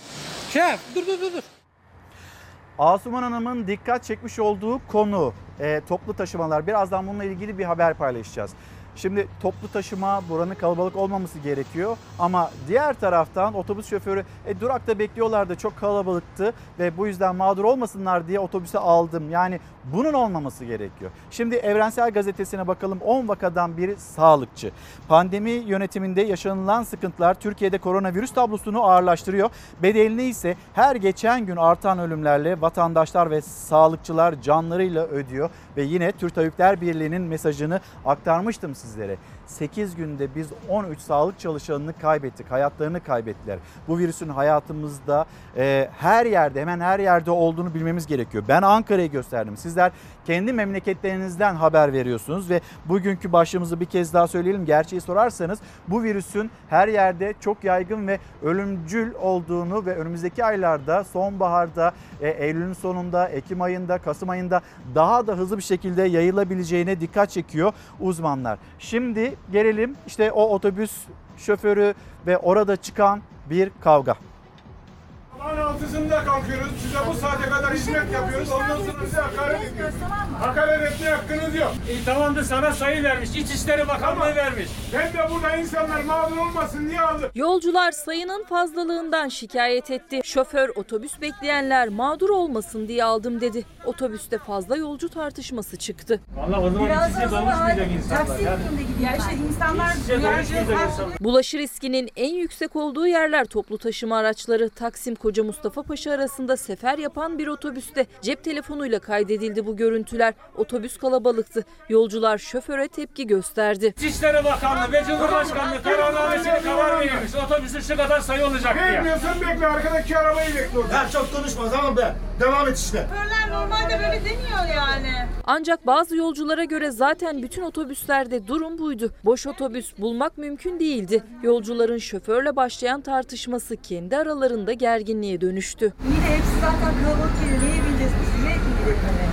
Şef dur dur dur. dur.
Asuman Hanım'ın dikkat çekmiş olduğu konu e, toplu taşımalar. Birazdan bununla ilgili bir haber paylaşacağız. Şimdi toplu taşıma buranın kalabalık olmaması gerekiyor ama diğer taraftan otobüs şoförü e, durakta bekliyorlardı çok kalabalıktı ve bu yüzden mağdur olmasınlar diye otobüse aldım. Yani bunun olmaması gerekiyor. Şimdi Evrensel Gazetesi'ne bakalım 10 vakadan biri sağlıkçı. Pandemi yönetiminde yaşanılan sıkıntılar Türkiye'de koronavirüs tablosunu ağırlaştırıyor. Bedelini ise her geçen gün artan ölümlerle vatandaşlar ve sağlıkçılar canlarıyla ödüyor. Ve yine Türk Tabipler Birliği'nin mesajını aktarmıştım sizlere. 8 günde biz 13 sağlık çalışanını kaybettik, hayatlarını kaybettiler. Bu virüsün hayatımızda e, her yerde, hemen her yerde olduğunu bilmemiz gerekiyor. Ben Ankara'yı gösterdim. Sizler kendi memleketlerinizden haber veriyorsunuz ve bugünkü başlığımızı bir kez daha söyleyelim. Gerçeği sorarsanız bu virüsün her yerde çok yaygın ve ölümcül olduğunu ve önümüzdeki aylarda, sonbaharda, e, Eylül'ün sonunda, Ekim ayında, Kasım ayında daha da hızlı bir şekilde yayılabileceğine dikkat çekiyor uzmanlar. Şimdi gelelim işte o otobüs şoförü ve orada çıkan bir kavga.
Sabahın altısında kalkıyoruz. Size bu saate kadar hizmet yapıyoruz. Ondan sonra bize hakaret ediyorsunuz. Hakaret etmeye hakkınız yok.
İyi tamam da sana sayı vermiş. İçişleri Bakanlığı vermiş.
Ben de burada insanlar mağdur olmasın diye aldım.
Yolcular sayının fazlalığından şikayet etti. Şoför otobüs bekleyenler mağdur olmasın diye aldım dedi. Otobüste fazla yolcu tartışması çıktı.
Vallahi o zaman
Biraz
içişe
o zaman taksi
Yani.
yolunda gidiyor. İşte insanlar
İçişe doluşmayacak insanlar.
Bulaşı riskinin en yüksek olduğu yerler toplu taşıma araçları. Taksim Koca Mustafa Paşa arasında sefer yapan bir otobüste cep telefonuyla kaydedildi bu görüntüler. Otobüs kalabalıktı. Yolcular şoföre tepki gösterdi.
İçişleri Bakanlığı ve Cumhurbaşkanlığı kararnamesini karar verilmiş. Otobüsün şu kadar sayı olacak diye.
Bekliyorsan bekle arkadaki arabayı bekle orada.
Ya çok konuşma tamam be. Devam et işte.
Şoförler normalde böyle demiyor yani.
Ancak bazı yolculara göre zaten bütün otobüslerde durum buydu. Boş otobüs bulmak mümkün değildi. Yolcuların şoförle başlayan tartışması kendi aralarında gerginliğe dönüştü.
İyi de hepsi zaten kalabalık geliyor. Neye bineceğiz biz? Bineceğiz hani?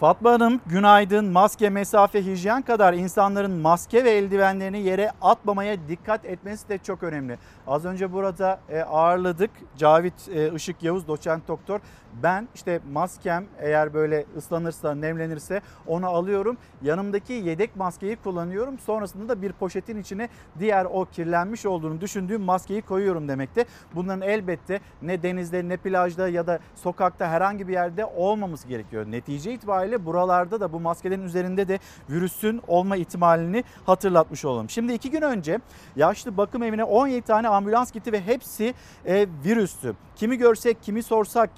Fatma Hanım günaydın. Maske, mesafe, hijyen kadar insanların maske ve eldivenlerini yere atmamaya dikkat etmesi de çok önemli. Az önce burada e, ağırladık Cavit e, Işık Yavuz doçent doktor. Ben işte maskem eğer böyle ıslanırsa, nemlenirse onu alıyorum. Yanımdaki yedek maskeyi kullanıyorum. Sonrasında da bir poşetin içine diğer o kirlenmiş olduğunu düşündüğüm maskeyi koyuyorum demekte. Bunların elbette ne denizde ne plajda ya da sokakta herhangi bir yerde olmaması gerekiyor. Netice itibariyle buralarda da bu maskelerin üzerinde de virüsün olma ihtimalini hatırlatmış olalım. Şimdi iki gün önce yaşlı bakım evine 17 tane ambulans gitti ve hepsi e, virüstü. Kimi görsek, kimi sorsak,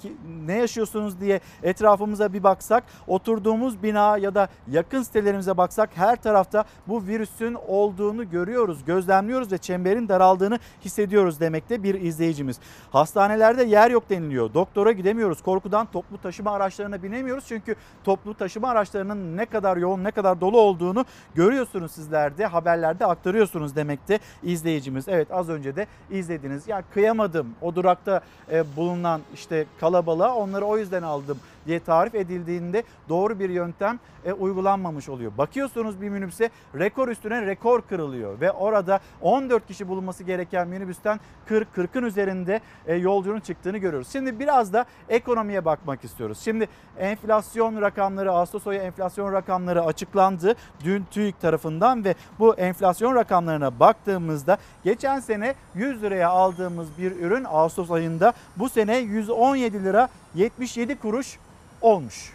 ne yaşıyorsunuz diye etrafımıza bir baksak, oturduğumuz bina ya da yakın sitelerimize baksak her tarafta bu virüsün olduğunu görüyoruz, gözlemliyoruz ve çemberin daraldığını hissediyoruz demekte bir izleyicimiz. Hastanelerde yer yok deniliyor. Doktora gidemiyoruz. Korkudan toplu taşıma araçlarına binemiyoruz. Çünkü toplu taşıma araçlarının ne kadar yoğun, ne kadar dolu olduğunu görüyorsunuz sizler de haberlerde aktarıyorsunuz demekte izleyicimiz. Evet az önce de izlediniz. Ya kıyamadım o durakta e, bulunan işte kalabalığa onları o yüzden aldım diye tarif edildiğinde doğru bir yöntem e, uygulanmamış oluyor. Bakıyorsunuz bir minibüse rekor üstüne rekor kırılıyor ve orada 14 kişi bulunması gereken minibüsten 40 40'ın üzerinde e, yolcunun çıktığını görüyoruz. Şimdi biraz da ekonomiye bakmak istiyoruz. Şimdi enflasyon rakamları Ağustos ayı enflasyon rakamları açıklandı dün TÜİK tarafından ve bu enflasyon rakamlarına baktığımızda geçen sene 100 liraya aldığımız bir ürün Ağustos ayında bu sene 117 lira 77 kuruş olmuş.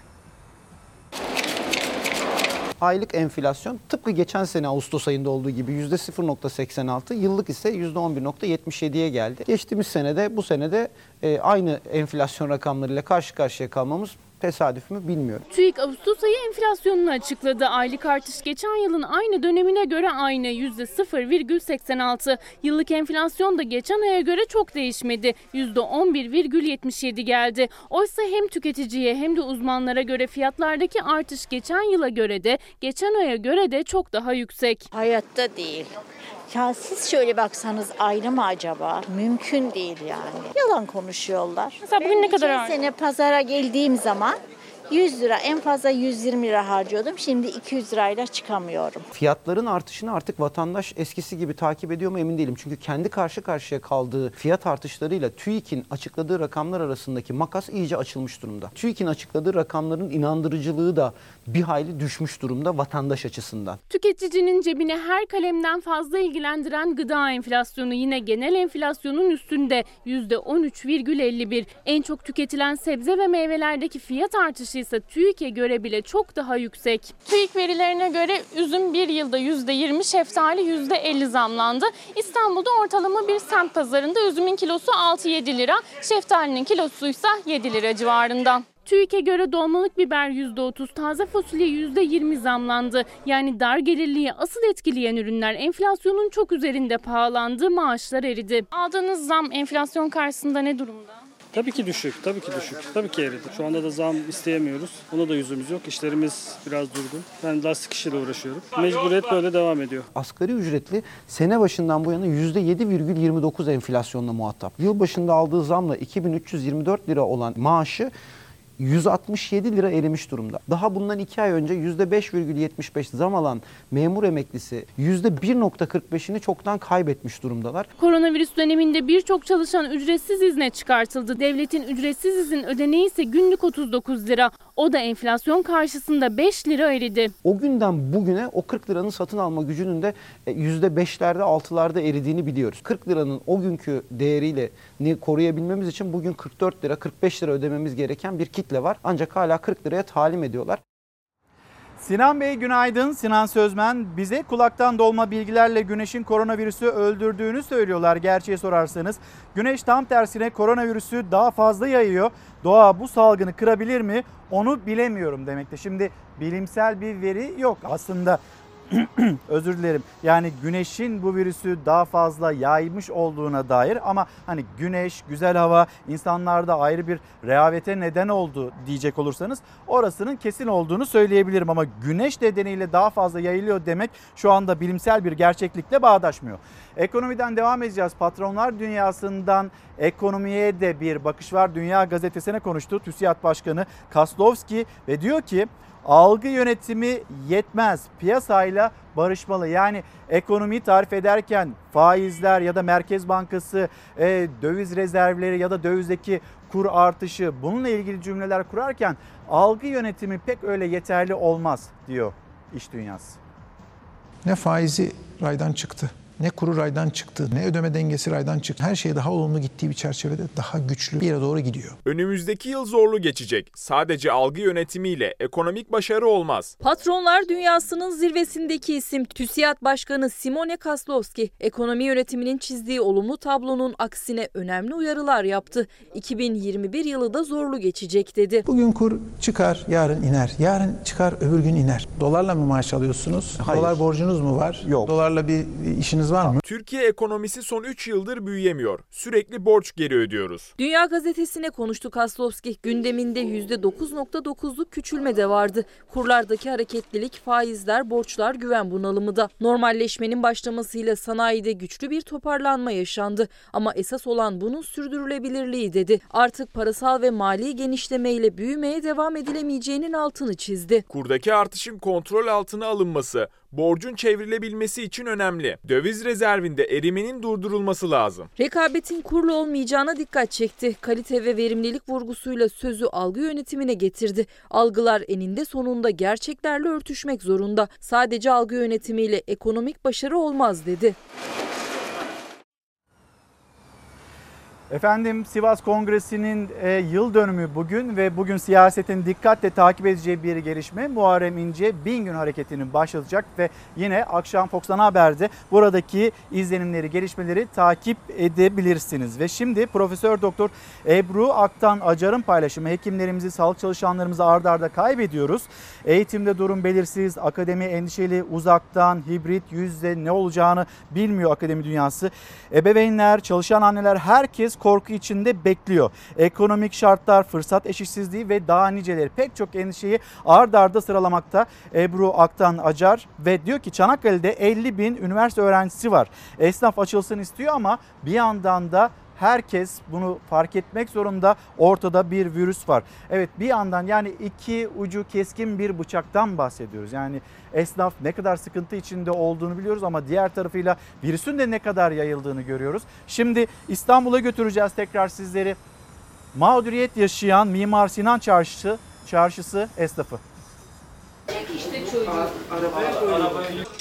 Aylık enflasyon tıpkı geçen sene Ağustos ayında olduğu gibi %0.86, yıllık ise %11.77'ye geldi. Geçtiğimiz senede bu senede e, aynı enflasyon rakamlarıyla karşı karşıya kalmamız tesadüf mü bilmiyorum.
TÜİK Ağustos ayı enflasyonunu açıkladı. Aylık artış geçen yılın aynı dönemine göre aynı %0,86. Yıllık enflasyon da geçen aya göre çok değişmedi. %11,77 geldi. Oysa hem tüketiciye hem de uzmanlara göre fiyatlardaki artış geçen yıla göre de geçen aya göre de çok daha yüksek.
Hayatta değil. Ya siz şöyle baksanız ayrı mı acaba? Mümkün değil yani. Yalan konuşuyorlar.
Mesela bugün ne kadar arttı?
sene pazara geldiğim zaman 100 lira en fazla 120 lira harcıyordum. Şimdi 200 lirayla çıkamıyorum.
Fiyatların artışını artık vatandaş eskisi gibi takip ediyor mu emin değilim. Çünkü kendi karşı karşıya kaldığı fiyat artışlarıyla TÜİK'in açıkladığı rakamlar arasındaki makas iyice açılmış durumda. TÜİK'in açıkladığı rakamların inandırıcılığı da bir hayli düşmüş durumda vatandaş açısından.
Tüketicinin cebine her kalemden fazla ilgilendiren gıda enflasyonu yine genel enflasyonun üstünde %13,51. En çok tüketilen sebze ve meyvelerdeki fiyat artışı ise TÜİK'e göre bile çok daha yüksek. TÜİK verilerine göre üzüm bir yılda %20, şeftali %50 zamlandı. İstanbul'da ortalama bir semt pazarında üzümün kilosu 6-7 lira, şeftalinin kilosu ise 7 lira civarında. TÜİK'e göre dolmalık biber %30, taze fasulye %20 zamlandı. Yani dar gelirliği asıl etkileyen ürünler enflasyonun çok üzerinde pahalandı, maaşlar eridi. Aldığınız zam enflasyon karşısında ne durumda?
Tabii ki düşük, tabii ki düşük. Tabii ki eridi. Şu anda da zam isteyemiyoruz. Ona da yüzümüz yok. İşlerimiz biraz durgun. Ben lastik işiyle uğraşıyorum. Mecburiyet böyle devam ediyor.
Asgari ücretli sene başından bu yana %7,29 enflasyonla muhatap. Yıl başında aldığı zamla 2324 lira olan maaşı 167 lira erimiş durumda. Daha bundan 2 ay önce %5,75 zam alan memur emeklisi %1,45'ini çoktan kaybetmiş durumdalar.
Koronavirüs döneminde birçok çalışan ücretsiz izne çıkartıldı. Devletin ücretsiz izin ödeneği ise günlük 39 lira. O da enflasyon karşısında 5 lira eridi.
O günden bugüne o 40 liranın satın alma gücünün de %5'lerde 6'larda eridiğini biliyoruz. 40 liranın o günkü değeriyle koruyabilmemiz için bugün 44 lira 45 lira ödememiz gereken bir kitle var. Ancak hala 40 liraya talim ediyorlar.
Sinan Bey günaydın. Sinan Sözmen bize kulaktan dolma bilgilerle güneşin koronavirüsü öldürdüğünü söylüyorlar gerçeği sorarsanız. Güneş tam tersine koronavirüsü daha fazla yayıyor. Doğa bu salgını kırabilir mi? Onu bilemiyorum demekte. Şimdi bilimsel bir veri yok aslında. (clears throat) özür dilerim. Yani güneşin bu virüsü daha fazla yaymış olduğuna dair ama hani güneş, güzel hava insanlarda ayrı bir rehavete neden oldu diyecek olursanız orasının kesin olduğunu söyleyebilirim ama güneş nedeniyle daha fazla yayılıyor demek şu anda bilimsel bir gerçeklikle bağdaşmıyor. Ekonomiden devam edeceğiz. Patronlar dünyasından ekonomiye de bir bakış var. Dünya gazetesine konuştu TÜSİAD Başkanı Kaslovski ve diyor ki algı yönetimi yetmez. Piyasayla barışmalı. Yani ekonomiyi tarif ederken faizler ya da Merkez Bankası e, döviz rezervleri ya da dövizdeki kur artışı bununla ilgili cümleler kurarken algı yönetimi pek öyle yeterli olmaz diyor iş dünyası.
Ne faizi raydan çıktı ne kuru raydan çıktı, ne ödeme dengesi raydan çıktı. Her şey daha olumlu gittiği bir çerçevede daha güçlü bir yere doğru gidiyor.
Önümüzdeki yıl zorlu geçecek. Sadece algı yönetimiyle ekonomik başarı olmaz.
Patronlar dünyasının zirvesindeki isim TÜSİAD Başkanı Simone Kaslovski, ekonomi yönetiminin çizdiği olumlu tablonun aksine önemli uyarılar yaptı. 2021 yılı da zorlu geçecek dedi.
Bugün kur çıkar, yarın iner. Yarın çıkar, öbür gün iner. Dolarla mı maaş alıyorsunuz?
Hayır.
Dolar borcunuz mu var?
Yok.
Dolarla bir işiniz var mı?
Türkiye ekonomisi son 3 yıldır büyüyemiyor. Sürekli borç geri ödüyoruz.
Dünya gazetesine konuştu Kaslovski. Gündeminde %9.9'luk küçülme de vardı. Kurlardaki hareketlilik, faizler, borçlar, güven bunalımı da. Normalleşmenin başlamasıyla sanayide güçlü bir toparlanma yaşandı. Ama esas olan bunun sürdürülebilirliği dedi. Artık parasal ve mali genişlemeyle büyümeye devam edilemeyeceğinin altını çizdi.
Kurdaki artışın kontrol altına alınması, borcun çevrilebilmesi için önemli. Döviz rezervinde erimenin durdurulması lazım.
Rekabetin kurlu olmayacağına dikkat çekti. Kalite ve verimlilik vurgusuyla sözü algı yönetimine getirdi. Algılar eninde sonunda gerçeklerle örtüşmek zorunda. Sadece algı yönetimiyle ekonomik başarı olmaz dedi.
Efendim Sivas Kongresi'nin e, yıl dönümü bugün ve bugün siyasetin dikkatle takip edeceği bir gelişme. Muharrem İnce bin gün hareketini başlatacak ve yine akşam Fox Ana Haber'de buradaki izlenimleri, gelişmeleri takip edebilirsiniz. Ve şimdi Profesör Doktor Ebru Aktan Acar'ın paylaşımı hekimlerimizi, sağlık çalışanlarımızı ardarda arda kaybediyoruz. Eğitimde durum belirsiz, akademi endişeli, uzaktan, hibrit, yüzde ne olacağını bilmiyor akademi dünyası. Ebeveynler, çalışan anneler herkes korku içinde bekliyor. Ekonomik şartlar, fırsat eşitsizliği ve daha niceleri pek çok endişeyi ard arda sıralamakta Ebru Aktan Acar ve diyor ki Çanakkale'de 50 bin üniversite öğrencisi var. Esnaf açılsın istiyor ama bir yandan da herkes bunu fark etmek zorunda. Ortada bir virüs var. Evet bir yandan yani iki ucu keskin bir bıçaktan bahsediyoruz. Yani esnaf ne kadar sıkıntı içinde olduğunu biliyoruz ama diğer tarafıyla virüsün de ne kadar yayıldığını görüyoruz. Şimdi İstanbul'a götüreceğiz tekrar sizleri. Mağduriyet yaşayan Mimar Sinan Çarşısı, çarşısı esnafı.
işte çocuğu.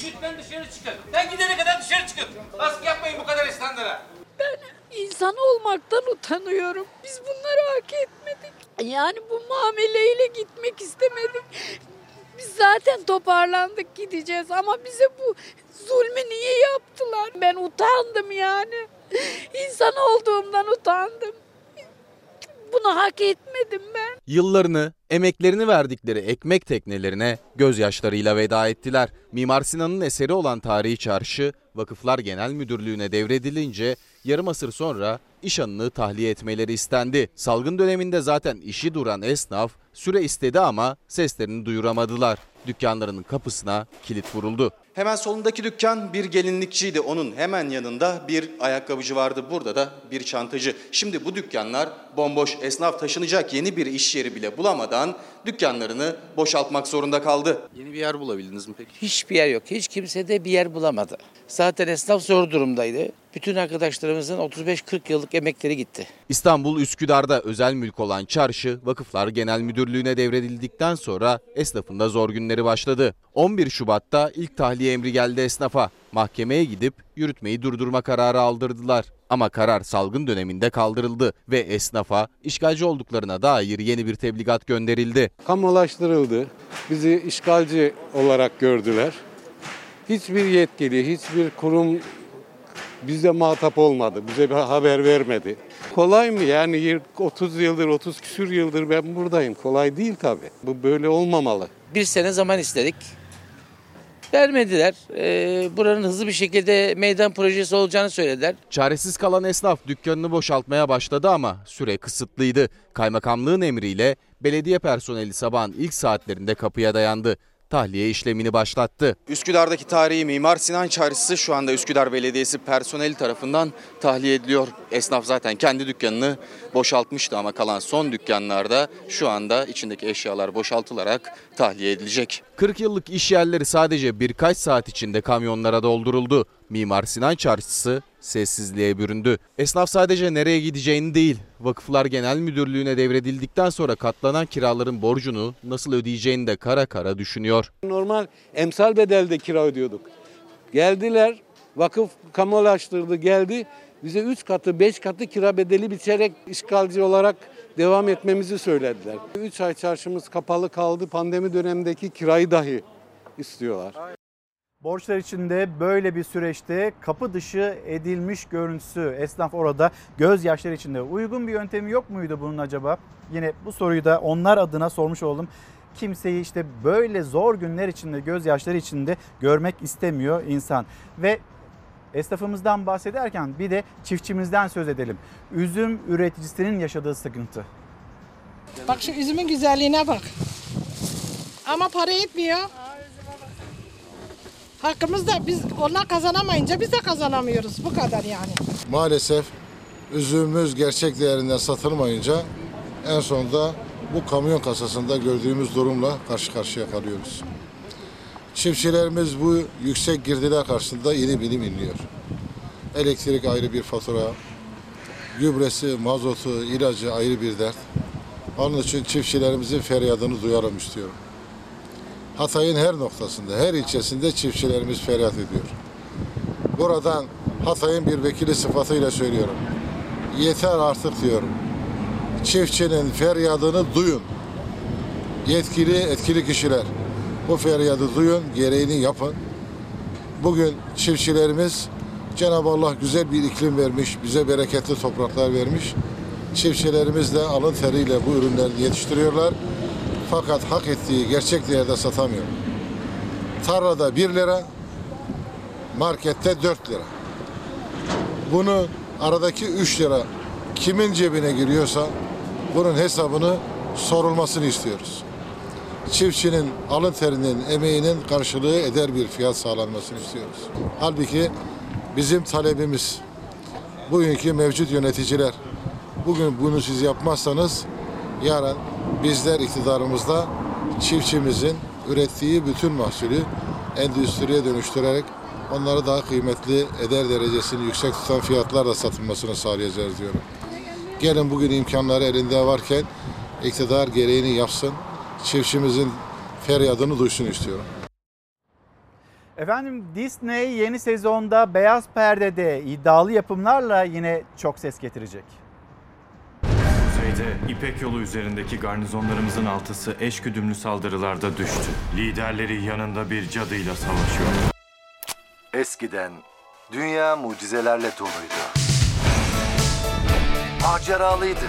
Lütfen dışarı çıkın. Ben gidene kadar dışarı çıkın. Baskı yapmayın bu kadar İstanbul'a.
İnsan olmaktan utanıyorum. Biz bunları hak etmedik. Yani bu muameleyle gitmek istemedik. Biz zaten toparlandık gideceğiz ama bize bu zulmü niye yaptılar? Ben utandım yani. İnsan olduğumdan utandım. Bunu hak etmedim ben.
Yıllarını, emeklerini verdikleri ekmek teknelerine gözyaşlarıyla veda ettiler. Mimar Sinan'ın eseri olan Tarihi Çarşı, Vakıflar Genel Müdürlüğü'ne devredilince yarım asır sonra iş anını tahliye etmeleri istendi. Salgın döneminde zaten işi duran esnaf süre istedi ama seslerini duyuramadılar. Dükkanlarının kapısına kilit vuruldu.
Hemen solundaki dükkan bir gelinlikçiydi. Onun hemen yanında bir ayakkabıcı vardı. Burada da bir çantacı. Şimdi bu dükkanlar bomboş. Esnaf taşınacak yeni bir iş yeri bile bulamadan dükkanlarını boşaltmak zorunda kaldı. Yeni bir yer bulabildiniz mi peki?
Hiçbir yer yok. Hiç kimse de bir yer bulamadı. Zaten esnaf zor durumdaydı. Bütün arkadaşlarımızın 35-40 yıllık emekleri gitti.
İstanbul Üsküdar'da özel mülk olan çarşı Vakıflar Genel Müdürlüğü'ne devredildikten sonra esnafın da zor günleri başladı. 11 Şubat'ta ilk tahliye emri geldi esnafa. Mahkemeye gidip yürütmeyi durdurma kararı aldırdılar. Ama karar salgın döneminde kaldırıldı ve esnafa işgalci olduklarına dair yeni bir tebligat gönderildi.
kamulaştırıldı. Bizi işgalci olarak gördüler. Hiçbir yetkili, hiçbir kurum bize muhatap olmadı. Bize bir haber vermedi. Kolay mı? Yani yir- 30 yıldır, 30 küsür yıldır ben buradayım. Kolay değil tabii. Bu böyle olmamalı.
Bir sene zaman istedik. Vermediler. Ee, buranın hızlı bir şekilde meydan projesi olacağını söylediler.
Çaresiz kalan esnaf dükkanını boşaltmaya başladı ama süre kısıtlıydı. Kaymakamlığın emriyle belediye personeli sabahın ilk saatlerinde kapıya dayandı. Tahliye işlemini başlattı.
Üsküdar'daki tarihi Mimar Sinan Çarşısı şu anda Üsküdar Belediyesi personeli tarafından tahliye ediliyor. Esnaf zaten kendi dükkanını boşaltmıştı ama kalan son dükkanlarda şu anda içindeki eşyalar boşaltılarak tahliye edilecek.
40 yıllık iş yerleri sadece birkaç saat içinde kamyonlara dolduruldu. Mimar Sinan Çarşısı sessizliğe büründü. Esnaf sadece nereye gideceğini değil, Vakıflar Genel Müdürlüğü'ne devredildikten sonra katlanan kiraların borcunu nasıl ödeyeceğini de kara kara düşünüyor.
Normal emsal bedelde kira ödüyorduk. Geldiler, vakıf kamulaştırdı geldi. Bize 3 katı 5 katı kira bedeli biçerek işgalci olarak devam etmemizi söylediler. 3 ay çarşımız kapalı kaldı. Pandemi dönemindeki kirayı dahi istiyorlar.
Borçlar içinde böyle bir süreçte kapı dışı edilmiş görüntüsü esnaf orada gözyaşları içinde. Uygun bir yöntemi yok muydu bunun acaba? Yine bu soruyu da onlar adına sormuş oldum. Kimseyi işte böyle zor günler içinde gözyaşları içinde görmek istemiyor insan. Ve esnafımızdan bahsederken bir de çiftçimizden söz edelim. Üzüm üreticisinin yaşadığı sıkıntı.
Bak şu üzümün güzelliğine bak. Ama para etmiyor. Hakkımız da biz onlar kazanamayınca biz de kazanamıyoruz. Bu kadar yani.
Maalesef üzümümüz gerçek değerinden satılmayınca en sonunda bu kamyon kasasında gördüğümüz durumla karşı karşıya kalıyoruz. Çiftçilerimiz bu yüksek girdiler karşısında ilim ilim inliyor. Elektrik ayrı bir fatura, gübresi, mazotu, ilacı ayrı bir dert. Onun için çiftçilerimizin feryadını duyalım istiyorum. Hatay'ın her noktasında, her ilçesinde çiftçilerimiz feryat ediyor. Buradan Hatay'ın bir vekili sıfatıyla söylüyorum. Yeter artık diyorum. Çiftçinin feryadını duyun. Yetkili, etkili kişiler bu feryadı duyun, gereğini yapın. Bugün çiftçilerimiz Cenab-ı Allah güzel bir iklim vermiş, bize bereketli topraklar vermiş. Çiftçilerimiz de alın teriyle bu ürünleri yetiştiriyorlar. Fakat hak ettiği gerçek değerde satamıyor. Tarlada 1 lira, markette 4 lira. Bunu aradaki 3 lira kimin cebine giriyorsa bunun hesabını sorulmasını istiyoruz. Çiftçinin alın terinin, emeğinin karşılığı eder bir fiyat sağlanmasını istiyoruz. Halbuki bizim talebimiz bugünkü mevcut yöneticiler. Bugün bunu siz yapmazsanız yarın bizler iktidarımızda çiftçimizin ürettiği bütün mahsulü endüstriye dönüştürerek onları daha kıymetli eder derecesini yüksek tutan fiyatlarla satılmasını sağlayacağız diyorum. Gelin bugün imkanları elinde varken iktidar gereğini yapsın, çiftçimizin feryadını duysun istiyorum.
Efendim Disney yeni sezonda beyaz perdede iddialı yapımlarla yine çok ses getirecek.
Kuzeyde İpek yolu üzerindeki garnizonlarımızın altısı eşgüdümlü saldırılarda düştü. Liderleri yanında bir cadıyla savaşıyor.
Eskiden dünya mucizelerle doluydu. Maceralıydı.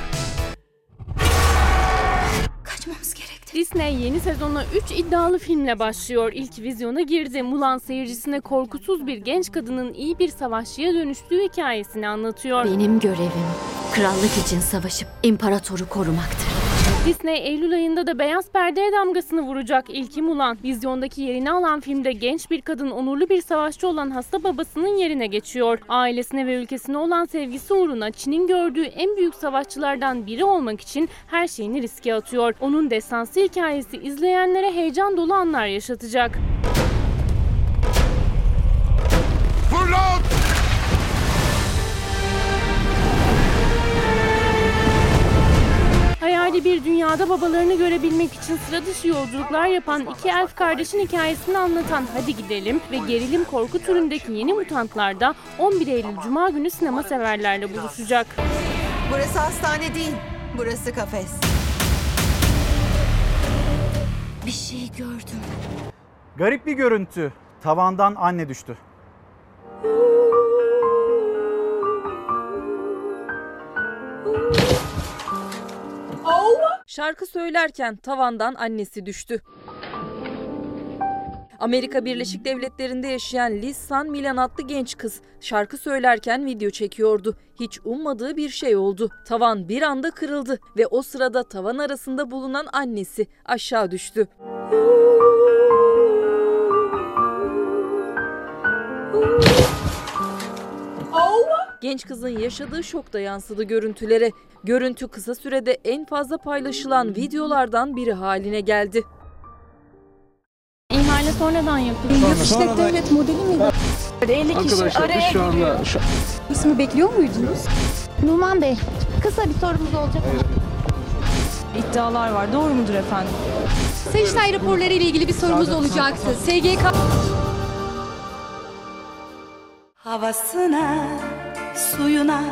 Kaçmamız gerekti. Disney yeni sezona 3 iddialı filmle başlıyor. İlk vizyona girdi. Mulan seyircisine korkusuz bir genç kadının iyi bir savaşçıya dönüştüğü hikayesini anlatıyor.
Benim görevim krallık için savaşıp imparatoru korumaktır.
Disney Eylül ayında da beyaz perdeye damgasını vuracak. İlki Mulan. Vizyondaki yerini alan filmde genç bir kadın onurlu bir savaşçı olan hasta babasının yerine geçiyor. Ailesine ve ülkesine olan sevgisi uğruna Çin'in gördüğü en büyük savaşçılardan biri olmak için her şeyini riske atıyor. Onun destansı hikayesi izleyenlere heyecan dolu anlar yaşatacak.
Fırlat!
Hayali bir dünyada babalarını görebilmek için sıra dışı yolculuklar yapan iki elf kardeşin hikayesini anlatan Hadi Gidelim ve gerilim korku türündeki yeni mutantlarda 11 Eylül Cuma günü sinema severlerle buluşacak.
Burası hastane değil, burası kafes.
Bir şey gördüm.
Garip bir görüntü. Tavandan anne düştü. (laughs)
Şarkı söylerken tavandan annesi düştü. Amerika Birleşik Devletleri'nde yaşayan Liz San Milan adlı genç kız şarkı söylerken video çekiyordu. Hiç ummadığı bir şey oldu. Tavan bir anda kırıldı ve o sırada tavan arasında bulunan annesi aşağı düştü. Genç kızın yaşadığı şok da yansıdı görüntülere. Görüntü kısa sürede en fazla paylaşılan videolardan biri haline geldi.
İhale sonradan yapıldı.
İşte devlet modeli miydi? 50 kişi araya giriyor. İsmi bekliyor muydunuz?
Numan Bey, kısa bir sorumuz olacak.
İddialar var. Doğru mudur efendim?
Sayıştay raporları ile ilgili bir sorumuz olacaktı. SGK
Havasına, suyuna,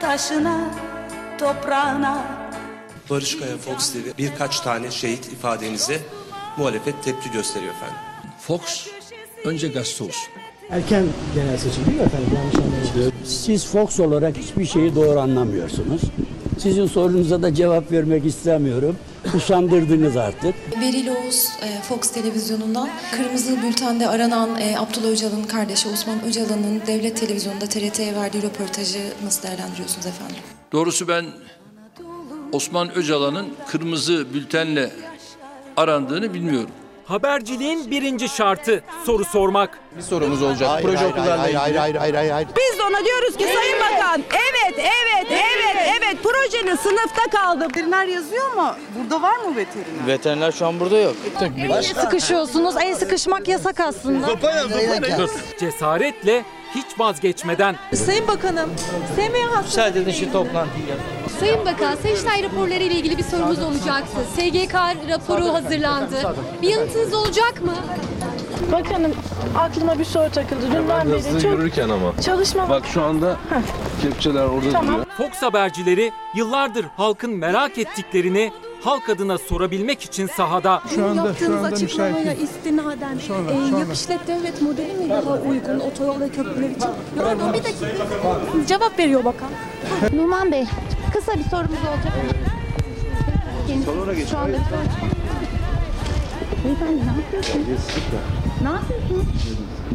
taşına, toprağına.
Barış Kaya Fox TV birkaç tane şehit ifadenize muhalefet tepki gösteriyor efendim.
Fox önce gazete olsun.
Erken genel seçim değil mi efendim? Yanlış anlamadım. Siz Fox olarak hiçbir şeyi doğru anlamıyorsunuz. Sizin sorunuza da cevap vermek istemiyorum. Usandırdınız artık.
Beril Oğuz e, Fox televizyonundan Kırmızı Bülten'de aranan e, Abdullah Öcalan'ın kardeşi Osman Öcalan'ın devlet televizyonunda TRT'ye verdiği röportajı nasıl değerlendiriyorsunuz efendim?
Doğrusu ben Osman Öcalan'ın kırmızı bültenle arandığını bilmiyorum.
Haberciliğin birinci şartı soru sormak.
Bir sorumuz olacak.
Hayır,
Proje
hayır,
okullarla
hayır,
ilgili.
hayır, hayır, hayır, hayır, hayır.
Biz de ona diyoruz ki Sayın Bakan evet evet evet evet projenin sınıfta kaldı.
Veteriner yazıyor ama burada var mı veteriner?
Veteriner şu an burada yok.
El sıkışıyorsunuz. El sıkışmak yasak aslında.
Cesaretle hiç vazgeçmeden.
Sayın Bakanım, sevmeyen hasta.
Müsaade edin şu toplantıyı yap.
Sayın Bakan, Sayıştay raporları ile ilgili bir sorumuz olacaktı. SGK raporu hazırlandı. Bir yanıtınız olacak mı?
Bakanım aklıma bir soru takıldı. Dünden beri çok
yürürken ama.
çalışma
Bak şu anda kepçeler orada
Tamam.
Fox habercileri yıllardır halkın merak ettiklerini halk adına sorabilmek için sahada.
Şu anda, şu
Yaptığınız
anda
açıklamaya
müsait
istinaden
Sonra,
e,
sonra.
yap işlet devlet modeli mi daha uygun otoyol ve köprüler için? Pardon bir dakika. Cevap veriyor bakan.
Numan Bey, kısa bir sorumuz olacak. Kendisi şu anda Beyefendi ne yapıyorsunuz? Ne yapıyorsunuz?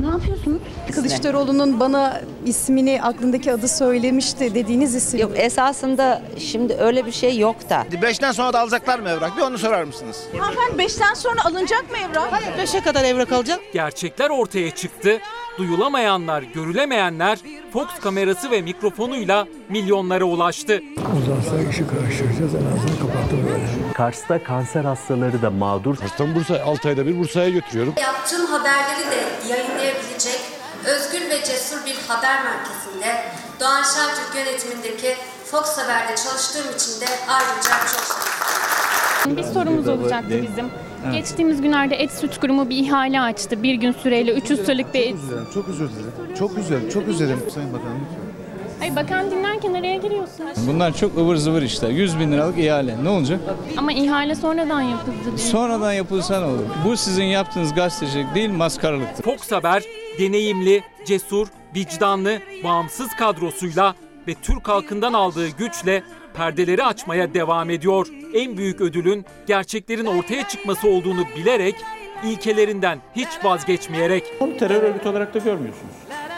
Ne yapıyorsunuz?
Kılıçdaroğlu'nun bana ismini aklındaki adı söylemişti dediğiniz isim.
Yok esasında şimdi öyle bir şey yok da.
Beşten sonra da alacaklar mı evrak? Bir onu sorar mısınız?
Hanımefendi beşten sonra alınacak mı evrak?
Beşe kadar evrak alacak.
Gerçekler ortaya çıktı. Duyulamayanlar, görülemeyenler Fox kamerası ve mikrofonuyla milyonlara ulaştı.
Uzarsa işi karıştıracağız en azından kapattım böyle.
Kars'ta kanser hastaları da mağdur.
Kars'tan Bursa 6 ayda bir Bursa'ya götürüyorum.
Yaptığım haberleri de yayınlayabilecek özgür ve cesur bir haber merkezinde Doğan Şentürk yönetimindeki Fox Haber'de çalıştığım için de ayrıca çok şanslıyım.
Bir sorumuz olacaktı bizim. Geçtiğimiz günlerde Et Süt Kurumu bir ihale açtı. Bir gün süreyle 300 liralık bir et.
Çok özür dilerim. Çok güzel, çok özledim Sayın Bakanım lütfen.
Ay bakan dinlerken araya giriyorsunuz.
Bunlar çok ıvır zıvır işler. 100 bin liralık ihale. Ne olacak?
Ama ihale sonradan yapıldı diyor.
Sonradan yapılsa ne olur? Bu sizin yaptığınız gazetecilik değil maskaralıktır.
Fox Haber deneyimli, cesur, vicdanlı, bağımsız kadrosuyla ve Türk halkından aldığı güçle perdeleri açmaya devam ediyor. En büyük ödülün gerçeklerin ortaya çıkması olduğunu bilerek, ilkelerinden hiç vazgeçmeyerek.
Onu terör örgütü olarak da görmüyorsunuz.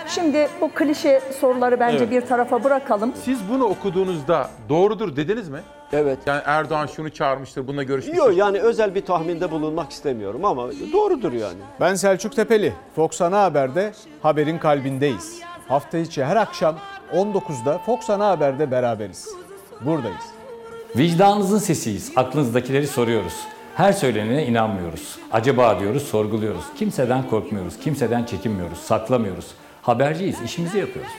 Şimdi bu klişe soruları bence
Evet.
bir tarafa bırakalım.
Siz bunu okuduğunuzda doğrudur dediniz mi? Evet. Yani Erdoğan şunu çağırmıştır, bununla görüşmüştür.
Yok yani özel bir tahminde bulunmak istemiyorum ama doğrudur yani.
Ben Selçuk Tepeli. Fox Ana Haber'de haberin kalbindeyiz. Hafta içi her akşam 19'da Fox Ana Haber'de beraberiz. Buradayız.
Vicdanınızın sesiyiz. Aklınızdakileri soruyoruz. Her söylenene inanmıyoruz. Acaba diyoruz, sorguluyoruz. Kimseden korkmuyoruz, kimseden çekinmiyoruz, saklamıyoruz. Haberciyiz, işimizi yapıyoruz.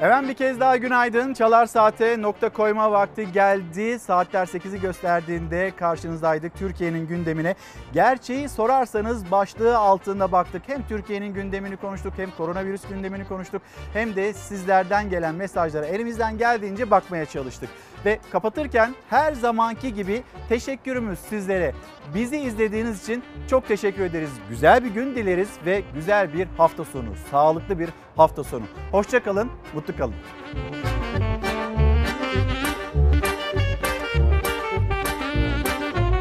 Efendim bir kez daha günaydın. Çalar Saat'e nokta koyma vakti geldi. Saatler 8'i gösterdiğinde karşınızdaydık. Türkiye'nin gündemine gerçeği sorarsanız başlığı altında baktık. Hem Türkiye'nin gündemini konuştuk hem koronavirüs gündemini konuştuk. Hem de sizlerden gelen mesajlara elimizden geldiğince bakmaya çalıştık. Ve kapatırken her zamanki gibi teşekkürümüz sizlere. Bizi izlediğiniz için çok teşekkür ederiz. Güzel bir gün dileriz ve güzel bir hafta sonu. Sağlıklı bir hafta sonu. Hoşçakalın, mutlu kalın.